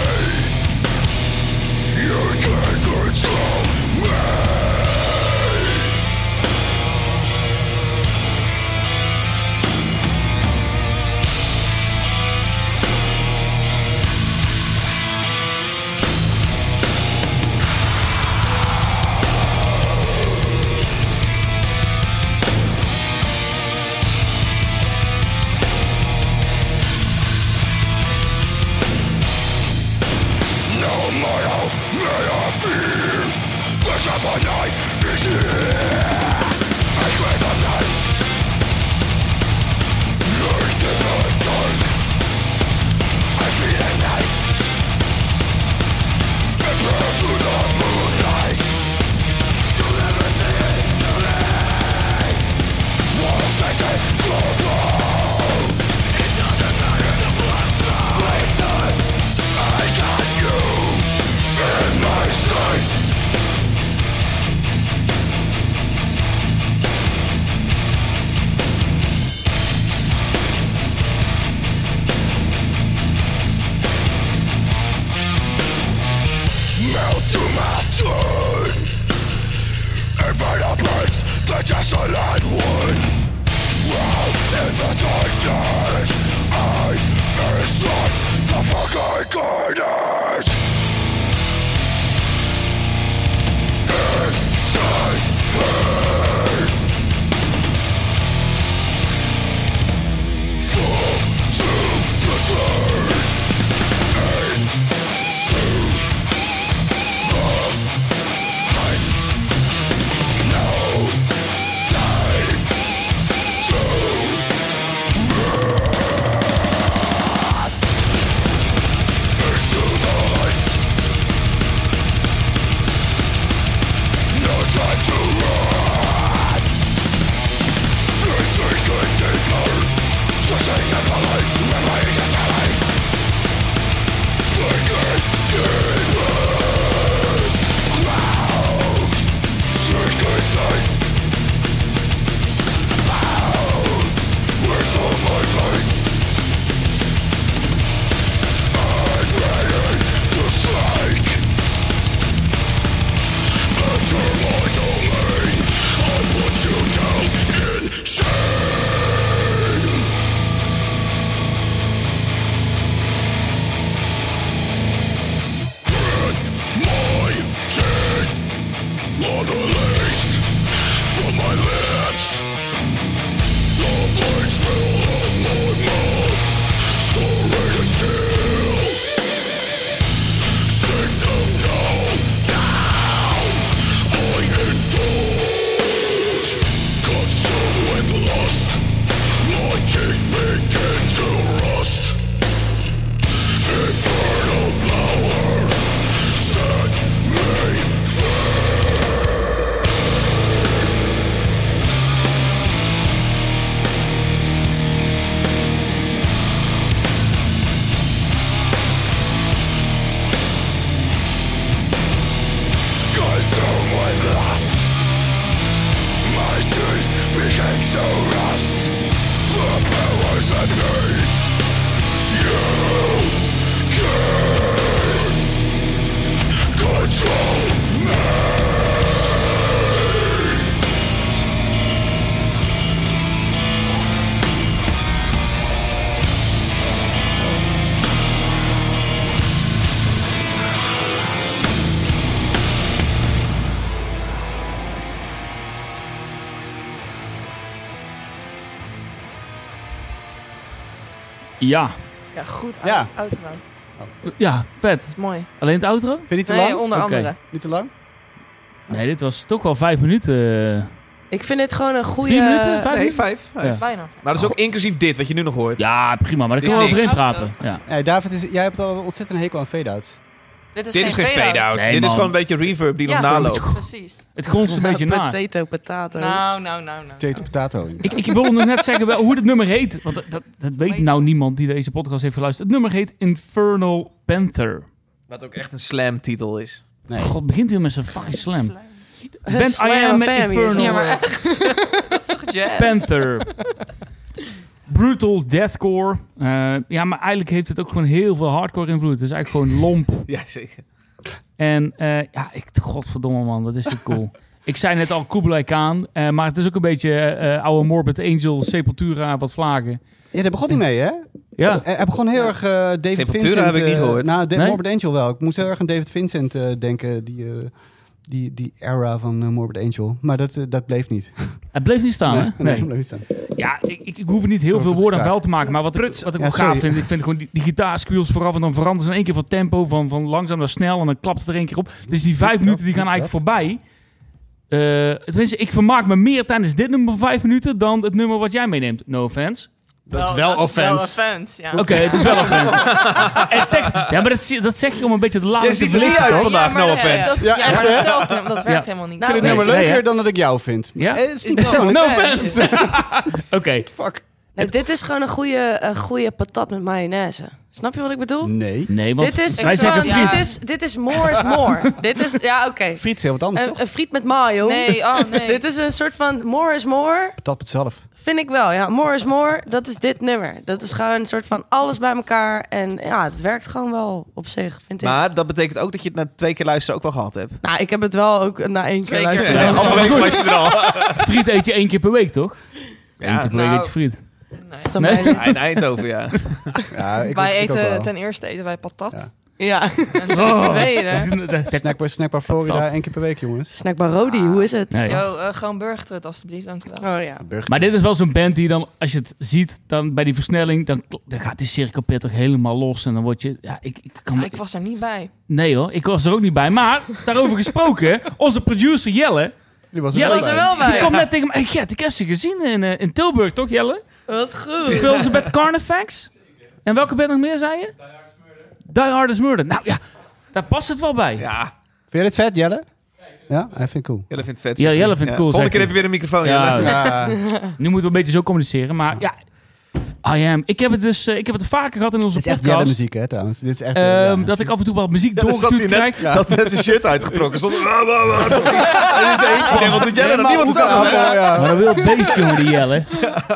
S6: Ja,
S3: Ja, goed.
S1: Ja.
S3: Outro.
S6: ja, vet.
S3: Dat is mooi.
S6: Alleen het outro?
S1: Vind je niet te
S3: Nee,
S1: lang?
S3: onder andere.
S1: Niet te lang?
S6: Nee, dit was toch wel vijf minuten.
S4: Ik vind dit gewoon een goede...
S6: Vier minuten? Vijf
S2: Nee,
S6: minuten?
S2: vijf. vijf.
S6: Ja.
S3: Bijna.
S2: Maar dat is ook inclusief dit, wat je nu nog hoort.
S6: Ja, prima, maar daar kunnen we over in praten. Ja.
S1: Nee, David, is, jij hebt al een ontzettend hekel aan fade-outs.
S3: Dit is
S2: Dit is geen fade-out.
S6: Nee,
S2: dit is gewoon een beetje reverb die
S3: Ja,
S2: nog naloopt. (laughs)
S3: Precies.
S6: Het gonst een (laughs) beetje na.
S4: Potato, potato.
S3: Nou, nou, nou, nou.
S1: Potato, potato.
S6: Ik, ik wilde nog net zeggen wel, hoe het nummer heet. Want dat, dat, dat weet nou niemand die deze podcast heeft geluisterd. Het nummer heet Infernal Panther.
S2: Wat ook echt een slam titel is.
S1: Nee.
S6: God, begint weer met zijn fucking slam. Band I Am. Infernal
S3: Ja, maar echt. (laughs) dat is toch jazz?
S6: Panther. Brutal deathcore. Eh, ja, maar eigenlijk heeft het ook gewoon heel veel hardcore invloed. Het is eigenlijk gewoon lomp. (laughs)
S2: Ja, zeker.
S6: En eh, ja, ik, godverdomme man, wat is dit cool. (laughs) ik zei net al Kublai Khan, eh, maar het is ook een beetje eh, oude Morbid Angel, Sepultura, wat vlagen.
S1: Ja, daar begon niet mee, hè?
S6: Ja,
S1: Hij hij begon heel erg David
S2: Sepultura
S1: Vincent...
S2: heb ik niet
S1: eh,
S2: gehoord.
S1: Nou, De-
S6: Nee?
S1: Morbid Angel wel. Ik moest heel erg aan David Vincent eh, denken, die, eh, die, die era van eh, Morbid Angel. Maar dat, eh, dat bleef niet.
S6: het bleef niet staan, hè?
S1: nee,
S6: Nee.
S1: bleef niet staan.
S6: Ja, ik, ik, ik hoef er niet heel
S1: Sorry
S6: veel woorden aan vuil te maken, maar wat ik, wat ik
S1: Ja,
S6: ook gaaf vind, ik vind gewoon die, die gitaarsqueels vooraf en dan veranderen ze in één keer van tempo, van, van langzaam naar snel en dan klapt het er één keer op. Dus die vijf
S1: dat,
S6: minuten die gaan eigenlijk voorbij. Eh tenminste, ik vermaak me meer tijdens dit nummer van vijf minuten dan het nummer wat jij meeneemt. No offense.
S1: Dat is wel offense.
S3: offense, ja.
S6: Oké, het is wel offense. (laughs) Ja, maar dat, zie- dat zeg je om een beetje de laatste
S2: ziet er niet uit vandaag, no offense.
S3: dat-
S1: Ja,
S3: maar dat telt hem- dat werkt
S6: Ja.
S3: helemaal niet.
S1: Ik vind het
S3: Nou,
S1: nummer
S6: nee,
S1: leuker dan dat ik jou vind.
S6: Ja?
S1: Eh, het is niet (laughs)
S3: No
S1: persoonlijk.
S6: No
S3: offense. (laughs)
S6: offense. Oké.
S1: Fuck.
S4: Nee, dit is gewoon een goede, een goede patat met mayonaise. Snap je wat ik bedoel?
S1: Nee.
S6: Nee, want
S4: dit is,
S6: wij zeggen friet.
S4: dit is, dit is more is more. (laughs) dit is, ja oké.
S1: Friet is heel wat anders,
S4: Een,
S1: toch?
S4: een friet met mayo.
S3: Nee, oh (laughs) nee.
S4: Dit is een soort van more is more.
S1: Patat met zelf.
S4: Vind ik wel, ja. More is more, dat is dit nummer. Dat is gewoon een soort van alles bij elkaar. En ja, het werkt gewoon wel op zich, vind ik.
S2: Maar dat betekent ook dat je het na twee keer luisteren ook wel gehad hebt.
S4: nou, ik heb het wel ook na één
S3: Twee
S4: keer
S3: keer.
S4: luisteren.
S3: Ja. (laughs)
S6: Friet eet je één keer per week, toch? Eén
S2: Ja,
S6: keer per week
S3: nou,
S6: eet je friet.
S3: Nee.
S4: Is
S6: Nee.
S2: in Eindhoven, ja. (laughs)
S1: Ja, ik,
S3: wij
S1: ik ook
S3: eten
S1: wel.
S3: ten eerste eten wij patat.
S1: Ja.
S4: Ja.
S3: En ten
S6: Oh.
S3: tweede...
S1: Snackbar, snackbar Florida, één keer per week, jongens.
S4: Snackbar Rodi, hoe is het?
S6: Nee.
S3: Yo, eh, gewoon burgertrut alstublieft, dankjewel.
S4: Oh ja.
S1: Burger.
S6: Maar dit is wel zo'n band die dan, als je het ziet, dan bij die versnelling, dan, dan gaat die cirkelpit toch helemaal los. En dan word je, ja, ik, ik kan...
S3: Ja, ik was er niet bij.
S6: Nee hoor, ik was er ook niet bij. Maar, daarover gesproken, (laughs) onze producer Jelle,
S1: Die was er
S6: Jelle
S1: wel
S4: was er
S1: bij.
S6: die komt net tegen me, hey, Gert, ik heb ze gezien in, eh, in Tilburg, toch Jelle?
S4: Wat goed.
S6: Speelden ze met Carnifex? En welke band nog meer, zei je? Die Hard is Murder. Nou ja, daar past het wel bij.
S2: Ja,
S1: Vind je dit vet, Jelle? Ja, hij vindt het cool.
S2: Jelle vindt het vet.
S6: Ja, Jelle vindt het cool,
S2: Volgende keer heb je weer een microfoon,
S6: Ja,
S2: Jelle.
S1: Ja,
S6: Nu moeten we een beetje zo communiceren. Maar ja, I am. Ik heb het dus eh, ik heb het vaker gehad in onze
S1: dit is echt
S6: podcast.
S1: Muziek, hè, trouwens. Dit is echt... eh,
S6: ehm, dat ik af en toe wat muziek doorgestuurd
S2: net,
S6: krijg.
S2: had net zijn shirt uitgetrokken. Stond, (laughs) ik, wat doet Jelle? Dat niemand zag.
S6: Maar een wild beest, jongen, die Jelle.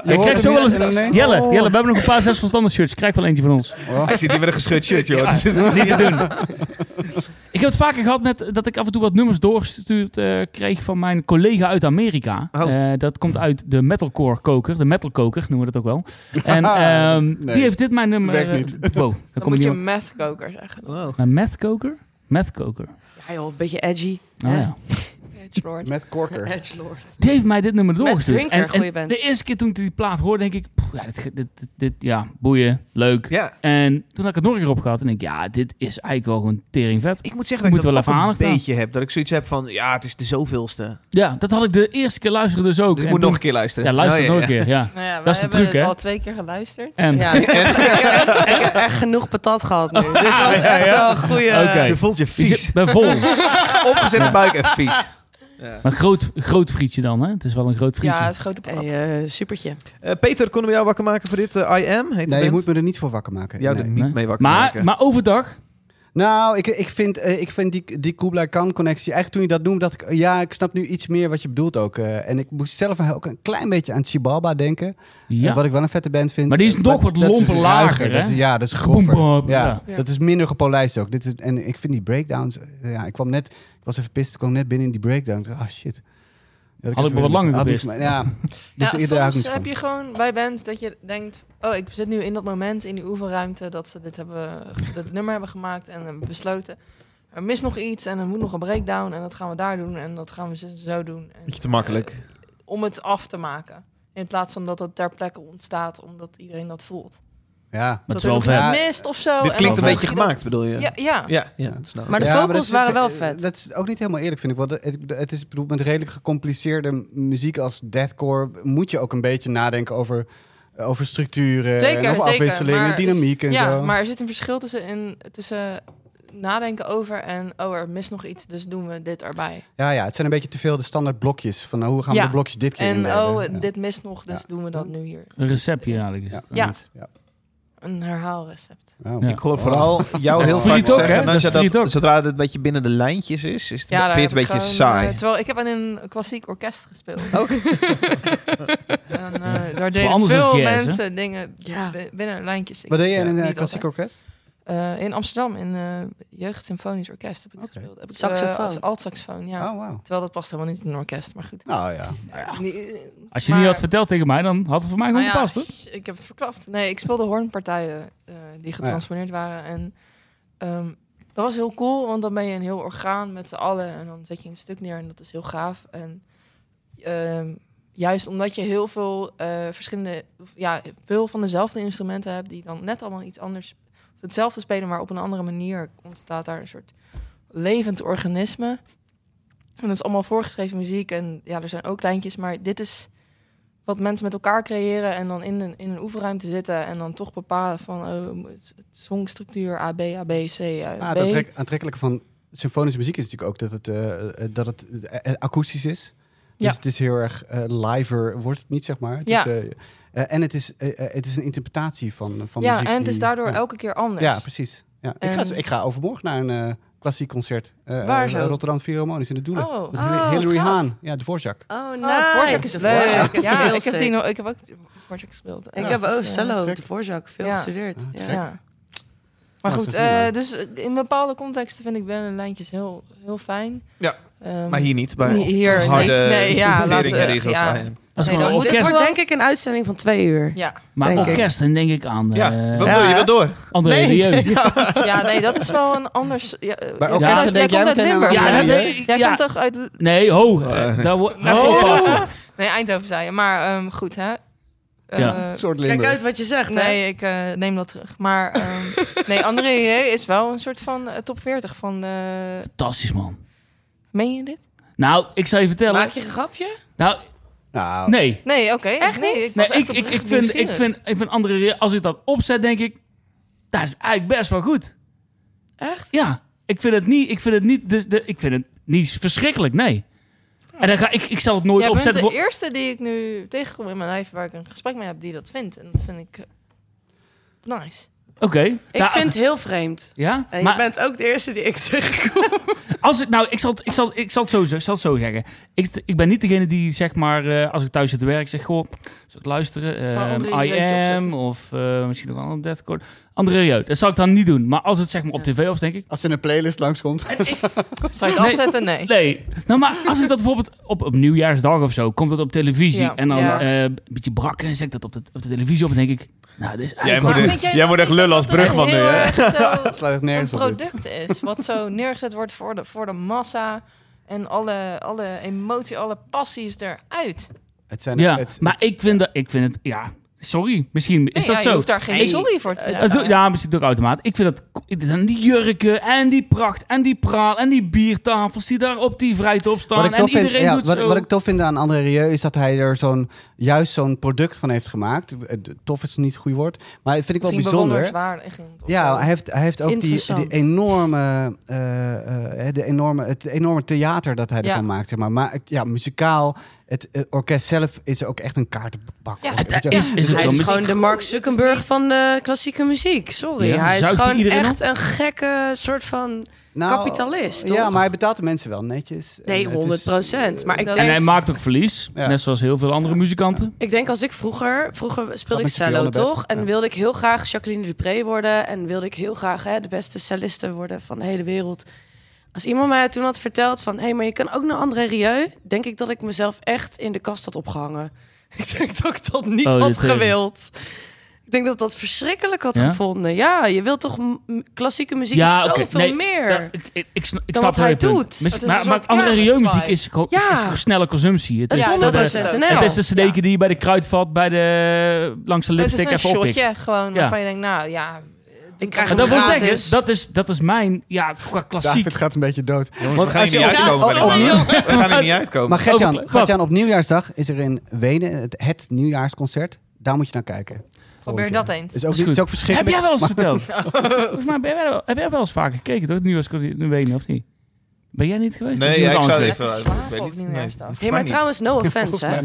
S6: Ik krijg
S1: hem
S6: zo wel eens... Jelle, Jelle, we hebben nog een paar zes verstandig shirts. Krijg wel eentje van ons.
S2: Hij zit hier met een gescheurd shirt, joh.
S6: Ja,
S2: het is (laughs)
S6: niet te doen. (laughs) Ik heb het vaker gehad met dat ik af en toe wat nummers doorgestuurd eh, kreeg van mijn collega uit Amerika.
S2: Oh.
S6: Eh, dat komt uit de metalcore koker, de metal koker noemen we dat ook wel. En (laughs) ehm,
S1: Nee,
S6: die heeft dit mijn nummer.
S1: werkt
S6: eh,
S1: niet. (laughs)
S6: Wow, dan
S3: Dan
S6: kom
S3: moet je meth koker zeggen.
S2: Wow.
S6: Mijn meth koker? Meth koker.
S4: Ja joh, een beetje edgy.
S6: Oh, ja.
S3: Edgelord.
S1: Met Korker.
S4: Edgelord.
S6: Die heeft mij dit nummer
S3: Met
S6: doorgestuurd.
S3: Drinker, goeie band.
S6: de eerste keer toen ik die plaat hoorde, denk ik, pff, ja, dit, dit, dit, dit- ja, boeien, leuk.
S2: Ja,
S6: En toen had ik het nog een keer opgehad en denk ik, ja, dit is eigenlijk wel gewoon tering vet.
S2: ik moet zeggen
S6: Moet
S2: dat ik
S6: wel
S2: dat
S6: even
S2: ook een beetje heb. Dat ik zoiets heb van, ja, het is de zoveelste.
S6: Ja, dat had ik de eerste keer luisteren dus ook.
S2: Dus ik
S6: En
S2: moet
S6: toen-
S2: nog een keer luisteren.
S6: Ja, luister
S2: Oh,
S6: nog een keer, ja.
S3: Nou ja,
S6: Dat is de truc, hè?
S3: al twee keer geluisterd.
S6: En,
S4: Ja, ik, (laughs) heb, ik, heb, ik heb echt genoeg patat gehad nu. Dit was echt wel een goede...
S6: Oké.
S2: Je voelt je vies.
S6: zit, ben vol. (laughs)
S2: Opgezette buik en vies.
S6: Maar groot, groot frietje dan, hè? Het is wel een groot frietje.
S3: Ja, het is grote patat.
S4: Hey, eh, supertje.
S2: Eh, Peter, konden we jou wakker maken voor dit eh, I Am? Heet
S1: Nee, je moet me er niet voor wakker maken.
S2: Jou
S1: Nee.
S2: er niet
S6: Nee.
S2: mee wakker
S6: maar,
S2: maken.
S6: maar overdag,
S1: Nou, ik, ik vind, ik vind die, die Kublai Khan connectie... Eigenlijk toen je dat noemde, dacht ik... Ja, ik snap nu iets meer wat je bedoelt ook. eh, en ik moest zelf ook een klein beetje aan Chibalba denken.
S6: Ja.
S1: wat ik wel een vette band vind.
S6: Maar die is nog wat lomper lager,
S1: dat
S6: hè?
S1: is- ja, dat is grover.
S6: boom,
S1: ja,
S6: ja.
S3: Ja.
S1: Dat is minder gepolijst ook. Dit is, en ik vind die breakdowns... Ja, ik kwam net... Ik was even pist, ik kwam net binnen in die breakdown. Ah, shit. Ja,
S6: Had ik wat langer gepist.
S1: Ja, (laughs) dus
S3: ja, soms heb je gewoon bij bands dat je denkt... Oh, ik zit nu in dat moment in die oefenruimte dat ze dit, hebben, dit (laughs) nummer hebben gemaakt en hebben besloten. Er mis nog iets en er moet nog een breakdown en dat gaan we daar doen en dat gaan we zo- zo doen. En,
S2: Beetje te makkelijk.
S3: eh, om het af te maken. In plaats van dat het ter plekke ontstaat omdat iedereen dat voelt.
S1: Ja.
S6: Maar het
S3: dat
S6: is
S3: er
S6: wel vet.
S3: mist of zo.
S2: Dit klinkt een beetje
S3: dat.
S2: gemaakt, bedoel je?
S3: Ja, ja.
S2: Ja, ja, dat.
S4: Maar de
S1: Ja, maar
S4: vocals
S1: dat is-
S4: waren wel vet.
S1: Dat is ook niet helemaal eerlijk, vind ik. Want het, het is bedoeld met redelijk gecompliceerde muziek als deathcore. Moet je ook een beetje nadenken over, over structuren.
S3: Zeker,
S1: en over
S3: zeker,
S1: afwisselingen,
S3: maar-
S1: dynamiek en
S3: ja,
S1: zo.
S3: maar er zit een verschil tussen, in, tussen nadenken over en oh, er mist nog iets, dus doen we dit erbij.
S1: Ja, ja, het zijn een beetje te veel de standaard blokjes. Van nou, hoe gaan we
S3: Ja.
S1: de blokjes dit keer
S3: En oh,
S1: Ja.
S3: dit mist nog, dus
S1: Ja.
S3: doen we dat nu hier.
S6: Een receptje eigenlijk. Is
S1: Ja.
S6: het.
S3: Ja. Een herhaalrecept.
S1: Oh.
S6: Ja.
S2: Ik hoor vooral jou heel vaak zeggen,
S6: Dat
S2: dat, zodra het een beetje binnen de lijntjes is, is het,
S3: daar
S2: vind je het
S3: heb
S2: een beetje
S3: gewoon,
S2: saai.
S3: eh, terwijl ik heb in een klassiek orkest gespeeld.
S2: Oh. (laughs)
S3: en eh, daar deden veel
S6: jazz, hè?
S3: mensen dingen binnen lijntjes. Ik-
S1: Wat deed je
S3: ja,
S1: in een eh, klassiek orkest?
S3: Eh, in Amsterdam, in uh, Jeugd Symfonisch Orkest heb ik gespeeld. Heb ik,
S4: Saxofoon.
S3: eh, als alt-saxofoon, ja.
S1: Oh.
S3: Terwijl dat past helemaal niet in een orkest, maar goed.
S1: Nou ja.
S6: Als je
S3: maar-
S6: niet had verteld tegen mij, dan had het voor mij gewoon
S3: Nou ja,
S6: gepast, hoor.
S3: sh- Ik heb het verklapt. Nee, ik speelde hoornpartijen eh, die getransponeerd waren. En ehm, dat was heel cool, want dan ben je een heel orgaan met z'n allen. En dan zet je een stuk neer en dat is heel gaaf. En ehm, juist omdat je heel veel eh, verschillende... Ja, veel van dezelfde instrumenten hebt... die dan net allemaal iets anders... hetzelfde spelen, maar op een andere manier... ontstaat daar een soort levend organisme. En dat is allemaal voorgeschreven muziek. En ja, er zijn ook lijntjes, maar dit is wat mensen met elkaar creëren en dan in een, in een oefenruimte zitten en dan toch bepalen van het songstructuur A, B, A, B, C,
S1: Ah,
S3: B.
S1: aantrek- aantrekkelijke van symfonische muziek is natuurlijk ook dat het, eh, eh, dat het eh, akoestisch is. Dus
S3: Ja.
S1: het is heel erg eh, liver, wordt het niet, zeg maar. Het
S3: Ja.
S1: is, eh, eh, en het is, het is een interpretatie van, van
S3: ja,
S1: muziek.
S3: en het is daardoor
S1: ja.
S3: elke keer anders.
S1: Ja, precies. Ja. Ik, ga, ik ga overmorgen naar een eh, klassiek concert. Eh,
S4: Waar zo?
S1: Rotterdam Philharmonisch in de Doelen.
S3: Oh,
S4: Oh,
S1: Hillary
S4: gaaf.
S1: Haan. Ja, de Dvorak.
S4: Oh,
S3: oh,
S4: nice.
S3: het voorzak is
S4: De
S3: leuk.
S4: Is
S3: ja, ik heb, die
S4: sick.
S3: nog, ik heb ook de voorzak gespeeld.
S4: Ik heb ook cello, de Voorzak, veel
S3: Ja.
S4: gestudeerd.
S1: Ah,
S4: Ja.
S3: Ja. Maar
S1: Ja,
S3: goed, eh, dus in bepaalde contexten vind ik binnen lijntjes heel, heel fijn.
S2: Ja,
S3: Ehm,
S2: Maar hier niet, bij
S3: Hier
S2: harde
S3: niet. Nee, ja, laten- ja.
S6: Dat is
S3: Nee, dan moet
S4: Dit
S3: het
S6: orkest.
S4: wordt denk ik een uitzending van twee uur.
S3: Ja,
S6: Maar
S4: denk ik.
S6: orkest, dan denk ik aan
S2: Ja,
S6: eh,
S2: wat
S4: Ja.
S2: wil je wel door?
S6: André
S4: Nee.
S6: Rieu. (laughs)
S3: ja, nee, dat is wel een anders... Ja, eh, komt uit-
S1: denk
S3: jij komt uit Limburg,
S6: Ja,
S3: hè?
S6: ik.
S3: Jij
S6: Ja.
S3: komt toch uit...
S6: Nee, ho.
S2: Eh,
S6: eh, daar wordt...
S3: Oh. Nee, Eindhoven zei je. Maar een goed, hè? Eh,
S6: Ja.
S1: Een soort
S4: Kijk uit wat je zegt, hè?
S3: Nee, ik eh, neem dat terug. Maar ehm, (laughs) nee, André is wel een soort van top 40 van... eh
S6: Fantastisch, man.
S3: Meen je dit?
S6: Nou, ik zal je vertellen.
S4: Maak je een grapje?
S6: Nou,
S1: Nou,
S6: nee.
S3: Nee, oké.
S4: Echt
S3: nee,
S4: niet?
S3: ik,
S6: Nee, ik, ik, ik, vind, ik, vind, ik vind andere... Als ik dat opzet, denk ik... Dat is eigenlijk best wel goed.
S4: Echt?
S6: Ja, ik vind het niet... Ik vind het niet, de, de, ik vind het niet verschrikkelijk, nee. En dan ga ik... Ik zal het nooit
S3: Jij bent
S6: opzetten
S3: de
S6: voor...
S3: eerste die ik nu tegenkom in mijn leven waar ik een gesprek mee heb die dat vindt. En dat vind ik eh, nice.
S6: Oké.
S4: Ik
S6: nou,
S4: vind het heel vreemd.
S6: Ja?
S4: En
S6: maar
S4: je bent ook de eerste die ik tegenkom. (laughs)
S6: als ik... Nou, ik zal, het- ik zal, ik zal, het, zo, ik zal het zo zeggen. Ik, ik ben niet degene die, zeg maar... eh, als ik thuis zit te werken, zeg... Goh, zal ik luisteren?
S3: André
S6: I Am of eh, misschien nog een ander deathcore. André Rieu. Dat zal ik dan niet doen. Maar als het zeg maar op tv op, denk ik...
S1: als er een playlist langskomt.
S3: Zou je het
S6: Nee.
S3: afzetten? Nee.
S6: Nee. Nou, maar als ik dat bijvoorbeeld op, op nieuwjaarsdag of zo, komt het op televisie.
S3: Ja.
S6: En dan
S4: Ja.
S6: eh, een beetje brak en zet ik dat op de, op de televisie op. En denk ik, nou, dit is
S2: Jij moet echt-
S3: vind jij
S2: jij
S3: nou
S2: moet echt
S3: niet
S2: lullen
S3: dat
S2: als
S3: dat
S2: Brugman nu,
S3: heel
S2: hè?
S3: erg zo (laughs)
S1: Het slaat
S3: een
S1: nergens op. dit.
S3: product is. Wat zo neergezet wordt voor de, voor de massa. En alle, alle emotie, alle passie is eruit.
S1: Het zijn,
S6: Ja,
S1: het,
S6: maar ik vind dat, ik vind het, ja, sorry, misschien is
S3: Nee,
S6: dat
S3: ja,
S6: zo.
S3: Je hoeft daar geen
S4: Nee.
S3: sorry voor te
S6: Eh,
S3: zeggen.
S6: doe- ja, misschien ook automaat. Ik vind dat, en die jurken en die pracht en die praal en die biertafels die daar op die vrijtop staan.
S1: Wat ik,
S6: en
S1: tof vind,
S6: iedereen
S1: ja,
S6: doet
S1: wat,
S6: zo.
S1: wat ik tof vind aan André Rieu is dat hij er zo'n juist zo'n product van heeft gemaakt. Tof is niet het goede woord, maar vind ik wel bijzonder. Ja, hij heeft, hij heeft ook die, die enorme, eh, eh, de enorme, het enorme theater dat hij
S3: Ja.
S1: ervan maakt. Zeg maar. maar ja, muzikaal het eh, orkest zelf is ook echt een kaartenbak.
S3: Ja,
S6: is- is het
S4: Hij is gewoon de Mark Zuckerberg van de klassieke muziek. Sorry.
S6: Ja,
S4: hij is gewoon echt een gekke soort van...
S1: Nou,
S4: kapitalist,
S1: Ja,
S4: toch?
S1: maar hij betaalt de mensen wel netjes.
S4: Nee,
S1: het is-
S4: 100 procent. Maar ik
S6: En hij maakt ook verlies.
S1: Ja.
S6: Net zoals heel veel andere muzikanten.
S4: ik denk als ik vroeger... Vroeger speelde ik cello, toch? En
S1: Ja.
S4: wilde ik heel graag Jacqueline Dupré worden. En wilde ik heel graag hè, de beste celliste worden van de hele wereld. Als iemand mij toen had verteld van... hé, hey, maar je kan ook naar André Rieu... denk ik dat ik mezelf echt in de kast had opgehangen. (laughs) Ik denk dat ik dat niet
S6: Oh,
S4: had gewild. Ik denk dat dat verschrikkelijk had
S6: Ja?
S4: gevonden. Ja, je wilt toch klassieke muziek
S6: Ja,
S4: zoveel
S6: Nee,
S4: meer.
S6: Ja, ik, ik, ik, snap
S4: wat hij
S6: punt.
S4: doet.
S6: Mis-
S3: Het is
S6: maar
S3: een
S6: maar
S3: soort
S6: andere
S3: kermisvibe.
S6: muziek is gewoon is,
S4: Ja.
S6: is gewoon snelle consumptie. Het is,
S4: is
S3: Ja, dat is het.
S6: Het is de
S3: Ja.
S6: die je bij de kruidvat bij de, langs de
S3: Het is
S6: lipstick
S3: een
S6: even oppikt.
S3: shotje gewoon
S6: Ja.
S3: waarvan je denkt, nou ja...
S4: Ik krijg
S6: Maar dat wil zeggen, dat is, dat is mijn, ja, klassiek.
S1: David gaat een beetje dood.
S2: Jongens,
S1: Want
S2: we gaan hier
S1: je
S2: niet uitkomen
S1: opnieuw-
S2: mannen. We gaan er niet uitkomen.
S1: Maar Gertjan, Gertjan, op nieuwjaarsdag is er in Wenen het, het nieuwjaarsconcert. Daar moet je naar kijken.
S3: Probeer dat eens.
S1: Is ook,
S6: Is
S1: is ook
S6: Heb
S1: verschrikkelijk.
S6: jij wel eens verteld? Volgens mij ben jij, wel, heb jij wel eens vaker gekeken, toch? Nu was ik nu weten of niet? Ben jij niet geweest?
S2: Nee, ja, ik zou even...
S3: Lekker
S2: Ik weet niet. Nee,
S4: Hey, maar
S2: niet.
S4: trouwens, no offense, hè?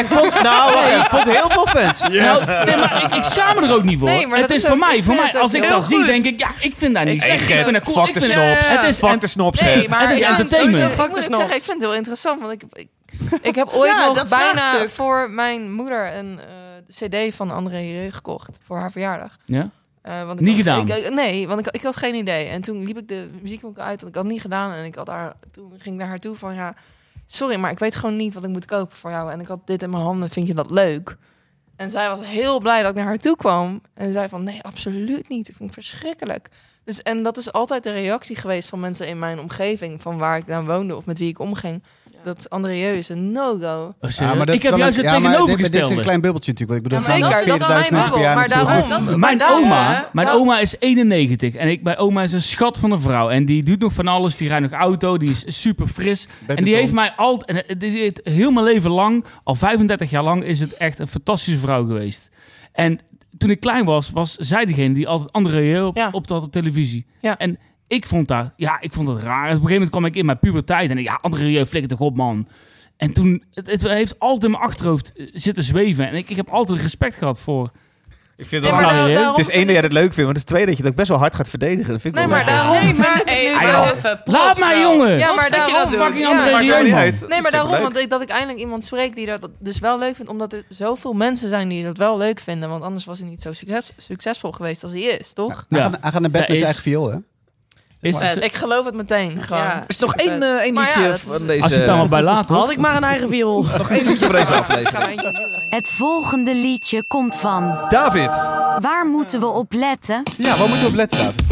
S2: Ik vond, nou, wacht ik vond heel veel fans.
S6: geweest? Nou, nee, maar ik, ik schaam me er ook niet voor.
S3: Nee, maar
S6: het
S3: dat
S6: is
S3: is
S6: voor mij. Voor mij
S3: het
S6: als ik dat zie, denk ik, ja, ik vind dat niet
S2: Hey,
S6: slecht. Ik vind dat cool.
S2: fuck
S6: Ik
S2: de
S6: vind
S2: snobs.
S6: Het is,
S2: Fuck de snobs,
S3: Nee, maar
S6: Het is
S3: ja,
S6: entertainment.
S3: sowieso,
S4: Fuck de
S3: het zeggen, ik vind het heel interessant. Want ik, ik, ik heb (laughs) ooit
S4: Ja,
S3: nog bijna voor mijn moeder een eh, cd van André gekocht. Voor haar verjaardag.
S6: ja?
S3: Eh, want ik
S6: Niet
S3: had-
S6: gedaan?
S3: ik- nee, want ik, ik had geen idee. En toen liep ik de muziekwinkel uit, want ik had het niet gedaan. En ik had haar, toen ging ik naar haar toe van, ja, sorry, maar ik weet gewoon niet wat ik moet kopen voor jou. En ik had dit in mijn handen, vind je dat leuk? En zij was heel blij dat ik naar haar toe kwam. En zei van, nee, absoluut niet. Ik vind het verschrikkelijk. Dus, en dat is altijd de reactie geweest van mensen in mijn omgeving, van waar ik dan woonde of met wie ik omging. Dat André is een no-go.
S6: Oh,
S1: Ja,
S6: serieus?
S1: maar dat
S6: ik heb juist
S1: een-
S6: het
S1: ja, maar dit- Dit is
S6: tegenovergestelde.
S1: een klein bubbeltje natuurlijk. Want ik bedoel,
S3: Ja,
S1: er
S3: zeker, dat is
S1: 40.000
S3: mijn bubbel, maar daarom.
S4: Dat-
S6: Mijn oma, mijn oma is 91 en ik, mijn oma is een schat van een vrouw. En die doet nog van alles, die rijdt nog auto, die is super fris. En die heeft mij altijd, heel mijn leven lang, al 35 jaar lang, is het echt een fantastische vrouw geweest. En toen ik klein was, was zij degene die altijd andere heel op,
S3: Ja.
S6: optrad op televisie.
S3: Ja.
S6: En ik vond dat, ja, ik vond het raar. Op een gegeven moment kwam ik in mijn puberteit en ik, ja, andere Rieu, flikker toch op, man. En toen, het, het heeft altijd in mijn achterhoofd eh, zitten zweven. En ik, ik heb altijd respect gehad voor...
S2: Ik vind het
S3: maar
S2: wel
S3: daar-
S2: het is één dat jij het leuk vindt, maar het is twee dat je het ook best wel hard gaat verdedigen. Dat vind ik
S3: Nee,
S2: wel
S3: maar
S2: leuk.
S3: daarom...
S4: Nee, maar hey, even. props
S6: Laat mij,
S4: wel.
S6: jongen!
S3: Ja, maar
S4: dat
S3: daarom...
S4: dat doet.
S6: Fucking
S3: ja.
S6: Rieu,
S2: mij niet uit.
S3: Nee, maar daarom, want ik, dat ik eindelijk iemand spreek die dat dus wel leuk vindt, omdat er zoveel mensen zijn die dat wel leuk vinden. Want anders was hij niet zo succes, succesvol geweest als hij is, toch?
S1: Hij
S6: Ja.
S1: gaat, hij gaat naar bed
S6: Ja,
S1: met
S6: is-
S1: zijn eigen viool, hè?
S6: Is
S3: ik geloof het meteen. Gewoon.
S4: Ja.
S2: Er is nog één, eh, één
S3: Maar ja,
S2: liedje
S3: is-
S2: deze...
S6: als je het dan maar bij laat.
S4: Had ik maar een eigen viool.
S2: nog één liedje voor deze (laughs) aflevering.
S3: er.
S8: Het volgende liedje komt van.
S2: David.
S8: Waar moeten we op letten?
S1: Ja, waar moeten we op letten, David?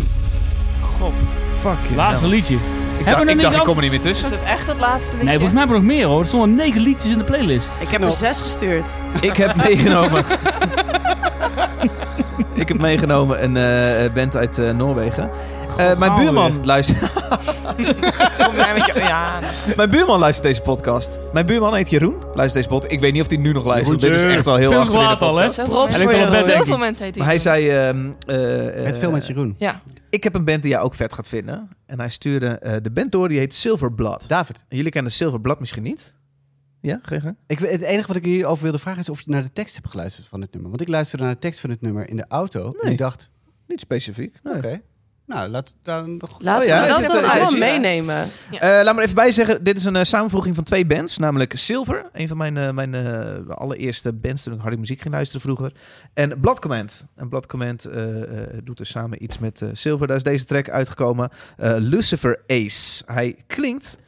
S2: God, fuck.
S6: Laatste liedje.
S2: Ik
S6: Hebben
S2: dacht,
S6: we
S2: ik, dacht, kom er niet meer
S3: Is
S2: tussen.
S3: het echt het laatste liedje?
S6: Nee, volgens mij hebben we nog meer hoor. Er stonden negen liedjes in de playlist.
S4: Ik heb er zes gestuurd.
S2: Ik heb (laughs) meegenomen... ik heb meegenomen een eh, band uit eh, Noorwegen. Eh, mijn buurman luistert... (laughs)
S3: Kom jij met je- Ja,
S2: Mijn buurman luistert deze podcast. Mijn buurman heet Jeroen. Luistert deze podcast. Ik weet niet of hij nu nog luistert. Dit is echt al heel
S6: Veel
S2: achter in de
S6: laat al, hè?
S3: zoveel
S4: Props
S3: mensen,
S4: voor Jeroen.
S3: zoveel mensen heet
S2: Maar hij zei... ehm, eh,
S1: Het veel met Jeroen.
S3: Ja.
S2: Ik heb een band die jij ook vet gaat vinden. En hij stuurde eh, de band door, die heet Silverblood.
S1: David,
S2: En jullie kennen Silverblood misschien niet? Ja, ga
S1: ik, het enige wat ik hierover wilde vragen is of je naar de tekst hebt geluisterd van het nummer. Want ik luisterde naar de tekst van het nummer in de auto en
S2: Nee.
S1: ik dacht,
S2: Niet specifiek. Nee.
S1: oké, nou, laat daar nog...
S4: Laten
S2: Oh ja,
S4: we dat dan allemaal
S2: er-
S4: meenemen.
S2: Eh, laat maar even bij zeggen, dit is een eh, samenvoeging van twee bands. Namelijk Silver, een van mijn, eh, mijn allereerste bands toen ik harde muziek ging luisteren vroeger. En Blood Command. En Blood Command eh, eh, doet dus samen iets met eh, Silver. Daar is deze track uitgekomen. Eh, Lucifer Ace. Hij klinkt...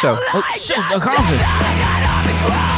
S2: Zo.
S6: Oh, zo, daar gaan ze.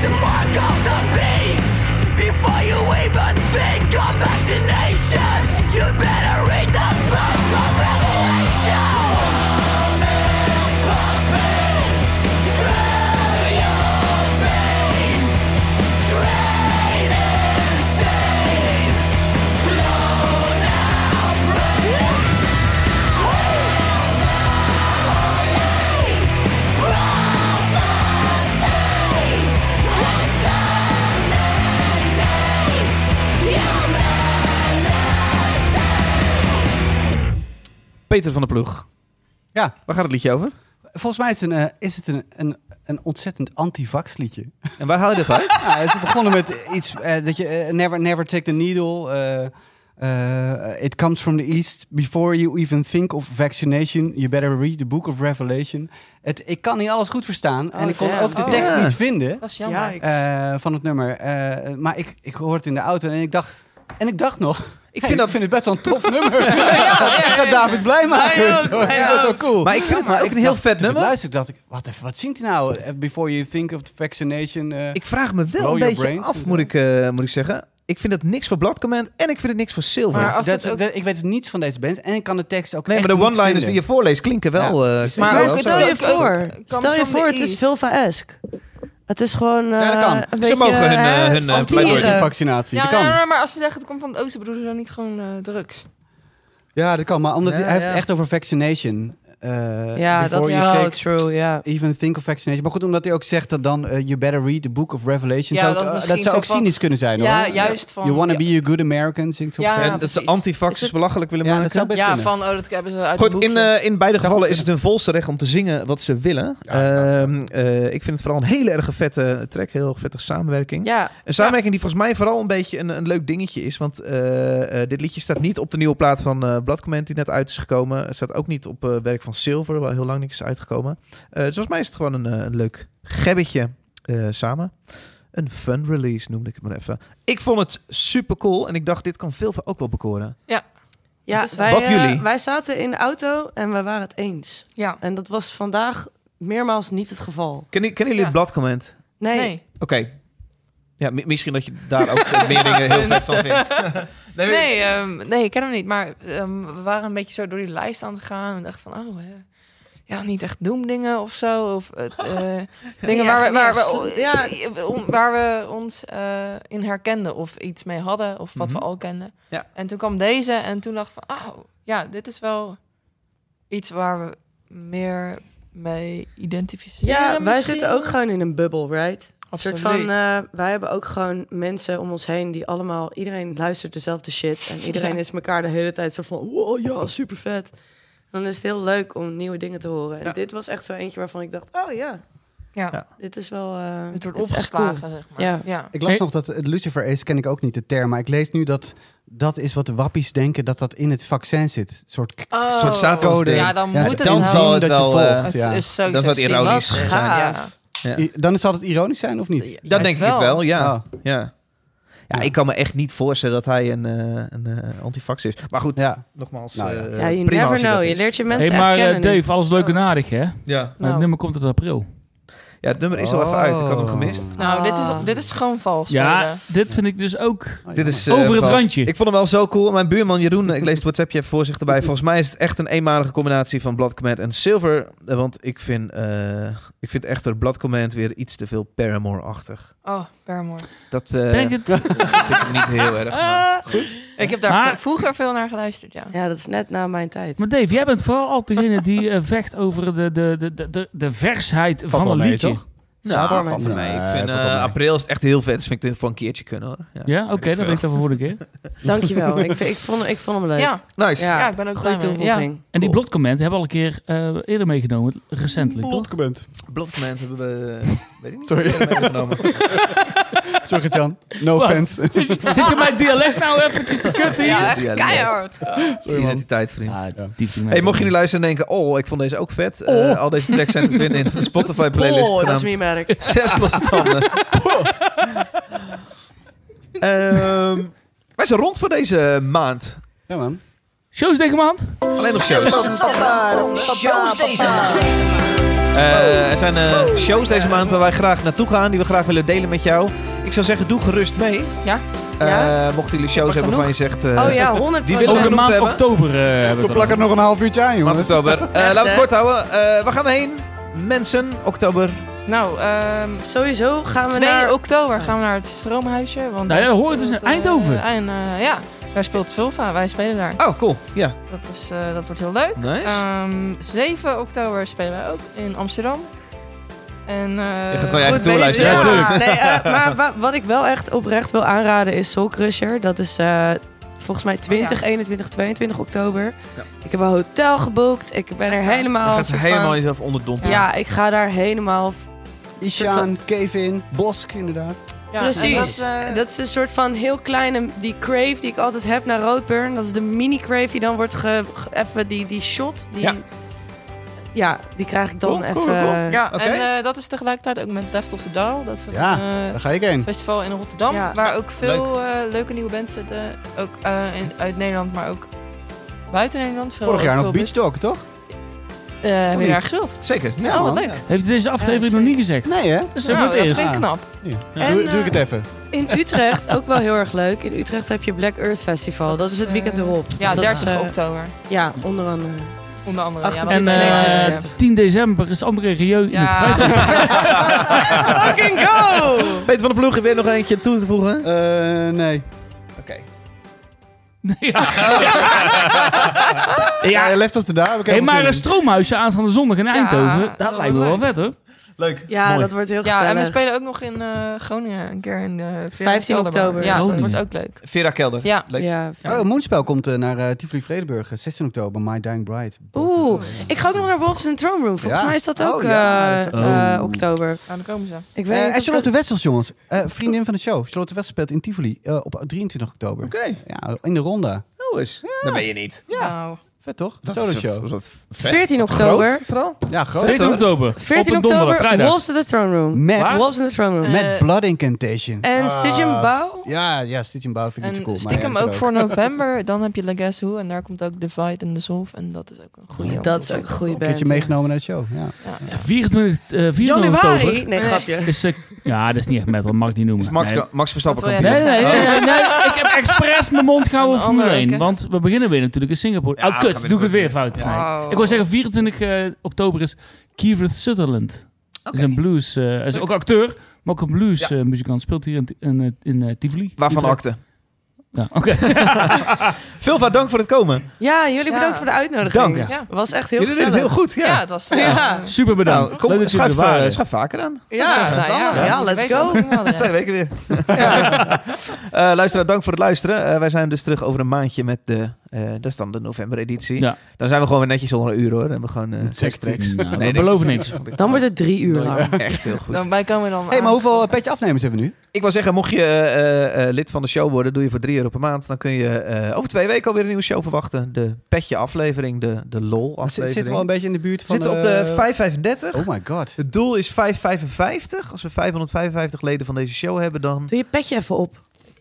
S5: The mark of the
S2: Peter van der Ploeg.
S1: Ja.
S2: Waar gaat het liedje over?
S1: Volgens mij is het een, eh, is het een, een, een ontzettend anti-vax liedje.
S2: En waar haal je dat (laughs) uit?
S1: Ja, ze begonnen met iets eh, dat je eh, never, never take the needle. eh, eh, it comes from the east. Before you even think of vaccination, you better read the book of Revelation. Het, ik kan niet alles goed verstaan en
S4: Oh,
S1: ik kon ook de
S3: Oh.
S1: tekst niet vinden
S3: Dat is jammer.
S1: Eh, van het nummer. Eh, maar ik, ik hoorde het in de auto en ik dacht, en ik dacht nog.
S2: Ik
S1: hey,
S2: vind dat...
S1: ik vind het best wel een tof (laughs) nummer. ik ga David blij maken. Dat is wel
S3: ook.
S1: cool.
S2: Maar ik vind het
S1: Maar
S2: ook
S1: ik
S2: een heel vet
S1: ik
S2: nummer.
S1: luisterde, dacht ik, wat, even, wat zingt hij nou? Eh, Before you think of the vaccination. eh,
S2: Ik vraag me wel een beetje
S1: brains
S2: af, moet ik, eh, moet ik zeggen. Ik vind het niks voor Bloodcommand en ik vind het niks voor Silver.
S3: Maar als
S1: dat,
S3: het ook-
S1: dat- ik weet niets van deze band en ik kan de tekst ook
S2: nee,
S1: echt
S2: maar de one-liners die je voorleest klinken wel...
S1: Ja.
S2: eh,
S3: Maar
S4: stel je voor, stel je voor, het is. Vilva-esque. Het is gewoon eh
S1: Ja, dat kan.
S4: een
S1: Ze
S4: beetje
S2: mogen hun, eh,
S4: eh,
S2: hun, eh,
S4: satire.
S2: pleidooi doen.
S1: vaccinatie.
S3: Ja,
S1: dat kan.
S3: maar als ze zeggen het komt van het oosten, bedoelen ze dan niet gewoon eh, drugs.
S1: Ja, dat kan. Maar omdat
S2: Ja,
S1: hij, heeft
S2: ja.
S1: echt over vaccination. Eh,
S4: Ja, dat
S1: before
S4: is
S1: you
S4: wel
S1: take
S4: true, ja.
S1: Even think of vaccination. Maar goed, omdat hij ook zegt dat dan eh, you better read the book of Revelation.
S3: Ja,
S1: zou,
S3: dat
S1: het- eh,
S3: misschien
S1: dat zou
S3: zo
S1: ook
S3: van-
S1: cynisch kunnen zijn
S3: Ja,
S1: hoor.
S3: juist van-
S1: You wanna
S3: ja.
S1: be a good American, zingt ze op
S3: Ja,
S2: dat ze antifaxers belachelijk willen
S1: Ja,
S2: maken.
S1: dat zou best
S3: Ja,
S1: kunnen.
S3: van, oh, dat hebben ze uit
S2: Goed, in, in beide gevallen is het hun volste recht om te zingen wat ze willen.
S1: Ja.
S2: Ehm, eh, ik vind het vooral een hele erg vette track, heel vette samenwerking.
S4: Ja,
S2: Een samenwerking die volgens mij vooral een beetje een, een leuk dingetje is. Want dit liedje staat niet op de nieuwe plaat van eh Blood Command die net uit is gekomen. Het staat ook niet op eh, werk van Silver, waar heel lang niks is uitgekomen. Eh, dus volgens mij is het gewoon een, eh, een leuk gebbetje eh, samen. Een fun release noemde ik het maar even. Ik vond het super cool en ik dacht dit kan veel ook wel bekoren.
S4: ja
S3: is-
S4: wij,
S2: Wat jullie?
S4: wij zaten in de auto en we waren het eens.
S3: ja.
S4: En dat was vandaag meermaals niet het geval.
S2: Kennen, kennen jullie
S3: Ja.
S2: Blood Command?
S4: Nee.
S3: Nee.
S2: Oké. Ja, mi- misschien dat je daar ook (laughs) meer dingen heel vet van vindt. (laughs) nee,
S3: Nee, ehm, nee, ik ken hem niet. Maar ehm, we waren een beetje zo door die lijst aan het gaan. En dachten van, oh, ja, niet echt doemdingen of zo. Of eh, eh, (laughs) dingen
S4: Ja,
S3: waar, we, waar, we,
S4: ja.
S3: waar we ons eh, in herkenden. Of iets mee hadden. Of wat
S2: Mhm.
S3: we al kenden.
S2: Ja.
S3: En toen kwam deze. En toen dacht ik van, oh, ja, dit is wel iets waar we meer mee identificeren.
S4: Ja, wij
S3: misschien.
S4: zitten ook gewoon in een bubbel, right? Een soort van, eh, wij hebben ook gewoon mensen om ons heen die allemaal, iedereen luistert dezelfde shit. En (laughs) iedereen
S3: Ja.
S4: is elkaar de hele tijd zo van, wow, ja, super vet. Dan is het heel leuk om nieuwe dingen te horen. En
S2: Ja.
S4: dit was echt zo eentje waarvan ik dacht, oh ja,
S3: Ja.
S2: Ja.
S4: dit is wel... eh,
S3: Het wordt
S4: is cool.
S3: opgeslagen, zeg maar.
S4: Ja.
S3: ja.
S1: Ik las
S6: Hey.
S1: nog dat het Lucifer Ace ken ik ook niet de term, maar ik lees nu dat dat is wat de wappies denken dat dat in het vaccin zit. Een soort
S3: Oh,
S2: soort.
S3: Ja, dan
S1: Ja,
S3: moet het
S1: dan
S2: zal het
S1: dat je
S2: wel,
S1: volgt.
S2: eh,
S3: Het
S1: ja.
S3: is zo
S2: Dat is wat ironisch
S3: gaaf.
S2: Ja.
S1: Dan zal het ironisch zijn of niet?
S3: Ja,
S2: Dat denk ik het wel, ja.
S1: Oh,
S2: ja. Ja, ik kan me echt niet voorstellen dat hij een, eh een eh, antifax is. Maar goed,
S1: ja.
S2: nogmaals.
S1: Nou ja.
S2: eh,
S4: Ja, you
S2: prima
S4: never know. Je leert je
S6: Hey,
S4: mensen
S6: maar
S4: echt
S6: eh,
S4: kennen.
S6: Dave, alles leuk en aardig, hè?
S2: Ja.
S6: Maar
S3: Nou.
S6: het nummer komt uit april.
S2: ja, het nummer is al even uit. Ik had hem gemist.
S3: Nou, dit,
S4: Ah.
S3: is, dit is gewoon vals.
S6: Ja,
S3: spelen.
S6: dit vind ik dus ook...
S1: Oh,
S2: Dit is,
S6: Over het
S2: vals.
S6: randje.
S2: Ik vond hem wel zo cool. Mijn buurman Jeroen, ik lees het WhatsAppje even voor zich erbij. Volgens mij is het echt een eenmalige combinatie van Blood Command en Silver. Want ik vind, eh ik vind echter Blood Command weer iets te veel Paramore-achtig.
S3: Oh, Paramore.
S2: Dat eh,
S6: Ben ik het? (laughs)
S2: vind ik niet heel erg. Maar...
S3: Ik heb daar
S6: Maar-
S3: vroeger veel naar geluisterd, ja.
S4: Ja, dat is net na mijn tijd.
S6: Maar Dave, jij bent vooral altijd degene die eh, vecht over de, de, de, de, de, versheid
S1: Valt
S6: van een
S1: mee,
S6: liedje.
S1: toch?
S2: Nou,
S4: voor mij.
S2: valt er mee. Ik
S1: Nee,
S2: vind
S1: valt wel
S2: eh, april is het echt heel vet. Dus vind ik het voor een keertje kunnen hoor. Ja,
S6: Ja, oké, dan
S2: veel.
S6: weet ik dat voor de keer. (laughs)
S4: Dankjewel. ik, vind- ik, vond, ik vond hem leuk.
S3: Ja,
S2: Nice.
S4: Ja.
S3: ja, ik ben ook
S4: Goeie
S3: blij mee. Ja.
S4: toevoeging.
S6: En die
S2: Cool.
S6: blotcomment hebben we al een keer eh, eerder meegenomen, recentelijk?
S1: Blotcomment.
S2: Blood Command hebben we... Weet ik niet.
S1: Sorry. (laughs)
S2: Sorry.
S1: Jan. No
S6: Wat?
S1: offense.
S6: Zit je mijn dialect nou eventjes te kutten hier?
S3: Ja, echt keihard.
S1: Sorry, man.
S2: Identiteit, vriend.
S6: Ah,
S2: Hey, mocht je nu luisteren en denken, oh, ik vond deze ook vet. Eh,
S6: Oh.
S2: al deze tracks zijn te vinden in de Spotify playlist
S4: Oh, dat is
S2: genaamd
S4: me merk.
S2: Zes losse tanden. Ehm, wij zijn rond voor deze maand.
S1: Ja, man.
S6: Shows deze maand?
S2: Alleen nog shows. Eh, er zijn eh, shows deze maand waar wij graag naartoe gaan, die we graag willen delen met jou. Ik zou zeggen, doe gerust mee.
S3: Ja.
S2: Eh, mochten jullie shows hebben waarvan je zegt... eh,
S4: Oh ja, 100
S2: Die willen genoemd
S6: maand
S2: hebben.
S6: oktober eh, hebben we
S1: plakken
S6: dan.
S1: nog een half uurtje aan,
S2: Maand
S1: jongens.
S2: oktober. Eh, laten we het kort houden. Eh, waar gaan we heen? Mensen, oktober.
S3: Nou, ehm
S4: Sowieso gaan we
S3: 2
S4: naar...
S3: oktober gaan we naar het Stroomhuisje. Want
S6: Nou
S3: daar
S6: ja, dat hoor
S3: speelt,
S6: dus in Eindhoven.
S3: en eh, ja, daar speelt Vulva. Wij spelen daar.
S2: Oh, cool. Ja,
S3: Dat, is, eh, dat wordt heel leuk.
S2: nice.
S3: Ehm 7 oktober spelen wij ook in Amsterdam. En, eh,
S2: Je gaat gewoon je eigen
S6: maken.
S3: Ja,
S4: Nee, eh, maar wa- wat ik wel echt oprecht wil aanraden is Soul Crusher. Dat is eh, volgens mij 20,
S3: Oh, ja.
S4: 21, 22 oktober.
S2: Ja.
S4: Ik heb een hotel geboekt. Ik ben er helemaal...
S2: Dan gaat helemaal
S4: van-
S2: jezelf onderdompelen.
S4: ja, ik ga daar helemaal...
S1: Ishaan, Kevin, Bosk inderdaad.
S3: Ja,
S4: Precies.
S3: Dat, eh,
S4: Dat is een soort van heel kleine... Die crave die ik altijd heb naar Roadburn. Dat is de mini crave die dan wordt ge... ge- even die, die shot. Die,
S6: Ja.
S4: ja. die krijg ik dan
S6: Cool,
S4: even...
S6: cool, cool.
S3: ja, en eh, dat is tegelijkertijd ook met Left of the Dial. Dat is een
S1: Ja,
S3: eh,
S1: Daar ga ik heen.
S3: festival in Rotterdam.
S4: Ja.
S3: Waar ook veel eh, leuke nieuwe bands zitten. Ook eh, in, uit Nederland, maar ook buiten Nederland. Veel,
S1: Vorig jaar nog Beach Talk, toch?
S3: Eh, heb je
S1: niet?
S3: daar gespeeld?
S2: Zeker.
S1: Ja,
S3: oh, wat leuk.
S6: Heeft hij deze aflevering nog niet gezegd?
S1: Nee, hè?
S6: Dus
S3: Nou,
S6: voor het
S3: dat vind ik knap.
S4: En,
S1: doe, doe
S4: eh,
S1: ik het even.
S4: In Utrecht, ook wel heel erg leuk. In Utrecht heb je Black Earth Festival. Dat is het weekend
S3: eh,
S4: erop.
S3: Ja,
S4: Dus dat is,
S3: 30
S4: eh,
S3: oktober.
S4: Ja, onder andere.
S3: Onder andere. Ja,
S4: 28,
S6: En
S3: dat is
S6: eh,
S3: 29.
S6: 10 december is André Rieu in het
S3: Ja.
S6: Vrijthof. (laughs)
S4: Fucking go!
S2: Peter van der Ploeg, heb je nog eentje toe te voegen?
S1: Eh, nee. (laughs)
S6: Ja.
S1: Ja,
S6: ja.
S1: Left of the Daar heb ik
S6: Hey,
S1: even
S6: maar een stroomhuisje aanstaande zondag in Eindhoven, dat
S3: dat
S6: lijkt me
S3: wel
S6: vet hoor.
S2: Leuk.
S4: Ja,
S6: Mooi.
S4: dat wordt heel
S3: Ja,
S4: gezellig.
S3: en we spelen ook nog in eh, Groningen een keer in de
S4: 15 oktober.
S3: Ja,
S6: Oh,
S3: dat wordt
S6: ja.
S3: ook leuk.
S2: Vera Kelder.
S3: Ja.
S2: Leuk.
S4: Ja.
S1: Oh, Moonspel komt eh, naar eh Tivoli Vredenburg, eh, 16 oktober, My Dying Bride.
S4: Oeh, ik ga ook nog naar Wolves in Throne Room. Volgens
S1: Ja.
S4: mij is dat ook
S1: Oh, ja,
S4: eh, eh,
S6: Oh.
S4: oktober.
S3: Ja, dan komen ze.
S4: Ik weet
S1: Eh, en Charlotte Wessels, jongens. Eh, vriendin van de show. Charlotte Wessels speelt in Tivoli eh, op 23 oktober.
S2: Oké.
S1: Ja, in de ronde.
S2: Nou eens. Dat ben je niet.
S3: Nou,
S1: Vet toch?
S2: Dat
S1: Solo
S2: is-
S1: show.
S2: was dat vet.
S4: 14
S2: Wat
S4: oktober.
S2: groot, vooral.
S1: Ja, groot.
S6: 14
S2: hoor.
S6: oktober.
S4: 14
S6: op een donderdag,
S4: oktober,
S6: vrijdag.
S4: Wolves in the Throne Room.
S1: Met,
S6: Waar?
S4: Wolves in the Throne Room.
S1: met Blood Incantation.
S4: En Stygian Bow.
S1: Ja, ja, Stitching Bow vind ik niet cool.
S3: stiekem
S1: ja,
S3: ook
S1: is
S3: voor (laughs) november, dan heb je La Guess Who. En daar komt ook Divide and Dissolve. En dat is ook een goede.
S4: Dat is ook een goede
S1: Een
S4: band.
S1: keertje meegenomen naar de show. Ja.
S3: Ja.
S6: Ja, 24, eh 24
S4: Januari?
S6: oktober.
S4: Nee, grapje.
S6: Is, (laughs) ja, dat is niet echt metal, mag ik niet noemen.
S2: Max,
S6: Nee.
S2: Max Verstappen komt
S6: Nee, nee, nee, (laughs) nee. Ik heb expres mijn mond gehouden
S3: Een ook, hè?
S6: Want we beginnen weer natuurlijk in Singapore. Kut. Doe ik het weer fout. Nee.
S3: Oh.
S6: Ik wil zeggen, 24 eh, oktober is Kiefer Sutherland. Dat is een blues. eh, hij is ook acteur, maar ook een blues
S2: Ja.
S6: eh, muzikant. Speelt hier in, in, eh, Tivoli.
S2: Waarvan
S6: Utrecht.
S2: akte.
S6: Ja, oké. (laughs)
S2: Vilva, dank voor het komen.
S4: Ja, jullie bedankt
S3: Ja.
S4: voor de uitnodiging.
S2: Dank.
S3: Ja.
S4: Het was echt heel
S2: Jullie doen het
S4: gezellig.
S2: heel goed. Ja.
S3: Ja, het was...
S4: Ja.
S6: Super bedankt.
S2: Nou, kom,
S6: Leuk dat jullie
S2: schuif,
S6: er waren.
S2: eh, schuif vaker aan.
S4: Ja,
S3: nou
S4: gezellig. Ja,
S3: je
S4: let's go. (laughs)
S2: Twee weken weer. (laughs) Eh luisteraar, dank voor het luisteren. Eh, wij zijn dus terug over een maandje met de, eh, dat is dan de november-editie.
S6: Ja.
S2: Dan zijn we gewoon weer netjes onder een uur hoor. Dan hebben we gewoon eh
S1: Seks tracks.
S6: Nou, we
S2: nee.
S6: beloven niks. (laughs)
S4: Dan wordt het drie uur lang. (laughs)
S2: Echt heel goed.
S3: Dan bij komen we dan
S1: hey, maar
S3: aan-
S1: hoeveel petje afnemers hebben we nu?
S2: Ik wil zeggen, mocht je eh, eh, lid van de show worden, doe je voor 3 euro per maand. Dan kun je eh, over twee weken alweer een nieuwe show verwachten. De petje aflevering, de, de lol
S1: We
S2: aflevering.
S1: zitten wel een beetje in de buurt
S2: We
S1: van...
S2: zitten op de
S1: eh,
S2: 535.
S1: Oh my god.
S2: Het doel is 555. Als we 555 leden van deze show hebben, dan,
S4: Doe je petje even op.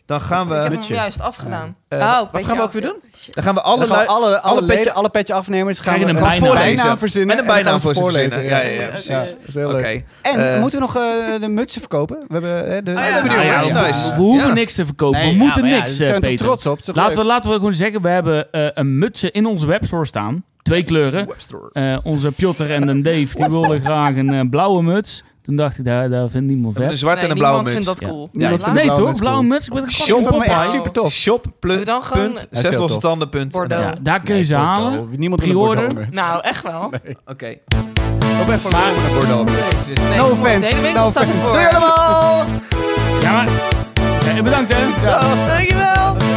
S2: dan gaan we...
S3: Ik heb hem juist afgedaan.
S2: eh,
S4: Oh,
S2: wat
S4: petje
S2: gaan we ook
S4: af.
S2: weer doen? Dan gaan we alle,
S1: Alle, gaan we
S2: lui-
S1: alle, alle,
S2: petje-
S1: leden, alle petje afnemers gaan we
S6: een bijnaam.
S1: verzinnen.
S2: En een
S1: dan gaan
S2: bijnaam
S1: we
S2: voor ze verzinnen. Ja, ja, ja, precies.
S1: Ja, dat is heel
S2: Oké.
S1: leuk. En
S2: Eh,
S1: moeten we nog eh, de mutsen verkopen? We hebben de...
S4: ja.
S2: we hebben
S6: Nou
S2: nu
S6: ja,
S2: merchandise.
S6: we, we hoeven
S2: Ja.
S6: niks te verkopen.
S1: Nee,
S6: we
S1: ja,
S6: moeten
S1: ja,
S6: niks, eh,
S1: zijn er trots op.
S6: Laten we, laten we gewoon zeggen, we hebben eh, een mutsen in onze webstore staan. Twee kleuren.
S2: Webstore.
S6: Eh, onze Piotr en een Dave, die wilden graag een blauwe muts. Toen dacht ik, daar, daar vindt niemand vet.
S2: Een zwarte en een blauwe muts.
S3: Niemand vindt dat cool. Ja.
S6: nee toch? Blauwe muts. Ik ben een
S1: Shop, super tof.
S2: Shop,
S3: plus, dan
S2: punt, zes losse tanden, punt.
S6: Ja, daar kun je ze halen.
S1: Niemand
S6: pre-order.
S3: Nou, echt wel.
S2: Oké.
S1: Op even maar, een Bordeaux.
S3: Nee,
S1: no offense.
S3: Nee,
S1: no offense. Doei allemaal! Ja, maar... Bedankt, hè. Ja. Dankjewel.